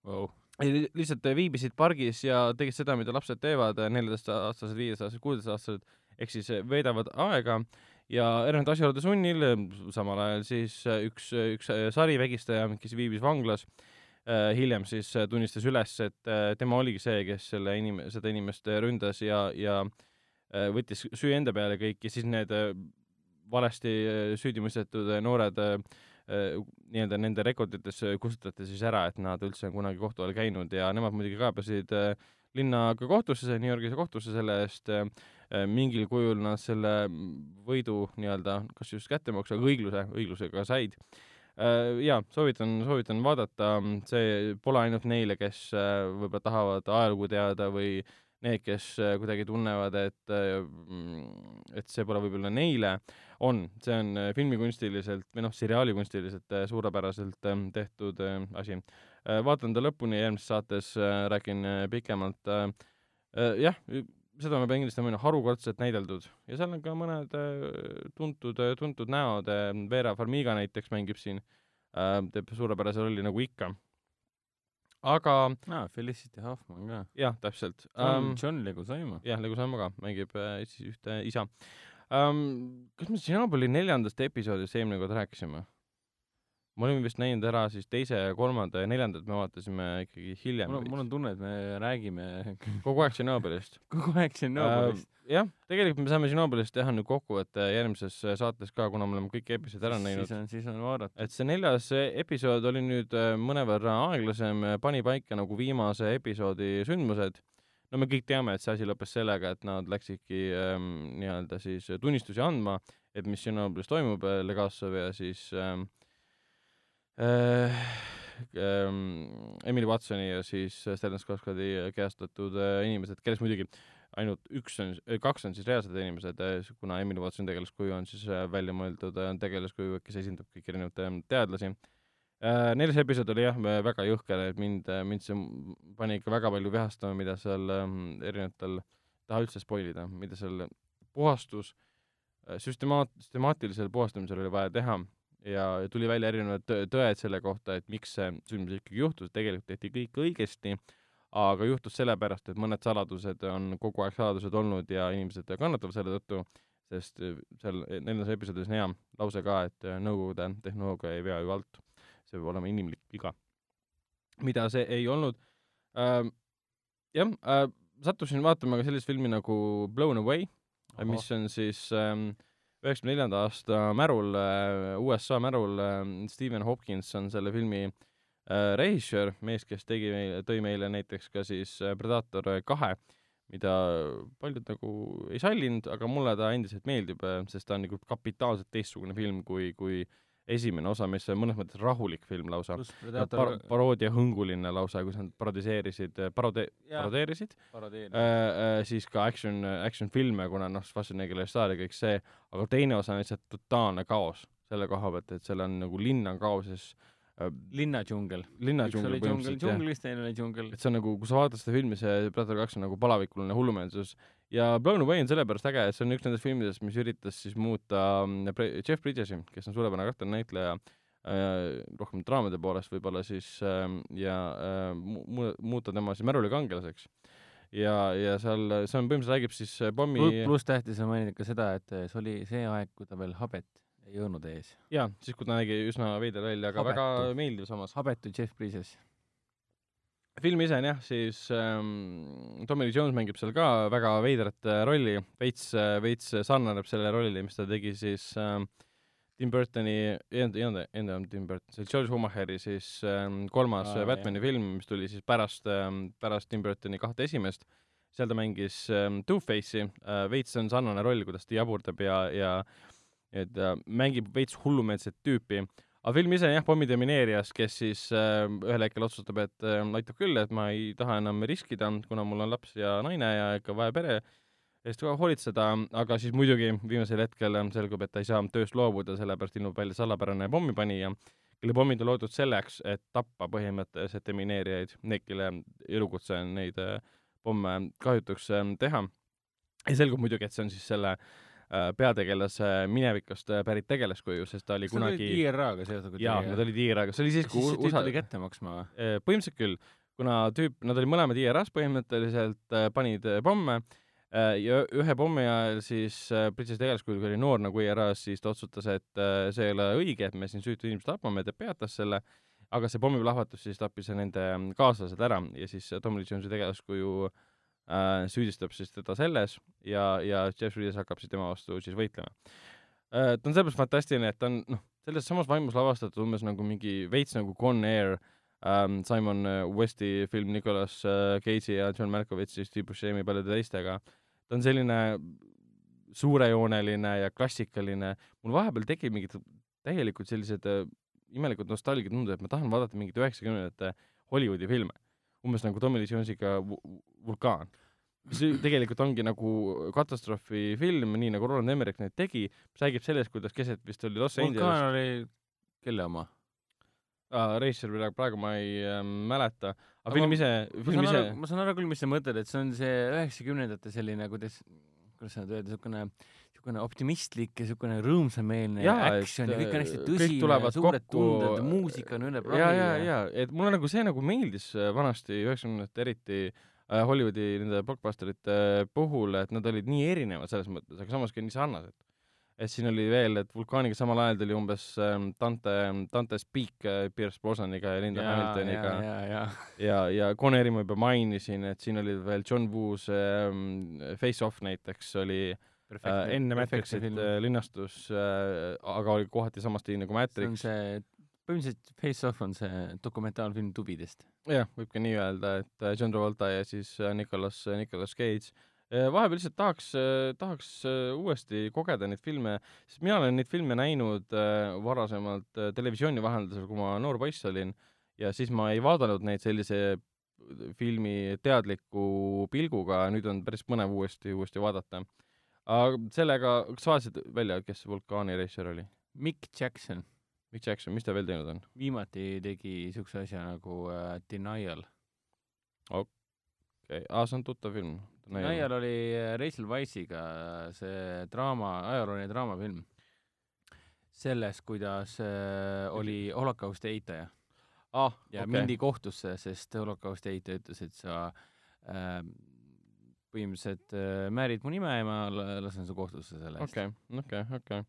Speaker 3: Wow..
Speaker 2: lihtsalt äh, viibisid pargis ja tegid seda, mida lapsed teevad, neljateistaastased, viieteistaastased, kuueteistaastased, ehk siis veedavad aega. Ja erinevate asjaolude sunnil, samal ajal siis üks, üks sarivägistaja, kes viibis vanglas, hiljem siis tunnistas üles, et tema oligi see, kes selle inim-, seda inimest ründas ja, ja võttis süü enda peale kõik ja siis need valesti äh, süüdi mõistetud äh, noored äh, nii-öelda nende rekordites kustutati siis ära, et nad üldse on kunagi kohtu all käinud ja nemad muidugi kaebasid linnaga kohtusse, New Yorgis kohtusse selle eest, mingil kujul nad selle võidu nii-öelda kas just kättemaksu, aga õigluse, õiglusega said. Jaa, soovitan, soovitan vaadata, see pole ainult neile, kes võib-olla tahavad ajalugu teada või need, kes kuidagi tunnevad, et, et see pole võib-olla neile, on, see on äh, filmikunstiliselt või noh, seriaalikunstiliselt äh, suurepäraselt ähm, tehtud äh, asi. vaatan ta lõpuni, järgmises saates räägin pikemalt. jah, seda ma pean kindlasti mõtlema, harukordselt näideldud ja seal on ka mõned tuntud, tuntud näod, Vera Farmiga näiteks mängib siin, teeb suurepärase rolli nagu ikka aga
Speaker 3: aa ah,, Felicity Huffman ka.
Speaker 2: jah, täpselt.
Speaker 3: John, um, John Leguizamo.
Speaker 2: jah, Leguizamo ka mängib äh, siis ühte isa um,. kas me Tšernobõli neljandast episoodist eelmine kord rääkisime? Me olime vist näinud ära siis teise ja kolmanda ja neljandat me vaatasime ikkagi hiljem.
Speaker 3: mul on, tunne, et me räägime [LAUGHS]
Speaker 2: kogu aeg Tšernobõlist [LAUGHS]
Speaker 3: kogu aeg Tšernobõlist uh,.
Speaker 2: jah, tegelikult me saame Tšernobõlist teha nüüd kokkuvõtte järgmises saates ka, kuna me oleme kõik episoodid ära näinud.
Speaker 3: siis on, siis on vaadata.
Speaker 2: et see neljas episood oli nüüd äh, mõnevõrra aeglasem, pani paika nagu viimase episoodi sündmused no me kõik teame, et see asi lõppes sellega, et nad läksidki ähm, nii-öelda siis tunnistusi andma, et mis Tšernobõlis toimub äh, Legasov ja siis äh, ähm, Emily Watsoni ja siis Stellan Skarsgardi kehastatud äh, inimesed, kellest muidugi ainult üks on, äh, kaks on siis reaalsed inimesed, äh, kuna Emily Watsoni tegelaskuju on siis äh, välja mõeldud tegelaskuju, kes esindab kõiki erinevaid ähm, teadlasi. Äh, neljas episood oli jah, väga jõhker, et mind, mind see pani ikka väga palju vihastama, mida seal ähm, erinevatel, taha üldse spoil ida, mida seal puhastus, äh, süstemaat-, süstemaatilisel puhastamisel oli vaja teha ja tuli välja erinevad tõed selle kohta, et miks see sündmus ikkagi juhtus, tegelikult tehti kõik õigesti, aga juhtus sellepärast, et mõned saladused on kogu aeg saladused olnud ja inimesed kannatavad selle tõttu, sest seal neljandas episoodis on hea lause ka, et Nõukogude tehnoloogia ei vea ju alt see peab olema inimlik viga. mida see ei olnud äh,. jah äh,, sattusin vaatama ka sellist filmi nagu Blown Away, mis on siis üheksakümne neljanda aasta märul äh,, USA märul äh,, Stephen Hopkins on selle filmi äh, režissöör, mees, kes tegi meile, tõi meile näiteks ka siis Predator kahe, mida paljud nagu ei sallinud, aga mulle ta endiselt meeldib, sest ta on nagu kapitaalselt teistsugune film kui, kui äh, esimene osa, mis on mõnes mõttes rahulik film lausa. Par-, paroodia hõnguline lausa, kus nad parodiseerisid, parode-, parodeerisid äh, äh, siis ka action, action filme, kuna noh, Schwarzenegger oli staar ja kõik see, aga teine osa on lihtsalt totaalne kaos selle koha pealt, et seal on nagu linn on kaoses
Speaker 3: äh,. Linnadžungel.
Speaker 2: linnadžungel
Speaker 3: põhimõtteliselt, jah. džunglis, teine oli džungel.
Speaker 2: et see on nagu, kui sa vaatad seda filmi, see Predator kaks on nagu palavikuline hullumeelsus ja Blown Away on sellepärast äge, et see on üks nendest filmidest, mis üritas siis muuta mm, Jeff Bridgesi, kes on suurepärane karakterinäitleja äh,, rohkem draamade poolest võib-olla siis äh, ja äh, mu-, muuta tema siis märulikangelaseks. ja, ja seal, see on põhimõtteliselt räägib siis äh, pommi
Speaker 3: pluss tähtis on mainida ka seda, et äh, see oli see aeg, kui ta veel habet ei olnud ees.
Speaker 2: jaa, siis kui ta nägi üsna veider välja, aga habetu. väga meeldiv samas.
Speaker 3: habetu Jeff Bridges
Speaker 2: film ise on jah, siis ähm, Tommy Lee Jones mängib seal ka väga veidrat äh, rolli, veits äh,, veits sarnaneb selle rollile, mis ta tegi siis ähm, Tim Burtoni, ei olnud, ei olnud, ei olnud Tim Burton, see oli George Schumacheri siis ähm, kolmas ah, Batmani
Speaker 3: jah.
Speaker 2: film, mis tuli siis pärast ähm,, pärast Tim Burtoni kahte esimest, seal ta mängis ähm, Two-Face'i äh,, veits on sarnane roll, kuidas ta jaburdab ja, ja et ta mängib veits hullumeelset tüüpi aga film ise on jah, pommidemineerijas, kes siis äh, ühel hetkel otsustab, et äh, aitab küll, et ma ei taha enam riskida, kuna mul on laps ja naine ja ikka vaja pere eest ka hoolitseda, aga siis muidugi viimasel hetkel ähm, selgub, et ta ei saa tööst loobuda, sellepärast ilmub välja salapärane pommipanija, kelle pommid on loodud selleks, et tappa põhimõtteliselt demineerijaid, need, kelle elukutse on neid äh, pomme kahjutuks äh, teha. ja selgub muidugi, et see on siis selle äh, peategelase minevikust äh, pärit tegelaskuju, sest ta oli
Speaker 3: kas
Speaker 2: kunagi
Speaker 3: IRA-ga seotud
Speaker 2: jaa, nad olid IRA-ga, see oli siis, kui
Speaker 3: siis
Speaker 2: USA
Speaker 3: tuli kätte maksma või?
Speaker 2: Eh, põhimõtteliselt küll, kuna tüüp, nad olid mõlemad IRA-s põhimõtteliselt äh,, panid äh, pomme äh, ja ühe pommi ajal siis äh, British tegelaskuju oli noor nagu IRA-s, siis ta otsustas, et äh, see ei ole õige, et me siin süütu inimest tapame, ta peatas selle, aga see pommiplahvatus siis tappis nende kaaslased ära ja siis Tom Lee Jonesi tegelaskuju äh, süüdistab siis teda selles ja, ja Jeff Bridges hakkab siis tema vastu siis võitlema äh,. ta on sellepärast fantastiline, et ta on noh, selles samas vaimus lavastatud umbes nagu mingi veits nagu Con Air ähm, Simon äh, Westi film Nicolas äh, Cage'i ja John Malkovich siis Steve Buscemi paljude teistega. ta on selline suurejooneline ja klassikaline, mul vahepeal tekib mingid täielikult sellised äh, imelikud nostalgiatunded, et ma tahan vaadata mingeid üheksakümnendate Hollywoodi filme. Umbes nagu Tommy Lee Jonesiga Vu- Vulkaan. mis tegelikult ongi nagu katastroofifilm, nii nagu Roland Emmerich neid tegi, mis räägib sellest, kuidas keset vist oli Los Angeles
Speaker 3: vulkaan oli kelle oma?
Speaker 2: ah,, Racer praegu, praegu ma ei äh, mäleta, aga film ise, film ise
Speaker 3: ma saan aru küll, mis sa mõtled, et see on see üheksakümnendate selline, kuidas, kuidas seda öelda, niisugune niisugune optimistlik ja niisugune rõõmsameelne
Speaker 2: et,
Speaker 3: action ja kõik on hästi
Speaker 2: äh,
Speaker 3: tõsine
Speaker 2: tulevad
Speaker 3: suured
Speaker 2: kokku-
Speaker 3: tunded, muusika on üle
Speaker 2: ja, ja, ja et mulle nagu see nagu meeldis äh, vanasti üheksakümnendate eriti äh, Hollywoodi nende blockbusterite puhul, et nad olid nii erinevad selles mõttes, aga samas ka nii sarnased. et siin oli veel, et Vulkaaniga samal ajal tuli umbes ähm, Dante, Dante Speak äh, Pierce Brosnaniga ja Linda Hamiltoniga.
Speaker 3: ja, ja,
Speaker 2: ja, ja Coneri ma juba mainisin, et siin oli veel John Woo's ähm, Face Off näiteks oli äh, enne Matrixit äh, linnastus äh,, aga oli kohati sama stiil nagu
Speaker 3: see on
Speaker 2: Matrix.
Speaker 3: see, põhimõtteliselt Face Off on see dokumentaalfilm tubidest.
Speaker 2: jah, võib ka nii öelda, et äh, John Travolta ja siis äh, Nicolas, Nicolas Cage. vahepeal lihtsalt tahaks, tahaks äh, uuesti kogeda neid filme, sest mina olen neid filme näinud äh, varasemalt äh, televisiooni vahendusel, kui ma noor poiss olin ja siis ma ei vaadanud neid sellise filmi teadliku pilguga, nüüd on päris põnev uuesti, uuesti vaadata. Aga sellega, kas sa vaatasid välja, kes Vulkaani reisijal oli?
Speaker 3: Mick Jackson
Speaker 2: Mick Jackson, mis ta veel teinud on?
Speaker 3: viimati tegi siukse asja nagu äh, Denial.
Speaker 2: okei, aa, see on tuttav film.
Speaker 3: Denial oli äh, Rachel Weisz'iga see draama, ajalooline draamafilm. sellest, kuidas äh, oli holokausti eitaja
Speaker 2: ah,
Speaker 3: ja
Speaker 2: okei.
Speaker 3: mindi kohtusse, sest holokausti eitaja ütles, et sa äh, põhimõtteliselt äh, määrid mu nime ja ma la- lasen su kohtusse selle eest.
Speaker 2: okei, okei, okei.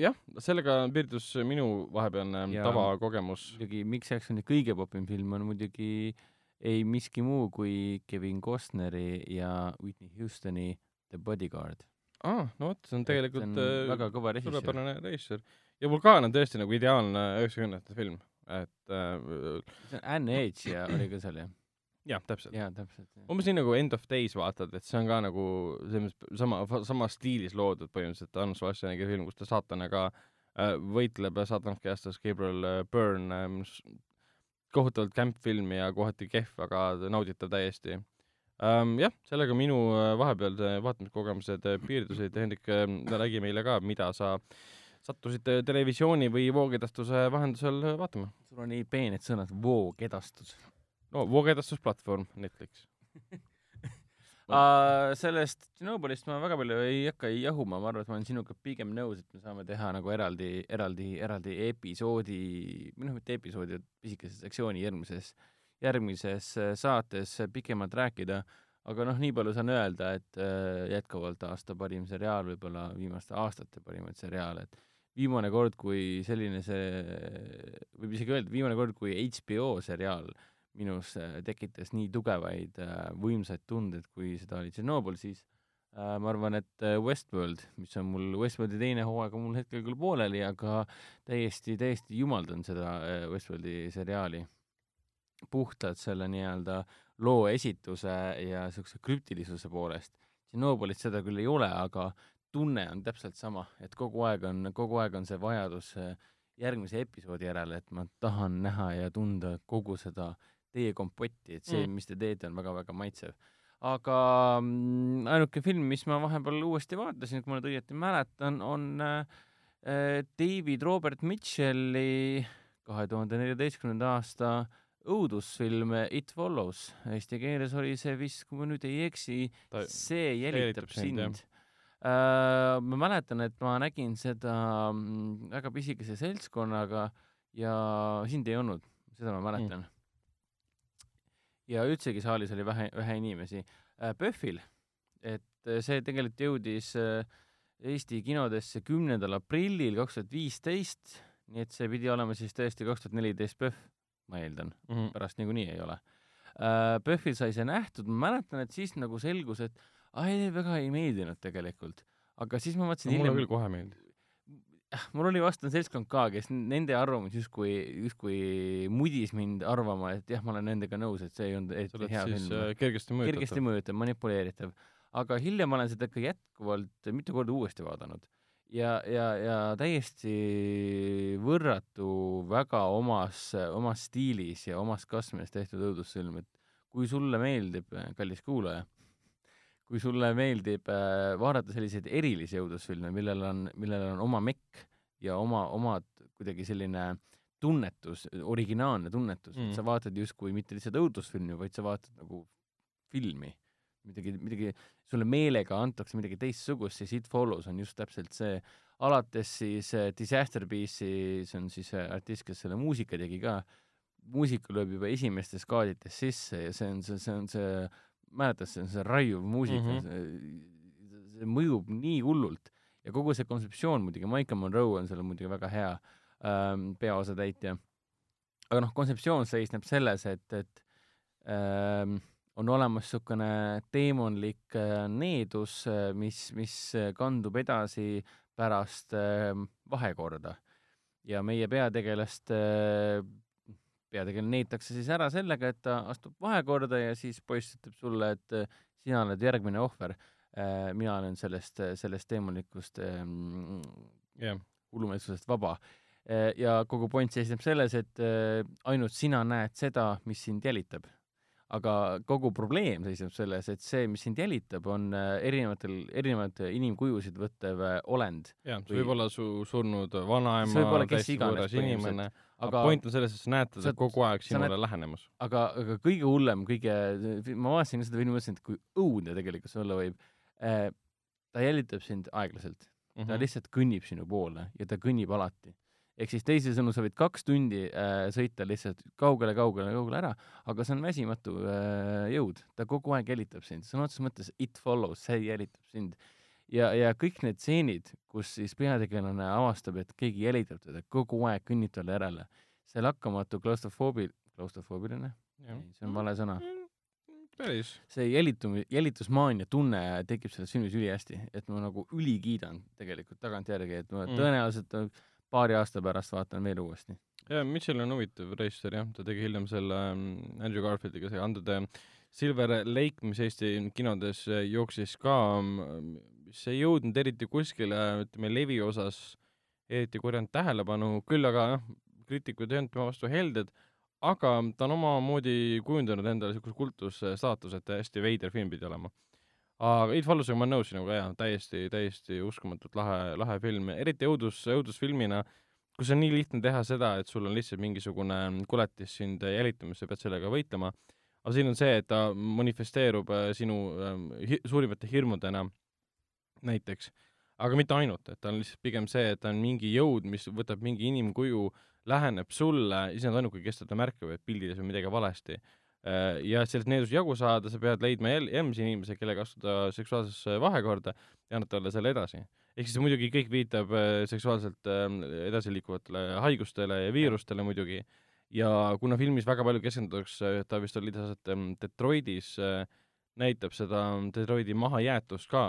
Speaker 2: jah, sellega piirdus minu vahepealne tavakogemus.
Speaker 3: muidugi Mick Jacksoni kõige popim film on muidugi ei miski muu kui Kevin Costneri ja Whitney Houstoni The Bodyguard.
Speaker 2: aa, no vot, see on tegelikult
Speaker 3: on
Speaker 2: äh,
Speaker 3: väga kõva režissöör.
Speaker 2: suurepärane režissöör. ja Vulkaan on tõesti nagu ideaalne üheksakümnendate film, et äh,
Speaker 3: see on Anne Edge ja oli ka seal jah?
Speaker 2: jah, täpselt.
Speaker 3: jaa, täpselt.
Speaker 2: umbes nii nagu End of Days vaatad, et see on ka nagu selles mõttes sama, sama stiilis loodud põhimõtteliselt Arnold Schwarzeneggeri film, kus ta saatanaga äh, võitleb ja saatanat käestas Gabriel äh, Byrne äh,, kohutavalt kämp film ja kohati kehv, aga nauditav täiesti ähm,. jah, sellega minu äh, vahepealse vaatamiskogemused äh, piirdusid, Hendrik äh,, räägi meile ka, mida sa sattusid televisiooni või voogedastuse vahendusel vaatama?
Speaker 3: sul on nii peened sõnad, voogedastus.
Speaker 2: No voogedastusplatvorm, Netflix. [LAUGHS]
Speaker 3: Uh, sellest Tšernobõlist ma väga palju ei hakka jahuma, ma arvan, et ma olen sinuga pigem nõus, et me saame teha nagu eraldi, eraldi, eraldi episoodi, või noh, mitte episoodi, vaid pisikese sektsiooni järgmises, järgmises äh, saates pikemalt rääkida, aga noh, nii palju saan öelda, et äh, jätkuvalt aasta parim seriaal, võib-olla viimaste aastate parimaid seriaale, et viimane kord, kui selline see, võib isegi öelda, viimane kord, kui HBO seriaal minus äh, tekitas nii tugevaid äh, võimsaid tundeid, kui seda oli Tšernobõl, siis äh, ma arvan, et äh, Westworld, mis on mul, Westworldi teine hooaeg on mul hetkel küll pooleli, aga täiesti, täiesti jumaldan seda äh, Westworldi seriaali. puhtalt selle nii-öelda loo esituse ja niisuguse krüptilisuse poolest. Tšernobõlis seda küll ei ole, aga tunne on täpselt sama, et kogu aeg on, kogu aeg on see vajadus äh, järgmise episoodi järele, et ma tahan näha ja tunda kogu seda teie kompotti, et see mm., mis te teete, on väga-väga maitsev. aga mm, ainuke film, mis ma vahepeal uuesti vaatasin, kui ma nüüd õieti mäletan, on äh, David Robert Mitchell'i kahe tuhande neljateistkümnenda aasta õudusfilm It Follows. Eesti keeles oli see vist, kui ma nüüd ei eksi, See jälitab sind, sind Äh, ma mäletan, et ma nägin seda mm, väga pisikese seltskonnaga ja sind ei olnud, seda ma mäletan mm.. Ja üldsegi saalis oli vähe, vähe inimesi. PÖFFil, äh, et äh, see tegelikult jõudis Eesti kinodesse kümnendal aprillil kaks tuhat viisteist, nii et see pidi olema siis tõesti kaks tuhat neliteist PÖFF, ma eeldan mm, -hmm. pärast niikuinii ei ole. PÖFFil sai see nähtud, ma mäletan, et siis nagu selgus, et ei, väga ei meeldinud tegelikult. aga siis ma mõtlesin
Speaker 2: no, hiljem mulle küll kohe meeldis.
Speaker 3: Jah, mul oli vastane seltskond ka, kes nende arvamus justkui, justkui mudis mind arvama, et jah, ma olen nendega nõus, et see ei olnud eriti hea film.
Speaker 2: Äh, kergesti mõjutatav.
Speaker 3: kergesti mõjutav, manipuleeritav. aga hiljem ma olen seda ikka jätkuvalt mitu korda uuesti vaadanud ja, ja, ja täiesti võrratu, väga omas, omas stiilis ja omas kastmes tehtud õudusfilm, et kui sulle meeldib, kallis kuulaja, kui sulle meeldib äh, vaadata selliseid erilisi õudusfilme, millel on, millel on oma mekk ja oma, omad kuidagi selline tunnetus, originaalne tunnetus mm., et sa vaatad justkui mitte lihtsalt õudusfilmi, vaid sa vaatad nagu filmi, midagi, midagi, sulle meelega antakse midagi teistsugust, siis It Follows on just täpselt see, alates siis äh, Disaster Piece'i, see on siis äh, artist, kes selle muusika tegi ka, muusika lööb juba esimestes kaadites sisse ja see on see, see on see mäletad, see on see raiuv muusika mm, -hmm. see, see mõjub nii hullult ja kogu see kontseptsioon muidugi, Michael Monroe on seal muidugi väga hea ähm, peaosatäitja. aga noh, kontseptsioon seisneb selles, et, et ähm, on olemas niisugune teemonlik äh, needus, äh, mis, mis kandub edasi pärast äh, vahekorda. ja meie peategelast äh, peategelane neetakse siis ära sellega, et ta astub vahekorda ja siis poiss ütleb sulle, et äh, sina oled järgmine ohver. Äh, mina olen sellest, sellest teemonlikust ähm,
Speaker 2: yeah.
Speaker 3: hullumeelsusest vaba. Äh, ja kogu point seisneb selles, et ainult sina näed seda, mis sind jälitab aga kogu probleem seisneb selles, et see, mis sind jälitab, on erinevatel, erinevaid inimkujusid võttev olend.
Speaker 2: jah, see võib olla su surnud vanaema, täiesti võõras inimene aga point on selles, et sa näed teda kogu aeg sinule näed, lähenemas.
Speaker 3: aga, aga kõige hullem, kõige, ma vaatasin seda filmi, mõtlesin, et kui õudne tegelikult see olla võib eh,. ta jälitab sind aeglaselt mm, -hmm. ta mhm. lihtsalt kõnnib sinu poole ja ta kõnnib alati. ehk siis teisisõnu, sa võid kaks tundi äh, sõita lihtsalt kaugele, kaugele, kaugele ära, aga see on väsimatu äh, jõud, ta kogu aeg jälitab sind, sõna otseses mõttes it follows, see jälitab sind ja, ja kõik need stseenid, kus siis peategelane avastab, et keegi jälitab teda, kogu aeg kõnnib talle järele, see lakkamatu klaustrofoobi-, klaustrofoobiline? see on vale sõna.
Speaker 2: päris.
Speaker 3: see jälitum-, jälitusmaania tunne tekib selles filmis ülihästi, et ma nagu ülikiidan tegelikult tagantjärgi, et ma mm. tõenäoliselt paari aasta pärast vaatan veel uuesti.
Speaker 2: jaa, Mitchell on huvitav režissöör jah, ta tegi hiljem selle ähm, Andrew Garfieldiga see Under the Silver Lake, mis Eesti kinodes jooksis ka ähm, see ei jõudnud eriti kuskile, ütleme, levi osas eriti korjanud tähelepanu, küll aga noh, kriitikud ei olnud tema vastu helded, aga ta on omamoodi kujundanud endale niisuguse kultusstaatuse, et hästi veider film pidi olema. aga Eit Fallusega ma olen nõus sinuga, jaa, täiesti, täiesti uskumatult lahe, lahe film, eriti õudus, õudusfilmina, kus on nii lihtne teha seda, et sul on lihtsalt mingisugune koletis sind jälitamas, sa pead sellega võitlema, aga siin on see, et ta manifesteerub äh, sinu äh, hi suurimate hirmudena näiteks, aga mitte ainult, et ta on lihtsalt pigem see, et ta on mingi jõud, mis võtab mingi inimkuju, läheneb sulle, ise on ainuke, kes teda märkab, et pildides on midagi valesti. Äh, ja et sellest needusest jagu saada, sa pead leidma jälle järgmise inimese, kellega astuda seksuaalsesse vahekorda ja anda talle selle edasi. ehk siis muidugi kõik viitab äh, seksuaalselt ähm, edasiliikuvatele haigustele ja viirustele muidugi ja kuna filmis väga palju keskendutakse, ta vist oli aset ähm, Detroitis, äh, näitab seda Detroiti mahajäetust ka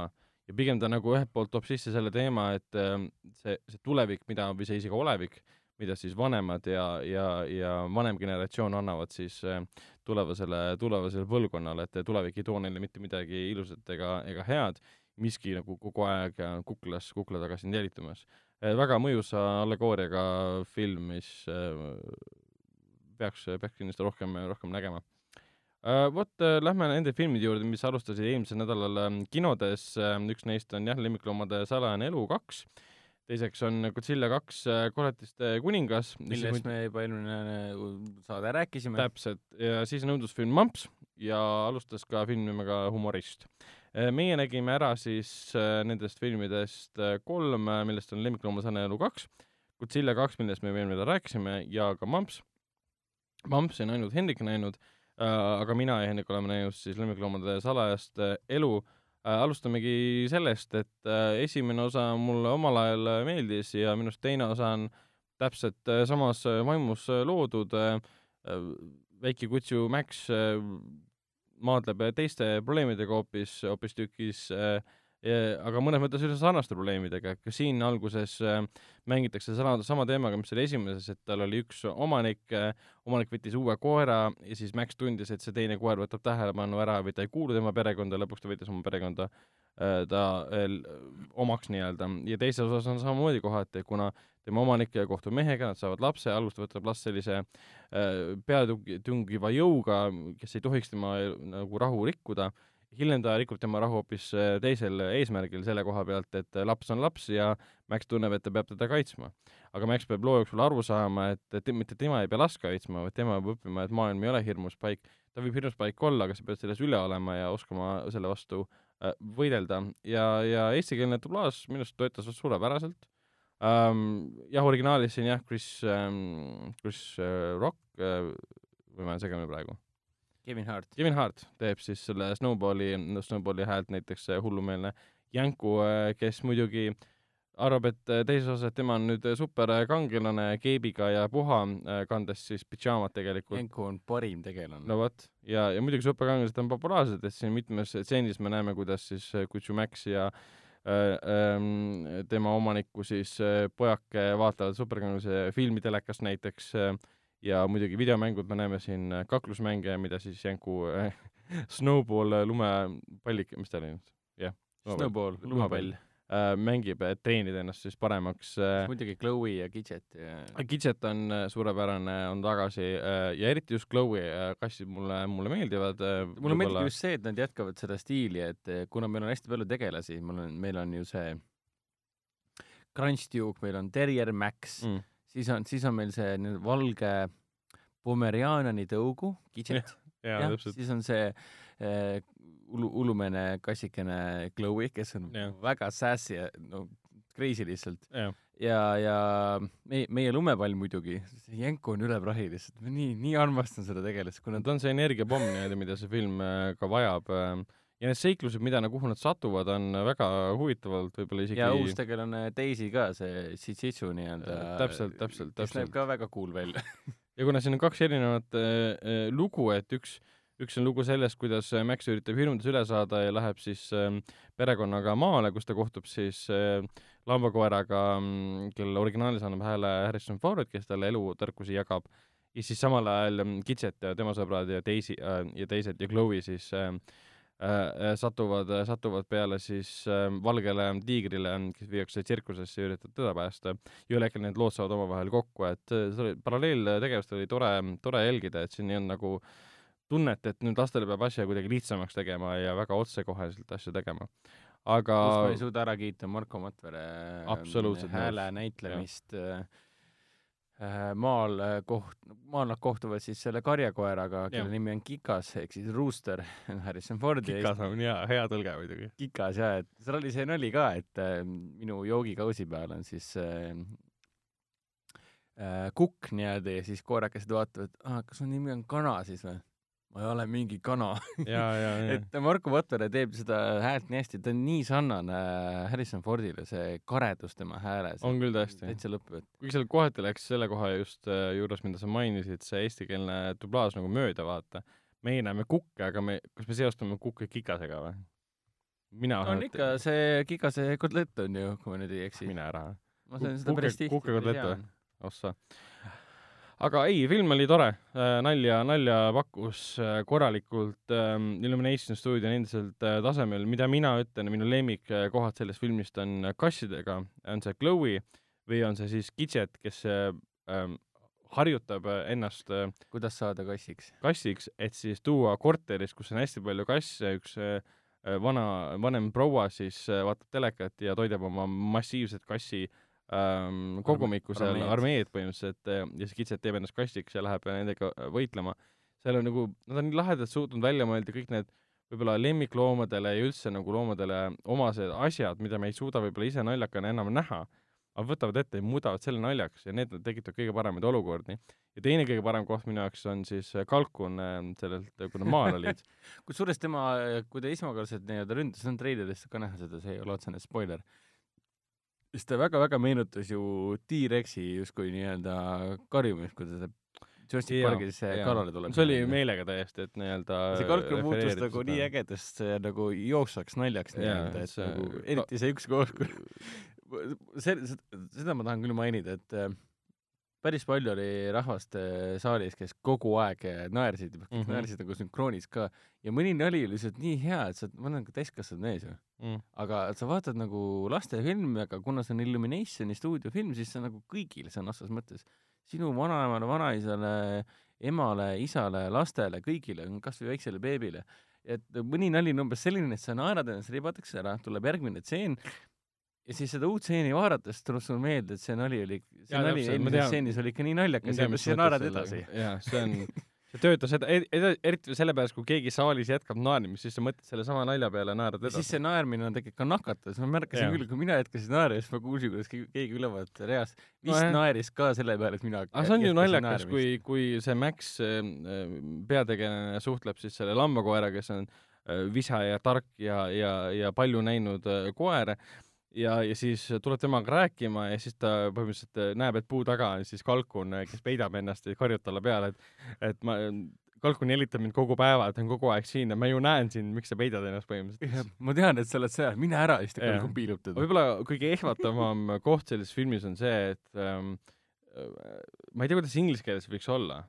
Speaker 2: ja pigem ta nagu ühelt poolt toob sisse selle teema, et ähm, see, see tulevik, mida, või see isegi olevik, mida siis vanemad ja, ja, ja vanem generatsioon annavad siis äh, tulevasele, tulevasele põlvkonnale, et tulevik ei too neile mitte midagi ilusat ega, ega head, miski nagu kogu aeg kuklas, kukla taga sind jälitumas. väga mõjusa allegooriaga film, mis peaks, peaks kindlasti rohkem, rohkem nägema. Vot uh, lähme nende filmide juurde, mis alustasid eelmisel nädalal um, kinodes. Uh,, üks neist on jah, Lemmikloomade salajane elu kaks, teiseks on Godzilla kaks uh, koletiste kuningas.
Speaker 3: millest me juba eelmine saade rääkisime.
Speaker 2: täpselt, ja siis on õudusfilm Mamps ja alustas ka film nimega Humorist. Meie nägime ära siis nendest filmidest kolm, millest on Lemmikloomade salajane elu kaks, Godzilla kaks, millest me eelmine nädal rääkisime, ja ka Mamps Mampsi on ainult Hendrik näinud. äh,, aga mina ja Hendrik oleme näinud siis Lemmikloomade salajast äh, elu äh,. alustamegi sellest, et äh, esimene osa mulle omal ajal meeldis ja minu arust teine osa on täpselt äh, samas vaimus loodud äh,. väike kutsu Max äh, maadleb teiste probleemidega hoopis, hoopistükkis äh, aga mõnes mõttes üsna sarnaste probleemidega, ka siin alguses äh, mängitakse sama, sama teemaga, mis oli esimeses, et tal oli üks omanik, äh, omanik võttis uue koera ja siis Max tundis, et see teine koer võtab tähelepanu ära või ta ei kuulu tema perekonda, lõpuks ta võttis oma perekonda äh, ta omaks nii-öelda. Ja teises osas on samamoodi kohati, kuna tema omanik kohtub mehega, nad saavad lapse, alguses võtab last sellise peatungiva jõuga, kes ei tohiks tema nagu rahu rikkuda hiljem ta rikub tema rahu hoopis äh, teisel eesmärgil selle koha pealt, et äh, laps on laps ja Max tunneb, et ta peab teda kaitsma. aga Max peab loo jooksul aru saama, et, et mitte tema ei pea last kaitsma, vaid tema peab õppima, et maailm ei ole hirmus paik. ta võib hirmus paik olla, aga sa pead selles üle olema ja oskama selle vastu äh, võidelda ja, ja eestikeelne dublaaž minu arust töötas suurepäraselt um,. jah, originaalis siin jah, Chris um,, Chris uh, Rock uh, või ma olen segamini praegu
Speaker 3: Kevin Hart.
Speaker 2: Kevin Hart teeb siis selle Snowballi, Snowballi häält näiteks hullumeelne Jänku, äh, kes muidugi arvab, et äh, teises osas, tema on nüüd superkangelane keebiga ja puha, äh, kandes siis pidžaamat tegelikult.
Speaker 3: Jänku on parim tegelane.
Speaker 2: no vot, ja, ja muidugi superkangelased on populaarsed, et siin mitmes stseenis me näeme, kuidas siis Kutsu Max ja äh, äh, tema omaniku siis äh, pojake vaatavad superkangelase filmi telekast näiteks äh, ja muidugi videomängud, me näeme siin äh, kaklusmänge, mida siis Janku äh, [LAUGHS] Snowball äh, lumepallik, mis ta oli nüüd? jah.
Speaker 3: Snowball, lumepall
Speaker 2: äh,. mängib, et treenida ennast siis paremaks
Speaker 3: äh,. muidugi Chloe ja Gidget ja
Speaker 2: Gidget on äh, suurepärane, on tagasi äh, ja eriti just Chloe äh, kassid mulle, mulle meeldivad äh,.
Speaker 3: mulle meeldib just see, et nad jätkavad seda stiili, et kuna meil on hästi palju tegelasi, mul on, meil on ju see Crunch Duke, meil on Terrier Max mm siis on, siis on meil see valge Pomerianani tõugu, Gidget.
Speaker 2: ja, ja
Speaker 3: siis on see äh, ulu, ulumene kassikene Chloe, kes on ja. väga sassy ja no crazy lihtsalt. ja, ja meie, meie lumepall muidugi, Jenko on üle prahi lihtsalt, ma nii, nii armastan seda tegelast,
Speaker 2: kuna ta on see energiapomm nii-öelda, mida see film äh, ka vajab äh, ja need seiklused, mida, kuhu nad satuvad, on väga huvitavalt võib-olla isegi
Speaker 3: ja uus tegelane Daisy ka, see Tsitsu nii-öelda
Speaker 2: täpselt, täpselt, täpselt.
Speaker 3: näeb ka väga cool välja [LAUGHS]
Speaker 2: ja kuna siin on kaks erinevat äh, lugu, et üks, üks on lugu sellest, kuidas Max üritab hirmudest üle saada ja läheb siis äh, perekonnaga maale, kus ta kohtub siis äh, lambakoeraga, mm, kellele originaalis annab hääle Harrison Ford, kes talle elutarkusi jagab, ja siis samal ajal Gidget ja tema sõbrad ja äh, ja teised ja Chloe siis äh, Äh, äh, satuvad, äh, satuvad peale siis valgele tiigrile, kes viiakse tsirkusesse ja üritavad teda päästa. ja ühel hetkel need lood saavad omavahel kokku, et see oli, paralleeltegevust oli tore, tore jälgida, et siin ei olnud nagu tunnet, et nüüd lastele peab asja kuidagi lihtsamaks tegema ja väga otsekoheselt asju tegema. aga
Speaker 3: kus ma ei suuda ära kiita Marko Matvere hääle näitlemist äh, Äh, maal äh, koht-, maal nad kohtuvad siis selle karjakoeraga, kelle nimi on Kikas [LAUGHS] ehk siis Rooster, [LAUGHS] Harrison Fordi.
Speaker 2: Kikas on hea, hea tõlge muidugi.
Speaker 3: Kikas jaa, et seal oli see nali ka, et äh, minu joogikausi peal on siis äh, äh, kukk niimoodi ja siis koerakesed vaatavad, kas su nimi on kana siis või? Ma ei ole mingi kana. [LAUGHS] et Marko Vatvere teeb seda häält nii hästi, ta on nii sarnane Harrison Fordile, see karedus tema hääles.
Speaker 2: on küll tõesti.
Speaker 3: täitsa lõpp, et
Speaker 2: kuigi seal kohati läks selle koha just äh, juures, mida sa mainisid, see eestikeelne dublaaž nagu mööda, vaata. meie näeme kukke, aga me, kas me seostame kukke kikasega või? mina
Speaker 3: on ikka see Kikase kotlett on ju, kui ma nüüd ei eksi.
Speaker 2: mine ära,
Speaker 3: ma söön seda päris tihti.
Speaker 2: kukekotlett või? ossa. Aga ei, film oli tore, nalja, nalja pakkus äh, korralikult, Illumination stuudio on endiselt äh, tasemel, mida mina ütlen, minu lemmikkohad sellest filmist on kassidega, on see Chloe või on see siis Gidget, kes äh, ähm, harjutab äh, ennast äh,
Speaker 3: kuidas saada kassiks?
Speaker 2: kassiks, et siis tuua korteris, kus on hästi palju kasse, üks äh, äh, vana, vanem proua siis äh, vaatab telekat ja toidab oma massiivset kassi ähm, kogumikku seal,
Speaker 3: armeed.
Speaker 2: armeed põhimõtteliselt äh, ja siis kitset teeb ennast kassiks ja läheb nendega äh, võitlema. seal on nagu, nad on nii lahedalt suutnud välja mõelda kõik need võib-olla lemmikloomadele ja üldse nagu loomadele omased asjad, mida me ei suuda võib-olla ise naljakana enam näha, aga võtavad ette ja muudavad selle naljaks ja need tekitavad kõige paremaid olukordi. ja teine kõige parem koht minu jaoks on siis kalkun sellelt, kui nad maal olid. [LAUGHS]
Speaker 3: kusjuures tema, kui ta esmakordselt nii-öelda ründas, see on treilerist ka näha seda, see ei ole otsene spoiler, siis ta väga-väga meenutas ju T-Rexi justkui nii-öelda karjumist, kui ta Jurassic Parkis kallale tuleb.
Speaker 2: see oli meelega täiesti, et nii-öelda
Speaker 3: see kalkun muutus nagu nii. ägedast nagu jooksvaks naljaks nii-öelda, et
Speaker 2: see-
Speaker 3: nagu eriti see üks koht, kus [LAUGHS] see, seda ma tahan küll mainida, et äh, päris palju oli rahvast äh, saalis, kes kogu aeg äh, naersid, mm. -hmm. naersid nagu sünkroonis ka ja mõni nali oli lihtsalt nii hea, et sa, ma olen ka täiskasvanud mees ju,
Speaker 2: mm..
Speaker 3: aga sa vaatad nagu lastefilmi, aga kuna see on Illuminationi stuudiofilm, siis see on nagu kõigile sõna otseses mõttes, sinu vanaemale, vanaisale, emale, isale, lastele, kõigile, kasvõi väiksele beebile. et mõni nali on umbes selline, et sa naerad ennast ribadeks ära, tuleb järgmine tseen ja siis seda uut stseeni vaadates tuleb sulle meelde, et see nali oli, see nali eelmises stseenis oli ikka nii naljakas ja siis sa naerad edasi.
Speaker 2: jaa, see on, see töötas ed-, ed-, eriti sellepärast, kui keegi saalis jätkab naerimist, siis sa mõtled sellesama nalja peale, naerad
Speaker 3: ja siis
Speaker 2: edasi.
Speaker 3: see naermine on tegelikult ka nakatav, siis ma märkasin
Speaker 2: Jaa.
Speaker 3: küll, kui mina jätkasin naerma, siis ma kuulsin, kuidas keegi ülevalt reast vist
Speaker 2: Nojah.
Speaker 3: naeris ka selle peale, et mina
Speaker 2: aga see on ju naljakas,
Speaker 3: naermist.
Speaker 2: kui, kui see Max äh, peategelane suhtleb siis selle lambakoeraga, kes on äh, visa ja tark ja, ja, ja palju näinud äh, koer ja, ja siis tuleb temaga rääkima ja siis ta põhimõtteliselt äh, näeb, et puu taga on siis kalkun, kes peidab ennast ja karjub talle peale, et, et ma, kalkun jälitab mind kogu päeva, ta on kogu aeg siin ja ma ju näen sind, miks sa peidad ennast põhimõtteliselt.
Speaker 3: ma tean, et sa oled seal, mine ära, siis ta kalkun piilub teda.
Speaker 2: võib-olla kõige ehmatavam [LAUGHS] koht selles filmis on see, et ähm, äh, ma ei tea, kuidas inglise keeles võiks olla,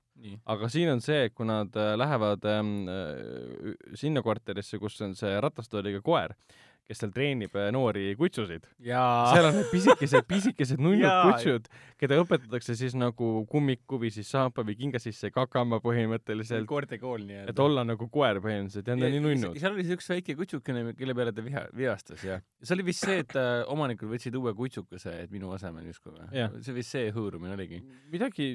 Speaker 2: aga siin on see, kui nad äh, lähevad ähm, äh, sinna korterisse, kus on see ratastooliga koer, kes seal treenib äh, noori kutsusid, seal on need pisikesed, pisikesed nunnud kutsud, keda õpetatakse siis nagu kummikuvi siis saapa või kinga sisse kakama põhimõtteliselt,
Speaker 3: koertekool nii-öelda.
Speaker 2: et olla nagu koer põhimõtteliselt ja nad on nii nunnud.
Speaker 3: seal oli see üks väike kutsukene, kelle peale ta viha, vihastas ja see oli vist see, et äh, omanikud võtsid uue kutsukese, et minu asemel justkui või see vist see hõõrumine oligi.
Speaker 2: midagi,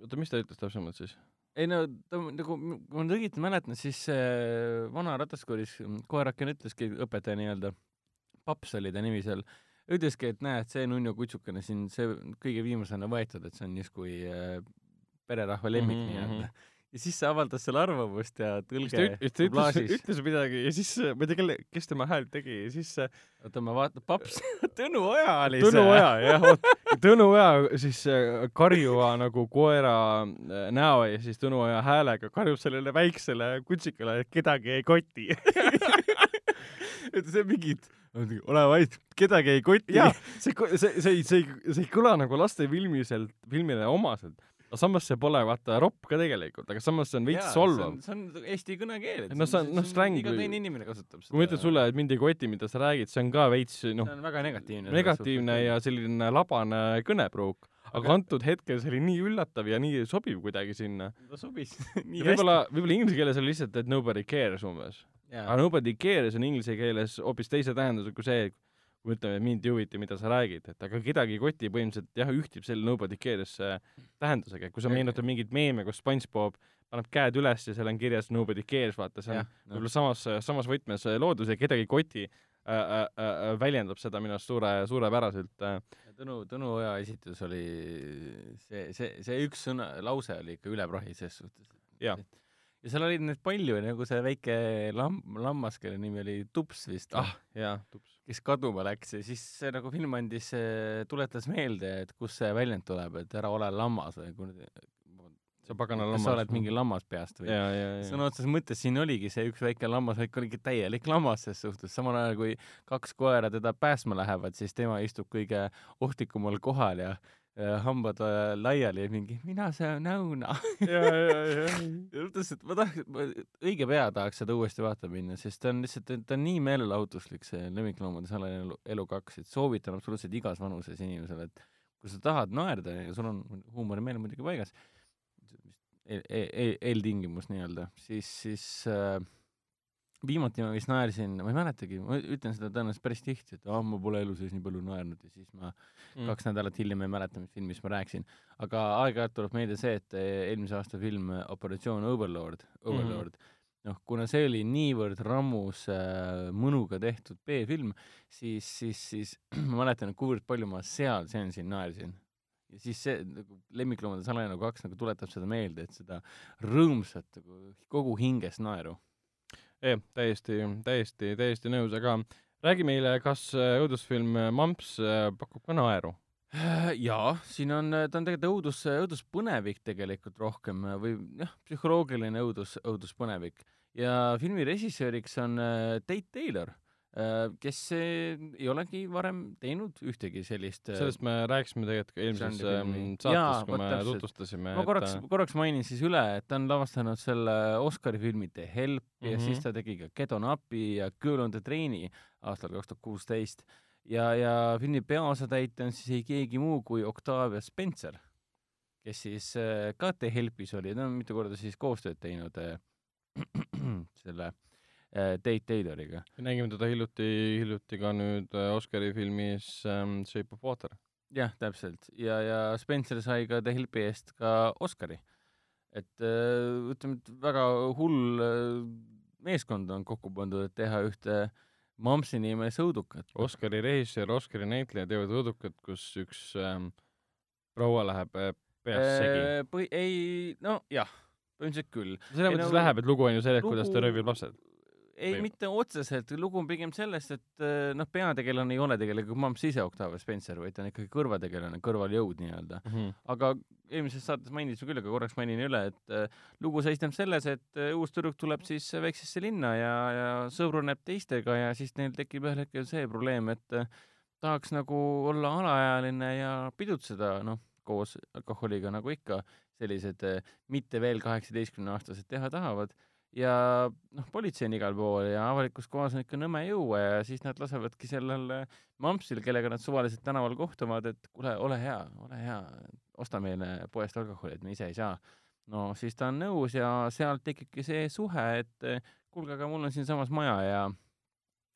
Speaker 2: oota, mis ta ütles täpsemalt siis?
Speaker 3: Ei no ta nagu, kui ma õieti mäletan, siis see vana rataskoolis koerakene ütleski, õpetaja nii-öelda, paps oli ta nimi seal, ütleski, et näed, see nunnu kutsukene siin, see kõige viimasena võetud, et see on justkui äh, pererahva lemmik
Speaker 2: Mhm,
Speaker 3: mm -hmm.
Speaker 2: mhm.
Speaker 3: nii-öelda. Ja siis ta avaldas seal arvamust ja tõlge
Speaker 2: üt- ta ütles,
Speaker 3: dublaažis.
Speaker 2: ütles midagi ja siis ma ei tea, kelle, kes tema häält tegi ja siis äh,
Speaker 3: oota, ma vaatan, paps, [LAUGHS] Tõnu Oja oli
Speaker 2: Tõnu
Speaker 3: see.
Speaker 2: Oja, jah, vot, [LAUGHS] Tõnu Oja siis äh, karjuva nagu koera äh, näo ja siis Tõnu Oja häälega karjub sellele väiksele kutsikale, et kedagi ei koti. [LAUGHS]
Speaker 3: et see mingid, ole vait, kedagi ei koti.
Speaker 2: see, see, see ei, see ei, see ei kõla nagu lastefilmiselt, filmile omaselt. Aga samas see pole vaata ropp ka tegelikult, aga samas see on veits solvav.
Speaker 3: see on eesti kõnekeel.
Speaker 2: No see on- noh, släng
Speaker 3: iga teine inimene kasutab seda.
Speaker 2: kui ma ütlen sulle, et mind ei koti, mida sa räägid, see on ka veits noh
Speaker 3: see, on väga negatiivne.
Speaker 2: negatiivne ja selline labane kõnepruuk. aga
Speaker 3: Aga-
Speaker 2: antud hetkel see oli nii üllatav ja nii sobiv kuidagi sinna.
Speaker 3: ta sobis [LAUGHS] nii
Speaker 2: ja võib-olla, võib-olla inglise keeles oli lihtsalt, et nobody cares umbes. aga
Speaker 3: hästi.
Speaker 2: nobody cares on inglise keeles hoopis teise tähendusega kui see, kui me ütleme, et mind ei huvita, mida sa räägid, et aga kedagi ei koti põhimõtteliselt jah, ühtib selle nobody cares äh, tähendusega, kui sa meenutad mingit meeme, kus SpongeBob paneb käed üles ja seal on kirjas nobody cares, vaata see on võib-olla samas, samas võtmes äh, loodus ja kedagi ei koti äh, äh, äh, väljendab seda minu arust suure, suurepäraselt äh,.
Speaker 3: Tõnu, Tõnu Oja esitus oli see, see, see üks sõna, lause oli ikka üle prahi ses suhtes. Ja seal oli neid palju nagu see väike lam- lammas kelle nimi oli Tups vist
Speaker 2: ah jaa tups
Speaker 3: kes kaduma läks ja siis see nagu film andis tuletas meelde et kust see väljend tuleb et ära ole lammas või kuradi
Speaker 2: see pagana lammas
Speaker 3: sa oled mingi lammas peast või? Sõna otseses mõttes siin oligi see üks väike lammas vaid oligi täielik lammas ses suhtes. Samal ajal kui kaks koera teda päästma lähevad siis tema istub kõige ohtlikumal kohal ja hambad äh, laiali ja mingi mina söön õuna.
Speaker 2: Jaa jaa jaa
Speaker 3: ütles, et ma tahaks, õige pea tahaks seda uuesti vaatama minna, sest ta on lihtsalt, ta on nii meelelahutuslik, see Lemmikloomade salajane elu, elu kaks, et soovitan absoluutselt igas vanuses inimesele, et kui sa tahad naerda ja sul on huumorimeel muidugi paigas, eel, eel, eeltingimus nii-öelda, siis, siis äh, viimati ma vist naersin, ma ei mäletagi, ma ütlen seda tõenäoliselt päris tihti, et ah, ma pole elu sees nii palju naernud ja siis ma mm. kaks nädalat hiljem ei mäleta, mis filmist ma rääkisin. aga aeg-ajalt tuleb meelde see, et eh, eelmise aasta film Operatsioon Overlord, Overlord mm, noh, kuna see oli niivõrd rammus äh, mõnuga tehtud B-film, siis, siis, siis [CLEARS THROAT] ma mäletan, et kuivõrd palju ma seal seansil naersin. ja siis see nagu Lemmikloomade salajane kaks nagu tuletab seda meelde, et seda rõõmsat nagu kogu hingest naeru
Speaker 2: jah, täiesti, täiesti, täiesti nõus, aga räägi meile, kas äh, õudusfilm Mamps äh, pakub ka naeru?
Speaker 3: jaa, siin on, ta on tegelikult õudus, õuduspõnevik tegelikult rohkem või jah, psühholoogiline õudus, õuduspõnevik ja filmi režissööriks on äh, Tate Taylor Äh, kes ei olegi varem teinud ühtegi sellist äh,
Speaker 2: sellest me rääkisime tegelikult eelmises ähm, saates, kui me täpselt. tutvustasime.
Speaker 3: ma korraks, äh, korraks mainin siis üle, et ta on lavastanud selle Oscari filmi The Help mm -hmm. ja siis mhm. ta tegi ka Get on Up'i ja Girl on the Train'i aastal kaks tuhat kuusteist ja, ja filmi peaosatäitja on siis ei keegi muu kui Octavia Spencer, kes siis ka The Help'is oli, ta on mitu korda siis koostööd teinud [CLEARS THROAT] selle äh, Äh, Tate Tayloriga.
Speaker 2: nägime teda hiljuti, hiljuti ka nüüd äh, Oscari filmis um, Shape of Water.
Speaker 3: jah, täpselt. ja, ja Spencer sai ka The Helpi eest ka Oscari. et äh, ütleme, et väga hull meeskond on kokku pandud, et teha ühte Mampsi nimelist õudukat.
Speaker 2: Oscari režissöör, Oscari näitleja teevad õudukat, kus üks ähm, proua läheb peast segi.
Speaker 3: Põhi-, ei, no jah, põhimõtteliselt küll.
Speaker 2: selles mõttes no, läheb, et lugu on ju sellest lugu..., kuidas ta röövib lapsed
Speaker 3: ei, mitte otseselt, lugu on pigem sellest, et äh, noh, peategelane ei ole tegelikult Mumps ise Octavia Spencer, vaid ta on ikkagi kõrvategelane, kõrvaljõud nii-öelda mm. -hmm. aga eelmises saates mainisime küll, aga korraks mainin üle, et äh, lugu seisneb selles, et äh, uus tüdruk tuleb siis väiksesse linna ja, ja sõbruneb teistega ja siis neil tekib ühel hetkel see probleem, et äh, tahaks nagu olla alaealine ja pidutseda, noh, koos alkoholiga nagu ikka sellised mitte veel kaheksateistkümneaastased teha tahavad ja noh, politsei on igal pool ja avalikus kohas on ikka nõme juua ja siis nad lasevadki sellel mampsil, kellega nad suvaliselt tänaval kohtuvad, et kuule, ole hea, ole hea, osta meile poest alkoholi, et me ise ei saa. no siis ta on nõus ja sealt tekibki see suhe, et kuulge, aga mul on siinsamas maja ja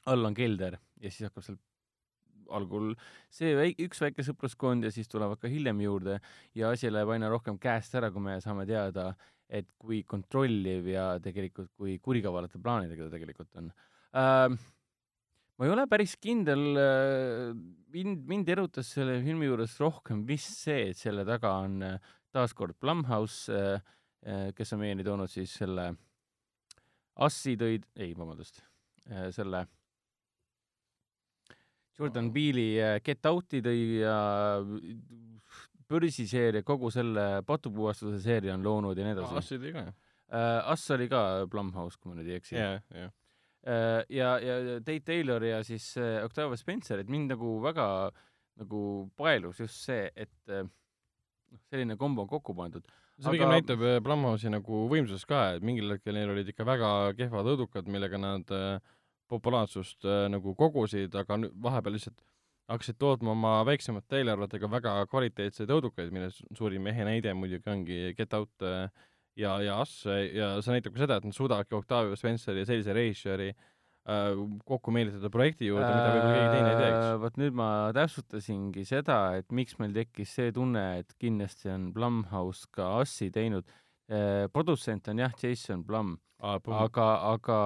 Speaker 3: all on kelder ja siis hakkab seal algul see väik, üks väike sõpruskond ja siis tulevad ka hiljem juurde ja asi läheb aina rohkem käest ära, kui me saame teada, et kui kontrolliv ja tegelikult kui kurikavalate plaanidega ta tegelikult on äh,. ma ei ole päris kindel äh,, mind, mind erutas selle filmi juures rohkem vist see, et selle taga on äh, taaskord Blumhouse äh,, äh, kes on meieni toonud siis selle Assi tõid, ei, vabandust äh,, selle Jordan Peele'i äh, Get Out'i tõi ja börsiseeria, kogu selle patupuhastuse seeria on loonud ja nii edasi.
Speaker 2: Ass oli ka ju.
Speaker 3: Äh, Ass oli ka Blumhouse, kui ma nüüd ei eksi.
Speaker 2: jah, jah.
Speaker 3: Äh, ja, ja Tate Taylor ja siis äh, Octavia Spencer, et mind nagu väga nagu paelus just see, et noh, selline kombo on kokku pandud.
Speaker 2: see pigem aga... näitab Blumhouse'i nagu võimsust ka, et mingil hetkel neil olid ikka väga kehvad õudukad, millega nad populaarsust nagu kogusid, aga vahepeal lihtsalt hakkasid tootma oma väiksemate eelarvetega väga kvaliteetseid õudukaid, milles suurim ehe näide muidugi ongi Get Out äh, ja, ja Us ja see näitab ka seda, et nad suudavadki Octavio Spenceri ja sellise režissööri äh, kokku meelitada projekti juurde, mida võib-olla keegi teine ei teeks.
Speaker 3: Äh, vot nüüd ma täpsustasingi seda, et miks meil tekkis see tunne, et kindlasti on Blumhouse ka Ussi teinud. produtsent on jah, Jason Blum ah,, aga, aga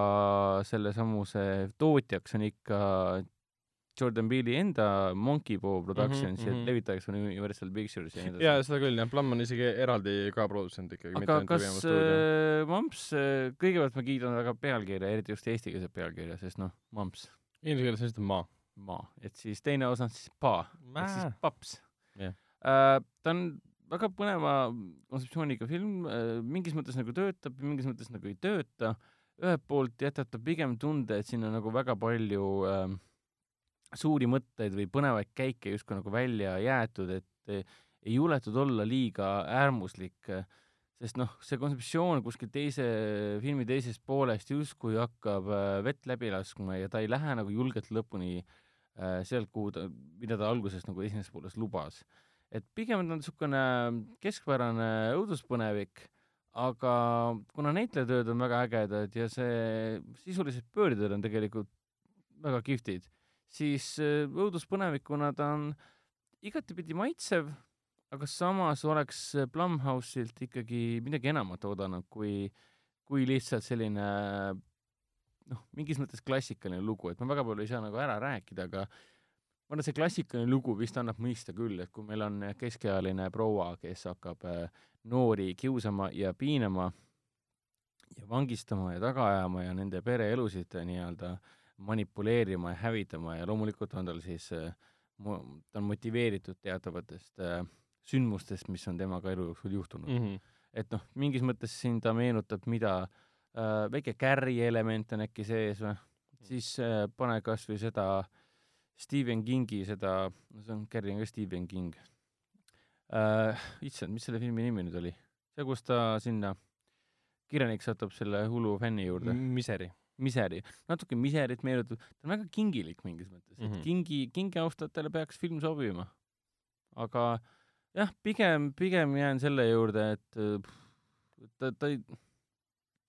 Speaker 3: selle samuse tootjaks on ikka Jordan Peele'i enda Monkey Paw Productions mm,
Speaker 2: Mhm,
Speaker 3: -hmm,
Speaker 2: mhm.
Speaker 3: et levitakse Universal Pictures ja nii edasi
Speaker 2: jaa, seda küll jah, Plum on isegi eraldi ka produtsent ikkagi,
Speaker 3: aga kas äh, Mamps, kõigepealt ma kiidan väga pealkirja, eriti just eestikeelse pealkirja, sest noh, Mamps,
Speaker 2: Inglise keeles on lihtsalt maa.
Speaker 3: maa, et siis teine osa on siis pa, ehk siis paps
Speaker 2: Jah.
Speaker 3: uh,. ta on väga põneva kontseptsiooniga film uh,, mingis mõttes nagu töötab, mingis mõttes nagu ei tööta. ühelt poolt jätab ta pigem tunde, et siin on nagu väga palju uh, suuri mõtteid või põnevaid käike justkui nagu välja jäetud, et eh, ei juletud olla liiga äärmuslik, sest noh, see kontseptsioon kuskil teise filmi teisest poolest justkui hakkab äh, vett läbi laskma ja ta ei lähe nagu julgelt lõpuni sealt, kuhu ta, mida ta alguses nagu esimeses pooles lubas. et pigem on ta niisugune keskpärane õuduspõnevik, aga kuna näitlejatööd on väga ägedad ja see sisulised pöörded on tegelikult väga kihvtid, siis äh, õuduspõnevikuna ta on igatepidi maitsev, aga samas oleks Blumhouse'ilt ikkagi midagi enamat oodanud, kui, kui lihtsalt selline noh, mingis mõttes klassikaline lugu, et ma väga palju ei saa nagu ära rääkida, aga ma arvan, et see klassikaline lugu vist annab mõista küll, et kui meil on keskealine proua, kes hakkab äh, noori kiusama ja piinama ja vangistama ja taga ajama ja nende pereelusid äh, nii-öelda manipuleerima ja hävitama ja loomulikult on tal siis äh, ta on motiveeritud teatavatest äh, sündmustest, mis on temaga elu jooksul juhtunud mm. -hmm. et noh, mingis mõttes siin ta meenutab, mida äh, väike Carri element on äkki sees või, siis äh, pane kas või seda Stephen Kingi seda, no see on, Carri on ka Stephen King äh,. issand, mis selle filmi nimi nüüd oli? see, kus ta sinna, kirjanik satub selle hullu fänni juurde
Speaker 2: Miseri.
Speaker 3: Miseri, natuke Miserit meenutab, ta on väga kingilik mingis mõttes mm, -hmm.
Speaker 2: Mhm.
Speaker 3: et kingi, kingi austajatele peaks film sobima. aga jah, pigem, pigem jään selle juurde, et äh, ta, ta ei,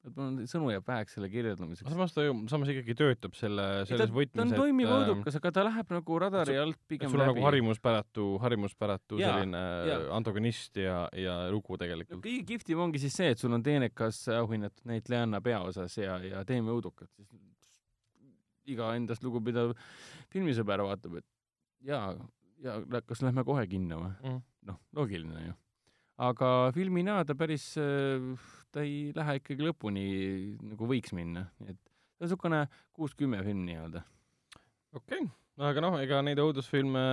Speaker 3: et mul on- sõnu jääb väheks selle kirjeldamiseks.
Speaker 2: samas ta ju, samas ikkagi töötab selle, selles
Speaker 3: ta
Speaker 2: võtmes,
Speaker 3: on
Speaker 2: et
Speaker 3: toimiv
Speaker 2: äh,
Speaker 3: õudukas, aga ta läheb nagu radari alt pigem
Speaker 2: sul on
Speaker 3: läbi
Speaker 2: nagu. harjumuspäratu, harjumuspäratu
Speaker 3: Jaa,
Speaker 2: selline
Speaker 3: jaa.
Speaker 2: antagonist ja, ja lugu tegelikult.
Speaker 3: kõige kihvtim ongi siis see, et sul on teenekas auhinnatud näitlejanna peaosas ja, ja teeme õudukat, siis iga endast lugupidav filmisõber vaatab, et jaa, ja kas lähme kohe kinno või?
Speaker 2: Mm.
Speaker 3: noh, loogiline ju. aga filmina ta päris, ta ei lähe ikkagi lõpuni nagu võiks minna, et ta on niisugune kuus-kümme film nii-öelda.
Speaker 2: okei okay., aga noh, ega neid õudusfilme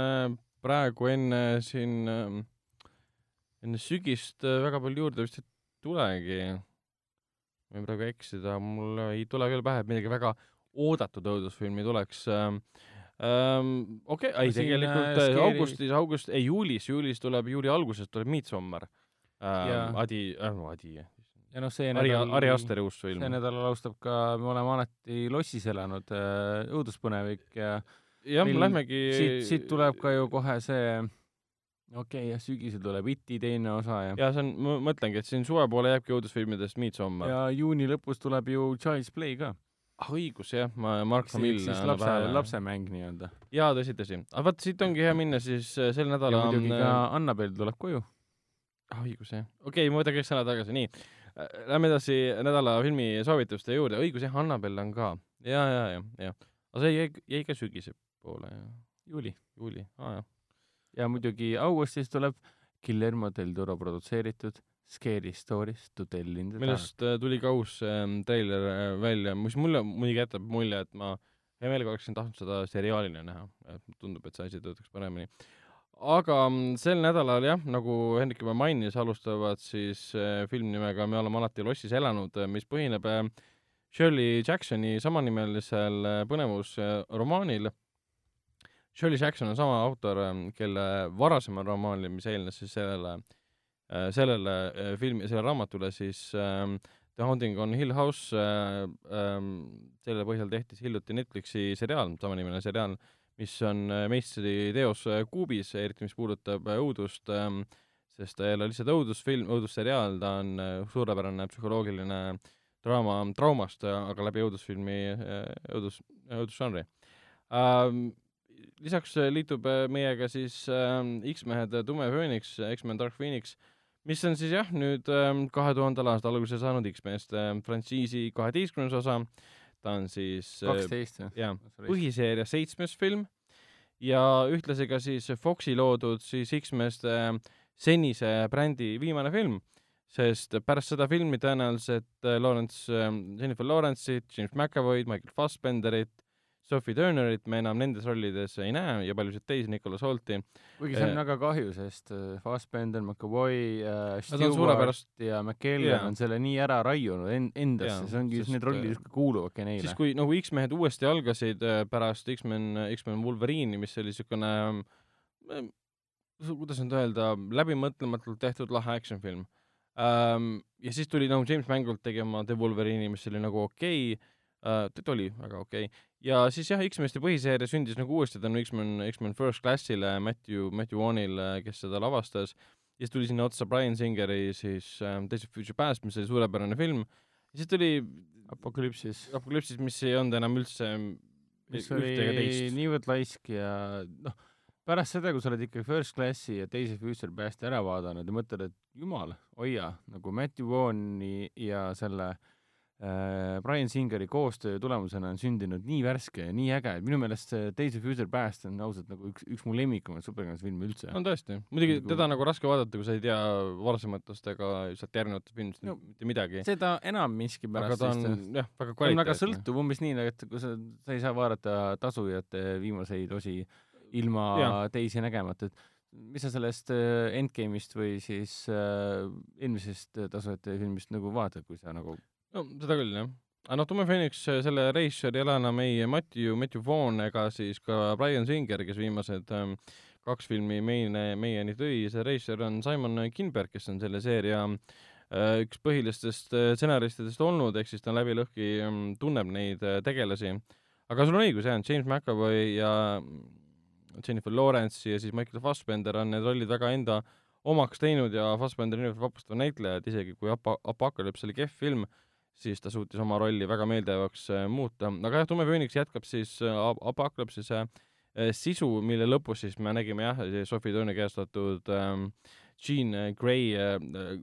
Speaker 2: praegu enne siin, enne sügist äh, väga palju juurde vist ei tulegi. võin praegu eksida, mul ei tule küll pähe, et midagi väga oodatud õudusfilmi tuleks ähm,. Um, okei okay,, ei
Speaker 3: Siin,
Speaker 2: tegelikult
Speaker 3: äh,
Speaker 2: äh,
Speaker 3: Scary-
Speaker 2: augustis, august, ei juulis, juulis tuleb, juuli alguses tuleb Midsommar ähm,. Adi äh,, Adi,
Speaker 3: ja noh, see
Speaker 2: Ari, Ari Asteri uus film
Speaker 3: see. nädal alustab ka Me oleme alati lossis elanud äh, õuduspõnevik ja
Speaker 2: jah,
Speaker 3: meil
Speaker 2: lähmegi
Speaker 3: siit, siit tuleb ka ju kohe see, okei okay,, jah, sügisel tuleb Iti teine osa ja
Speaker 2: ja see on, ma mõtlengi, et siin suve poole jääbki õudusfilmidest Midsommar.
Speaker 3: ja juuni lõpus tuleb ju Child's Play ka.
Speaker 2: ah õigus jah, ma, Mark Hamill
Speaker 3: siis lapse, lapsemäng nii-öelda.
Speaker 2: jaa, tõsi, tõsi. aga vaat siit ongi hea minna siis äh, sel
Speaker 3: ja
Speaker 2: nädalal
Speaker 3: muidugi ka Annabel tuleb koju.
Speaker 2: ah õigus jah, okei okay,, ma võtan kõik sõnad tagasi, nii. Lähme edasi nädala filmi soovituste juurde, õigus jah, Annabel on ka. ja, ja, ja, ja. aga see jäi, jäi ka sügise poole,
Speaker 3: juuli.
Speaker 2: juuli, aa jah.
Speaker 3: ja muidugi augustis tuleb Guillermo del Toro produtseeritud Scary Stories to tell in the dark.
Speaker 2: millest äh, tuli ka uus ähm, treiler äh, välja, mis mulle muidugi jätab mulje, et ma hea meelega oleksin tahtnud seda seriaalina näha, tundub, et see asi töötaks paremini. Aga mm, sel nädalal jah, nagu Hendrik juba mainis, alustavad siis äh, film nimega Me oleme alati lossis elanud, mis põhineb äh, Shirley Jacksoni samanimelisel põnevusromaanil. Shirley Jackson on sama autor, kelle varasemal romaanil, mis eelnes siis sellele, sellele filmi, sellele raamatule siis The Haunting on Hill House selle põhjal tehti siis hiljuti Netflixi seriaal, samanimeline seriaal, mis on äh, meistri teos äh, kuubis, eriti mis puudutab äh, õudust ähm,, sest ta ei ole lihtsalt õudusfilm, õudusseriaal, ta on äh, suurepärane psühholoogiline draama traumast, aga läbi õudusfilmi äh, õudus, õudusžanri ähm,. lisaks äh, liitub äh, meiega siis äh, X-mehed Tume Phoenix, X-men Dark Phoenix, mis on siis jah, nüüd kahe tuhandel aastal alguse saanud X-meeste frantsiisi kaheteistkümnes osa, ta on siis äh,
Speaker 3: kaksteist või?
Speaker 2: jaa, põhiseeria seitsmes film ja ühtlasi ka siis Foxi loodud siis X-meeste senise brändi viimane film, sest pärast seda filmi tõenäoliselt Lawrence, Jennifer Lawrence'it, James McAvoy'd, Michael Fassbenderit, Sophie Turnerit me enam nendes rollides ei näe ja paljusid teisi, Nicolas Holti.
Speaker 3: kuigi see on väga kahju, sest äh, Fassbender, McAvoy äh,,
Speaker 2: Stewart
Speaker 3: ja McKellen
Speaker 2: Jaa.
Speaker 3: on selle nii ära raiunud en- endasse,
Speaker 2: Jaa,
Speaker 3: see ongi just need rollid
Speaker 2: äh,
Speaker 3: justkui kuuluvadki neile
Speaker 2: siis. kui nagu X-mehed uuesti algasid äh, pärast X-men, X-men Wolverine'i, mis oli niisugune äh, kuidas nüüd öelda, läbimõtlematult tehtud lahe action film ähm,. ja siis tuli nagu James Mangold tegema The Wolverine'i, mis oli nagu okei okay, äh,, ta oli väga okei okay.. ja siis jah, X-meeste põhiseeria sündis nagu uuesti tänu X-men, X-men First Classile, Matthew, Matthew Vaughnile, kes seda lavastas. ja siis tuli sinna otsa Brian Singeri siis äh, Days of Future Past, mis oli suurepärane film. ja siis tuli
Speaker 3: Apokalüpsis,
Speaker 2: Apokalüpsis, mis ei olnud enam üldse
Speaker 3: mis
Speaker 2: ühte
Speaker 3: oli niivõrd laisk ja noh, pärast seda, kui sa oled ikka First Classi ja of Future Past ära vaadanud ja mõtled, et jumal, hoia, nagu Matthew Vaughn'i ja selle äh, Brian Singeri koostöö tulemusena on sündinud nii värske ja nii äge, et minu meelest see Days of Future Past on ausalt nagu üks, üks mu lemmikumaid superkangelasfilme üldse.
Speaker 2: on tõesti, muidugi
Speaker 3: Nagu-
Speaker 2: teda nagu raske vaadata, kui sa ei tea varasematest ega sealt järgnevatest filmidest
Speaker 3: No,
Speaker 2: mitte midagi.
Speaker 3: seda enam
Speaker 2: aga
Speaker 3: miskipärast,
Speaker 2: ta
Speaker 3: sest
Speaker 2: on jah, väga
Speaker 3: ta on väga
Speaker 2: kvaliteetne.
Speaker 3: sõltuv umbes nii, et kui sa, sa ei saa vaadata tasujate viimaseid osi ilma
Speaker 2: Jaa.
Speaker 3: teisi nägemata, et mis sa sellest äh, Endgame'ist või siis äh, eelmisest äh, tasujate filmist nagu vaatad, kui sa nagu
Speaker 2: no seda küll jah. aga noh, Tume Phoenix, selle režissöör ei ole enam ei Matthew, Matthew Vaughn ega siis ka Brian Singer, kes viimased ähm, kaks filmi meile, meieni tõi, see režissöör on Simon Kinberg, kes on selle seeria äh, üks põhilistest äh, stsenaristidest olnud, ehk siis ta läbi lõhki ähm, tunneb neid äh, tegelasi. aga sul on õigus jah, James McAvoy ja Jennifer Lawrence ja siis Michael Fassbender on need rollid väga enda omaks teinud ja Fassbender on niivõrd vapustav näitleja, et isegi kui Apa-, Apocalypse oli kehv film, siis ta suutis oma rolli väga meeldejäävaks äh, muuta, aga jah, Tume Phoenix jätkab siis äh, Ap- Apocalypse'is äh, sisu, mille lõpus siis me nägime jah, Sophie Turner kehastatud ähm, Jean Grey äh,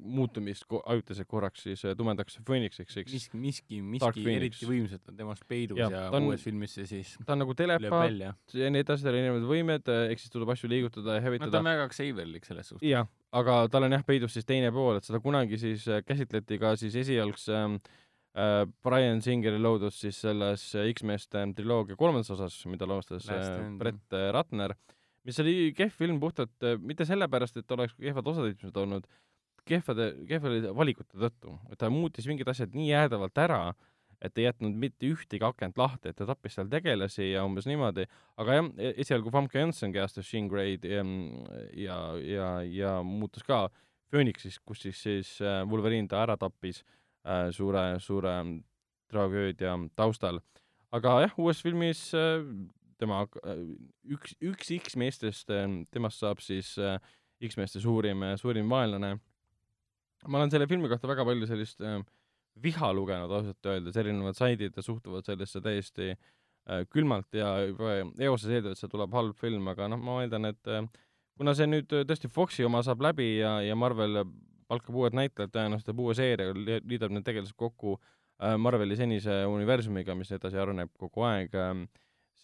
Speaker 2: muutumist ko- ajutiselt korraks siis äh, tumedaks Phoenix'iks, eks.
Speaker 3: miski, miski, miski eriti võimsalt on temast peidus ja, ja
Speaker 2: on-
Speaker 3: uues filmis see siis
Speaker 2: ta on nagu telepaat ja nii edasi, tal on erinevad võimed, ehk siis tuleb asju liigutada ja
Speaker 3: no ta
Speaker 2: hävitada
Speaker 3: on väga Xaverlik selles suhtes.
Speaker 2: jah, aga tal on jah peidus siis teine pool, et seda kunagi siis käsitleti ka siis esialgse äh, Brian Singeri loodud siis selles äh, X-meeste triloogia kolmandas osas, mida lavastas äh, Brett äh, Ratner, mis oli kehv film puhtalt äh, mitte sellepärast, et oleks kehvad osatäitmised olnud, kehvade, kehvade valikute tõttu, et ta muutis mingid asjad nii jäädavalt ära, et ei jätnud mitte ühtegi akent lahti, et ta tappis seal tegelasi ja umbes niimoodi, aga jah, esialgu Famke Janssen kehastas Jean Grey'd ja, ja, ja, ja muutus ka Phoenixis, kus siis, siis äh, Wolverine ta ära tappis. äh, suure, suure tragöödia taustal. aga jah, uues filmis äh, tema äh, üks, üks X-meestest äh,, temast saab siis äh, X-meeste suurim, suurim vaenlane. ma olen selle filmi kohta väga palju sellist äh, viha lugenud ausalt öeldes, erinevad saidid suhtuvad sellesse täiesti äh, külmalt ja juba eoses eeldavad, et see tuleb halb film, aga noh, ma eeldan, et äh, kuna see nüüd äh, tõesti Foxi oma saab läbi ja, ja Marvel palkab uued näitlejad, tõenäoliselt teeb uue seeria, liidab need tegelased kokku äh, Marveli senise universumiga, mis edasi areneb kogu aeg äh,,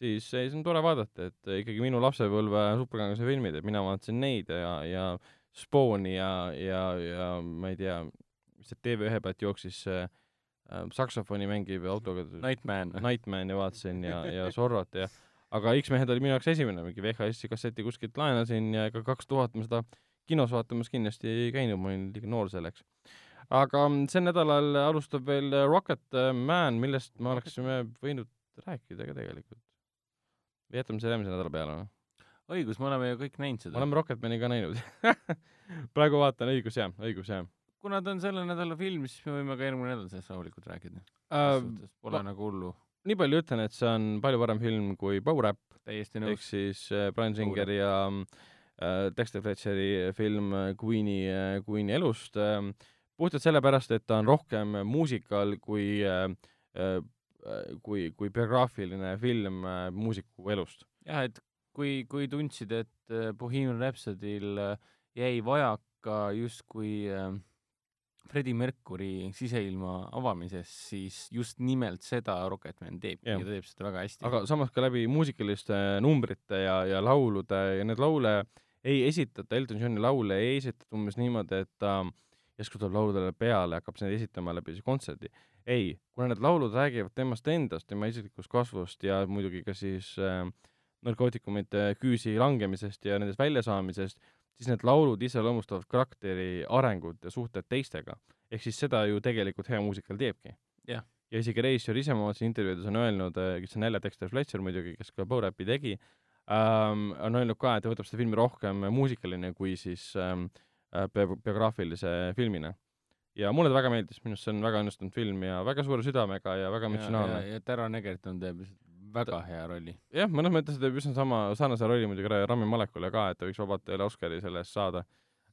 Speaker 2: siis see on tore vaadata, et ikkagi minu lapsepõlve superkangelase filmid, et mina vaatasin neid ja, ja Spawni ja, ja, ja ma ei tea, mis see TV1 pealt jooksis äh, äh, saksofoni mängiv autoga [LAUGHS]
Speaker 3: Nightman.
Speaker 2: Nightmani vaatasin ja, [LAUGHS] ja Zorrot ja aga X-mehed oli minu jaoks esimene, mingi VHS-i kasseti kuskilt laenasin ja ega kaks tuhat ma seda kinos vaatamas kindlasti ei käinud, ma olin liiga noor selleks. aga mm, sel nädalal alustab veel Rocket Man, millest me oleksime võinud rääkida ka tegelikult. jätame selle järgmise nädala peale või?
Speaker 3: õigus, me oleme ju kõik näinud seda.
Speaker 2: oleme Rocketmani ka näinud. [LAUGHS] praegu vaatan, õigus jah, õigus jah
Speaker 3: kuna ta on selle nädala film, siis me võime ka järgmine nädal sellest rahulikult rääkida.
Speaker 2: uh,.
Speaker 3: Pole nagu hullu.
Speaker 2: nii palju ütlen, et see on palju parem film kui Bow-Rap,
Speaker 3: täiesti
Speaker 2: ehk
Speaker 3: nõus.
Speaker 2: siis äh, Brian Singeri ja äh, Dexter Fletcheri film äh, Queen'i äh,, Queen'i elust äh,. puhtalt sellepärast, et ta on rohkem muusikal kui äh, äh, kui, kui biograafiline film äh, muusiku elust.
Speaker 3: jah, et kui, kui tundsid, et äh, Bohemian Rhapsodyl äh, jäi vajaka justkui äh, Freddie Mercury siseilma avamises, siis just nimelt seda Rocketman teebki
Speaker 2: Jah.
Speaker 3: ja ta teeb seda väga hästi.
Speaker 2: aga samas ka läbi muusikaliste numbrite ja, ja laulude ja need laule ei esitata, Elton Johni laule ei esitata umbes niimoodi, et ta järsku tuleb lauludele peale ja hakkab neid esitama läbi siis kontserdi. ei, kuna need laulud räägivad temast endast, tema isiklikust kasvust ja muidugi ka siis äh, narkootikumide küüsi langemisest ja nendest väljasaamisest, siis need laulud iseloomustavad karakteri arengut ja suhted teistega. ehk siis seda ju tegelikult hea muusikal teebki
Speaker 3: Jah.
Speaker 2: ja isegi režissöör ise oma otse intervjuudes on öelnud, kes on jälle Dexter Fletcher muidugi, kes ka Bow-Rapi tegi ähm,, on öelnud ka, et ta võtab seda filmi rohkem muusikaline kui siis ähm, äh, bio- biograafilise filmina. ja mulle ta väga meeldis, minu arust see on väga õnnestunud film ja väga suure südamega ja väga
Speaker 3: ja,
Speaker 2: emotsionaalne.
Speaker 3: ja Taron Egerton teeb väga hea rolli.
Speaker 2: jah, mõnes mõttes ta teeb üsna sama, sarnase rolli muidugi Ra- Rami Malekule ka, et ta võiks vabalt jälle Oscari selle eest saada.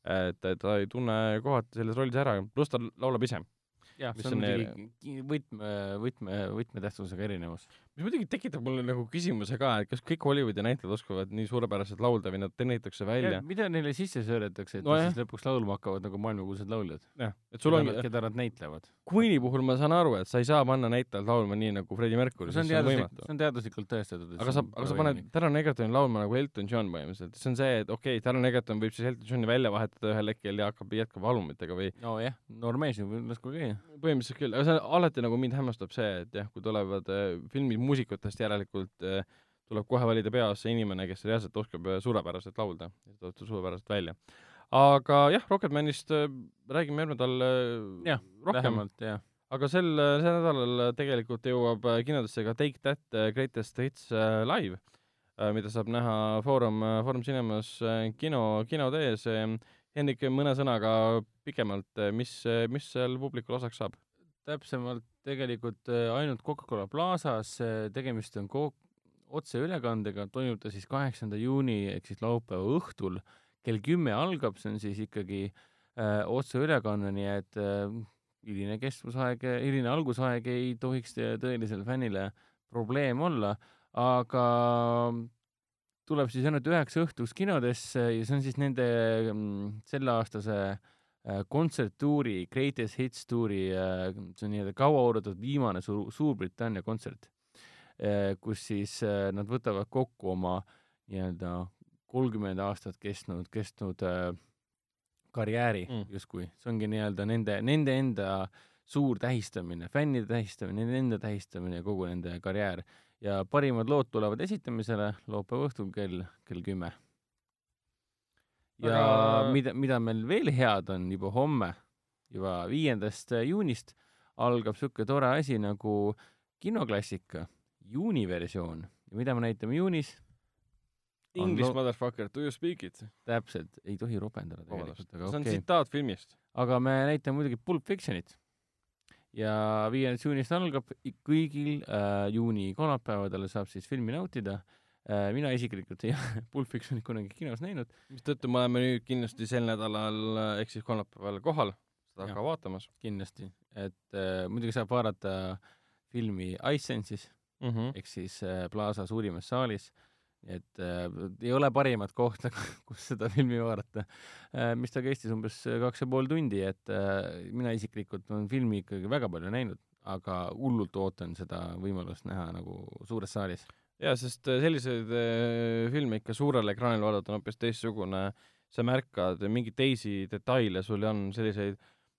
Speaker 2: et, ta ei tunne kohati selles rollis ära, pluss ta laulab ise.
Speaker 3: jah, see on muidugi võtme, võtme, võtmetähtsusega erinevus.
Speaker 2: Mis muidugi tekitab mulle nagu küsimuse ka, et kas kõik Hollywoodi näitlejad oskavad nii suurepäraselt laulda või nad trennitakse välja.
Speaker 3: mida neile sisse söödetakse, et
Speaker 2: No
Speaker 3: nad siis lõpuks laulma hakkavad nagu maailmakuulsad lauljad?
Speaker 2: jah, et sul on,
Speaker 3: keda nad näitlevad.
Speaker 2: Queen'i puhul ma saan aru, et sa ei saa panna näitlejalt laulma nii nagu Freddie Mercury,
Speaker 3: see on
Speaker 2: võimatu
Speaker 3: see on teaduslikult tõestatud.
Speaker 2: aga sa, aga sa paned Taron Egertoni laulma nagu Elton John põhimõtteliselt, see on see, et okei okay,, Taron Egerton võib siis Elton Johni välja vahetada ühel hetkel ja hakkab, jätkab albumitega või
Speaker 3: nojah, noor mees ju lasku käia.
Speaker 2: põhimõtteliselt küll, aga see alati nagu mind hämmastab see, et jah, kui tulevad äh, filmid muusikutest järelikult äh, tuleb kohe valida peasse inimene, kes reaalselt oskab äh, suurepäraselt laulda ja ta suurepäraselt välja. aga jah, Rocketmanist äh, räägime järgmine nädal rohkem, aga sel, sel nädalal tegelikult jõuab kinodesse ka Take That Greatest Hits live, mida saab näha Foorum, Foorum Cinemas kino, kinode ees. Hendrik, mõne sõnaga pikemalt, mis, mis seal publikul osaks saab?
Speaker 3: Täpsemalt tegelikult äh, ainult Coca-Cola Plazas, tegemist on ko-, otseülekandega, toimub ta siis kaheksanda juuni ehk siis laupäeva õhtul. Kell kümme algab, see on siis ikkagi äh, otseülekanne, nii et äh, hiline kestvusaeg, hiline algusaeg ei tohiks tõelisele fännile probleem olla, aga tuleb siis ainult üheksa õhtuks kinodesse ja see on siis nende mm, selleaastase äh, kontserttuuri, Greatest Hits tuuri, see on nii-öelda kauaoodatud viimane suur, Suurbritannia kontsert, kus siis äh, nad võtavad kokku oma nii-öelda kolmkümmend aastat kestnud, kestnud äh, karjääri
Speaker 2: mm.
Speaker 3: justkui, see ongi nii-öelda nende, nende enda suur tähistamine, fännide tähistamine, nende enda tähistamine ja kogu nende karjäär ja parimad lood tulevad esitamisele laupäeva õhtul kell, kell kümme. Ja
Speaker 2: Aga-
Speaker 3: mida, mida meil veel head on juba homme, juba viiendast juunist algab siuke tore asi nagu kinoklassika juuniversioon ja mida me näitame juunis, On
Speaker 2: English motherfucker, do you speak it?
Speaker 3: täpselt, ei tohi ropendada tegelikult,
Speaker 2: see
Speaker 3: aga
Speaker 2: on
Speaker 3: okei okay..
Speaker 2: tsitaat filmist.
Speaker 3: aga me näitame muidugi Pulp Fictionit. ja viiendast juunist algab kõigil äh, juuni kolmapäevadel saab siis filmi nautida äh,. Mina isiklikult ei [LAUGHS] ole Pulp Fictionit kunagi kinos näinud,
Speaker 2: mistõttu me oleme nüüd kindlasti sel nädalal äh, ehk siis kolmapäeval kohal seda ka vaatamas
Speaker 3: kindlasti, et äh, muidugi saab vaadata filmi iSense'is
Speaker 2: mm. -hmm.
Speaker 3: ehk siis äh, Plaza suurimas saalis, et äh, ei ole parimat kohta, [LAUGHS] kus seda filmi vaadata äh,, mis ta kestis umbes kaks ja pool tundi, et äh, mina isiklikult olen filmi ikkagi väga palju näinud, aga hullult ootan seda võimalust näha nagu suures saalis.
Speaker 2: jaa, sest äh, selliseid äh, filme ikka suurel ekraanil vaadata on hoopis teistsugune, sa märkad mingeid teisi detaile, sul on selliseid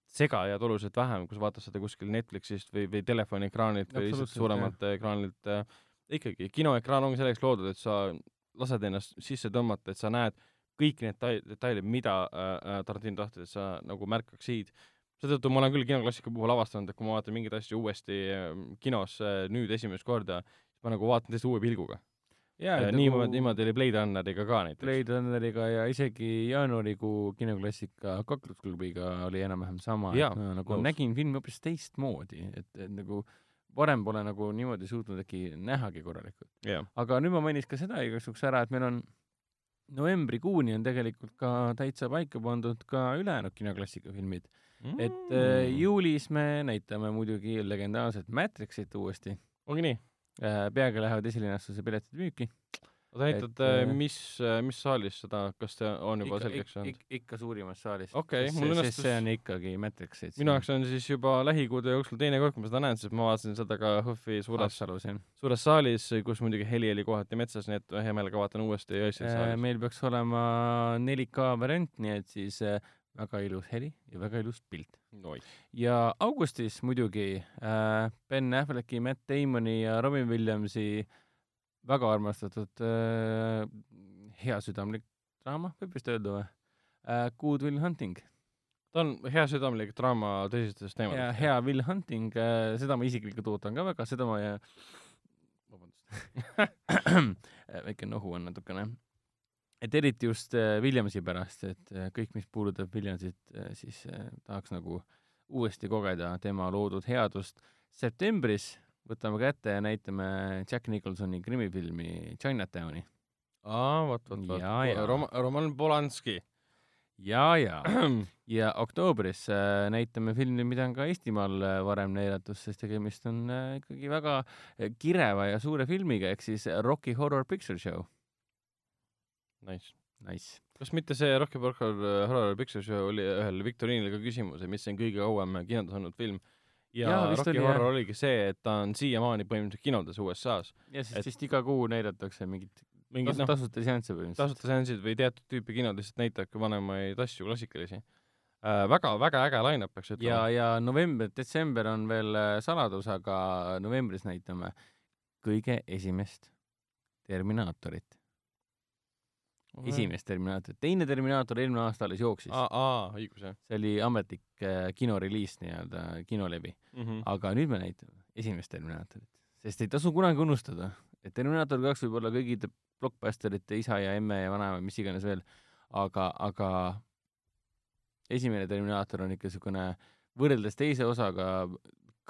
Speaker 2: segajaid oluliselt vähem, kui sa vaatad seda kuskil Netflixist või, või telefoniekraanilt või lihtsalt suuremalt ekraanilt äh,. ikkagi kinoekraan ongi selleks loodud, et sa lased ennast sisse tõmmata, et sa näed kõiki neid detail- detaile, mida äh, Tarantino tahtis, et sa nagu märkaksid. seetõttu ma olen küll kinoklassika puhul avastanud, et kui ma vaatan mingeid asju uuesti äh, kinos äh, nüüd esimest korda, ma nagu vaatan täiesti uue pilguga.
Speaker 3: jaa,
Speaker 2: Ja niimoodi, niimoodi oli Blade Runneriga ka näiteks.
Speaker 3: Blade Runneriga ja isegi jaanuarikuu kinoklassika kaklusklubiga oli enam-vähem sama, et ma nagu
Speaker 2: nõus.
Speaker 3: nägin filmi hoopis teistmoodi, et, et nagu varem pole nagu niimoodi suutnud äkki nähagi korralikult. aga nüüd ma mainiks ka seda igaks juhuks ära, et meil on novembrikuuni on tegelikult ka täitsa paika pandud ka ülejäänud kinoklassika filmid, et
Speaker 2: Mm.
Speaker 3: äh, juulis me näitame muidugi legendaarset Matrixit uuesti,
Speaker 2: ongi nii?
Speaker 3: Peagi lähevad esilinastuse piletid müüki.
Speaker 2: sa näitad,
Speaker 3: äh,
Speaker 2: mis, mis saalis seda, kas see on juba selgeks saanud?
Speaker 3: ik, ikka suurimas saalis.
Speaker 2: okei, mul õnnestus
Speaker 3: see on ikkagi Matrix.
Speaker 2: minu jaoks on siis juba lähikuude jooksul teine kord, kui ma seda näen, sest ma vaatasin seda ka HÖFFi suures, suures saalis, kus muidugi heli oli kohati metsas, nii et hea meelega vaatan uuesti öösel saalis.
Speaker 3: meil peaks olema 4K variant, nii et siis väga ilus heli ja väga ilus pilt
Speaker 2: no..
Speaker 3: ja augustis muidugi äh, Ben Afflecki, Matt Damoni ja Robin Williamsi väga armastatud äh, heasüdamlik draama, võib vist öelda või äh,? Good Will Hunting.
Speaker 2: ta on heasüdamlik draama tõsistest teemadest.
Speaker 3: ja hea Will Hunting äh,, seda ma isiklikult ootan ka väga, seda ma ja vabandust [COUGHS] väike nohu on natukene et eriti just äh, Williamsi pärast, et äh, kõik, mis puudutab Williamsit, äh, siis tahaks nagu uuesti kogeda tema loodud headust. septembris võtame kätte ja näitame Jack Nicholsoni krimifilmi Chinatowni.
Speaker 2: aa, vot, vot, vot. Rom-, Roman Polanski. [CLEARS THROAT]
Speaker 3: ja, ja, ja oktoobris näitame filmi, mida on ka Eestimaal varem näidatud, sest tegemist on ikkagi väga kireva ja suure filmiga, ehk siis Rocky Horror Picture Show
Speaker 2: Nice.
Speaker 3: Nice.
Speaker 2: kas mitte see Rocky Horror, Horror Picture Show oli ühel viktoriinil ka küsimus, et mis on kõige kauem kinodes olnud film? ja, ja Rocky oli, Horror jah. oligi see, et ta on siiamaani põhimõtteliselt kinodes USA-s.
Speaker 3: ja siis et... vist iga kuu näidatakse mingit mingid tas, no, tasuta seansse põhimõtteliselt.
Speaker 2: tasuta seansid või teatud tüüpi kinod lihtsalt näitavadki vanemaid asju, klassikalisi äh,. väga, väga äge line-up peaks ütlema.
Speaker 3: ja, ja november, detsember on veel äh, saladus, aga novembris näitame kõige esimest Terminaatorit esimest Terminaatorit, teine Terminaator eelmine aasta alles jooksis.
Speaker 2: aa, õigus jah.
Speaker 3: see oli ametlik äh, kinoreliis nii-öelda, kinolevi mm. -hmm. aga nüüd me näitame esimest Terminaatorit, sest ei tasu kunagi unustada, et Terminaator kaks võib olla kõigide blockbusterite isa ja emme ja vanaema, mis iganes veel, aga, aga esimene Terminaator on ikka niisugune võrreldes teise osaga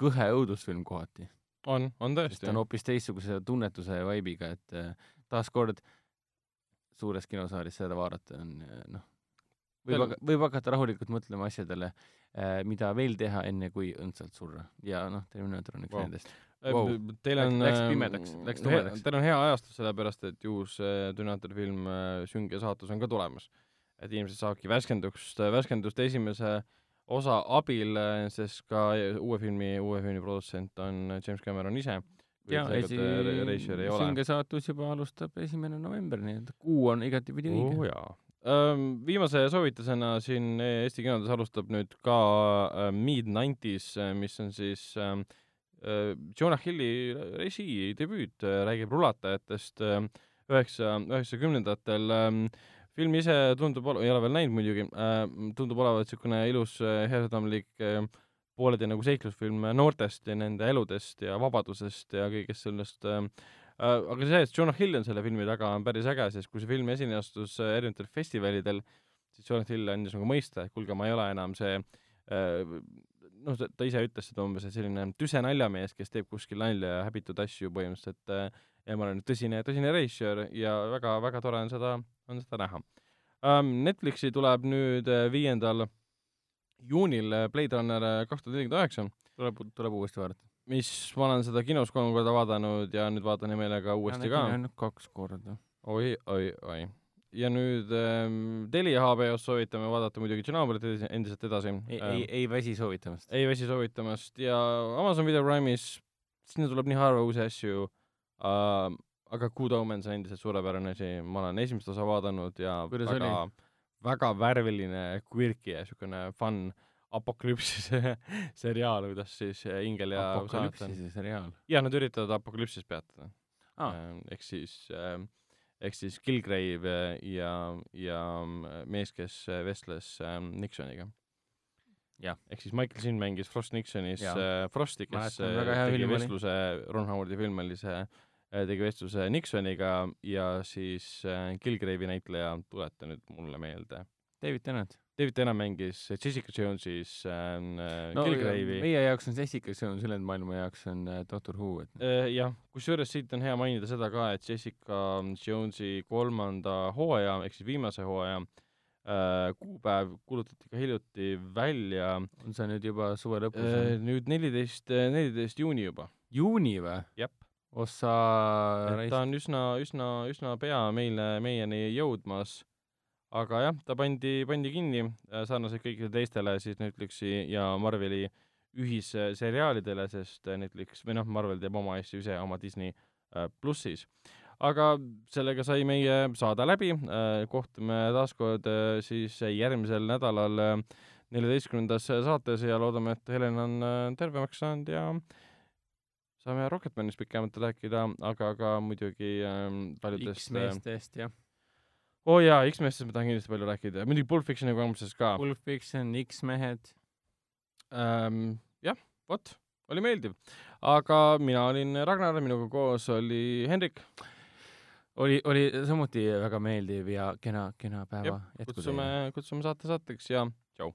Speaker 3: kõhe õudusfilm kohati.
Speaker 2: on, on tõesti.
Speaker 3: ta on hoopis teistsuguse tunnetuse ja vibe'iga, et äh, taaskord äh, suures kinosaalis seda vaadata on noh, võib aga, võib hakata rahulikult mõtlema asjadele, äh, mida veel teha, enne kui õndsalt surra. ja noh, Terminaator on üks wow. nendest
Speaker 2: wow.. Teil on
Speaker 3: läks pimedaks, läks tumedaks.
Speaker 2: Teil on hea ajastus, sellepärast et uus Terminaatori film äh, Süng ja saatus on ka tulemas. et inimesed saavadki värskendust, värskendust esimese osa abil, sest ka uue filmi, uue filmi produtsent on James Cameron ise
Speaker 3: ja esi-, Singe saatus juba alustab esimene november, nii et kuu on igatipidi õige
Speaker 2: oh,. jaa. Viimase soovitusena siin Eesti kinodes alustab nüüd ka Mid-90s, mis on siis Jonah Hilli režii debüüt, räägib rulatajatest üheksa, üheksakümnendatel film ise tundub, ei ole veel näinud muidugi, tundub olevat niisugune ilus heasüdamlik pooleldi nagu seiklusfilm noortest ja nende eludest ja vabadusest ja kõigest sellest äh, äh, aga see, et Jonah Hill on selle filmi taga, on päris äge, sest kui see film esine astus äh, erinevatel festivalidel, siis Jonah Hill andis nagu mõista, et kuulge, ma ei ole enam see äh, noh, ta ise ütles seda umbes, et selline tüse naljamees, kes teeb kuskil nalja ja häbitud asju põhimõtteliselt äh, ja ma olen tõsine, tõsine režissöör ja väga-väga tore on seda, on seda näha um,. Netflixi tuleb nüüd viiendal äh, juunil äh, Blade Runner äh, kaks tuhat nelikümmend üheksa.
Speaker 3: tuleb, tuleb uuesti vaadata.
Speaker 2: mis, ma olen seda kinos kolm korda vaadanud ja nüüd vaatan hea meelega uuesti ka.
Speaker 3: ainult kaks korda.
Speaker 2: oi, oi, oi. ja nüüd ähm, Telia HBO-s soovitame vaadata muidugi Tšernobõlit endiselt edasi.
Speaker 3: ei ähm,, ei, ei väsi soovitamast.
Speaker 2: ei väsi soovitamast ja Amazon Video Prime'is, sinna tuleb nii harva uusi asju äh,, aga Good Omens on endiselt suurepärane asi, ma olen esimest osa vaadanud ja
Speaker 3: Kuidas väga oli?
Speaker 2: Väga värviline, quirky ja niisugune fun apokalüpsise [LAUGHS] seriaal, kuidas siis äh, ingel ja
Speaker 3: apokalüpsise seriaal?
Speaker 2: jah, nad üritavad apokalüpsist peatada.
Speaker 3: Ah..
Speaker 2: ehk siis äh, ehk siis Kilgrave ja, ja mees, kes vestles ähm, Nixoniga. ehk siis Michael Sheen mängis Frost Nixonis äh, Frosti, kes tegi vestluse, Ron Howardi film oli see Äh, tegi vestluse Nixoniga ja siis äh, Kilgrave'i näitleja, tuleta nüüd mulle meelde.
Speaker 3: David Tennant.
Speaker 2: David Tennant mängis Jessica Jones'is äh,
Speaker 3: no,
Speaker 2: Kilgrave'i.
Speaker 3: meie jaoks on Jessica Jones, ülejäänud maailma jaoks on äh, Doctor Who, et
Speaker 2: äh, jah, kusjuures siit on hea mainida seda ka, et Jessica Jones'i kolmanda hooaja ehk siis viimase hooaja äh, kuupäev kuulutati ka hiljuti välja.
Speaker 3: on see nüüd juba suve lõpus
Speaker 2: äh,? nüüd neliteist, neliteist juuni juba.
Speaker 3: juuni või?
Speaker 2: jah
Speaker 3: ossa
Speaker 2: et ta on üsna, üsna, üsna pea meile, meieni jõudmas. aga jah, ta pandi, pandi kinni äh, sarnaselt kõikidele teistele siis Netflixi ja Marveli ühisseriaalidele, sest Netflix või noh, Marvel teeb oma asju ise oma Disney äh, plussis. aga sellega sai meie saade läbi, kohtume taas kord siis järgmisel nädalal neljateistkümnendas saates ja loodame, et Helen on tervemaks saanud ja saame Rocketmanist pikemalt rääkida, aga ka muidugi ähm, paljudest
Speaker 3: X-meestest, jah.
Speaker 2: oo oh jaa, X-meestest ma tahan kindlasti palju rääkida, muidugi Pulp Fictioni kogemusest ka.
Speaker 3: Pulp Fiction, X-mehed
Speaker 2: ähm,. jah, vot, oli meeldiv. aga mina olin Ragnar, minuga koos oli Hendrik.
Speaker 3: oli, oli samuti väga meeldiv ja kena, kena päeva jätku
Speaker 2: teile. kutsume, kutsume saate saateks ja tšau.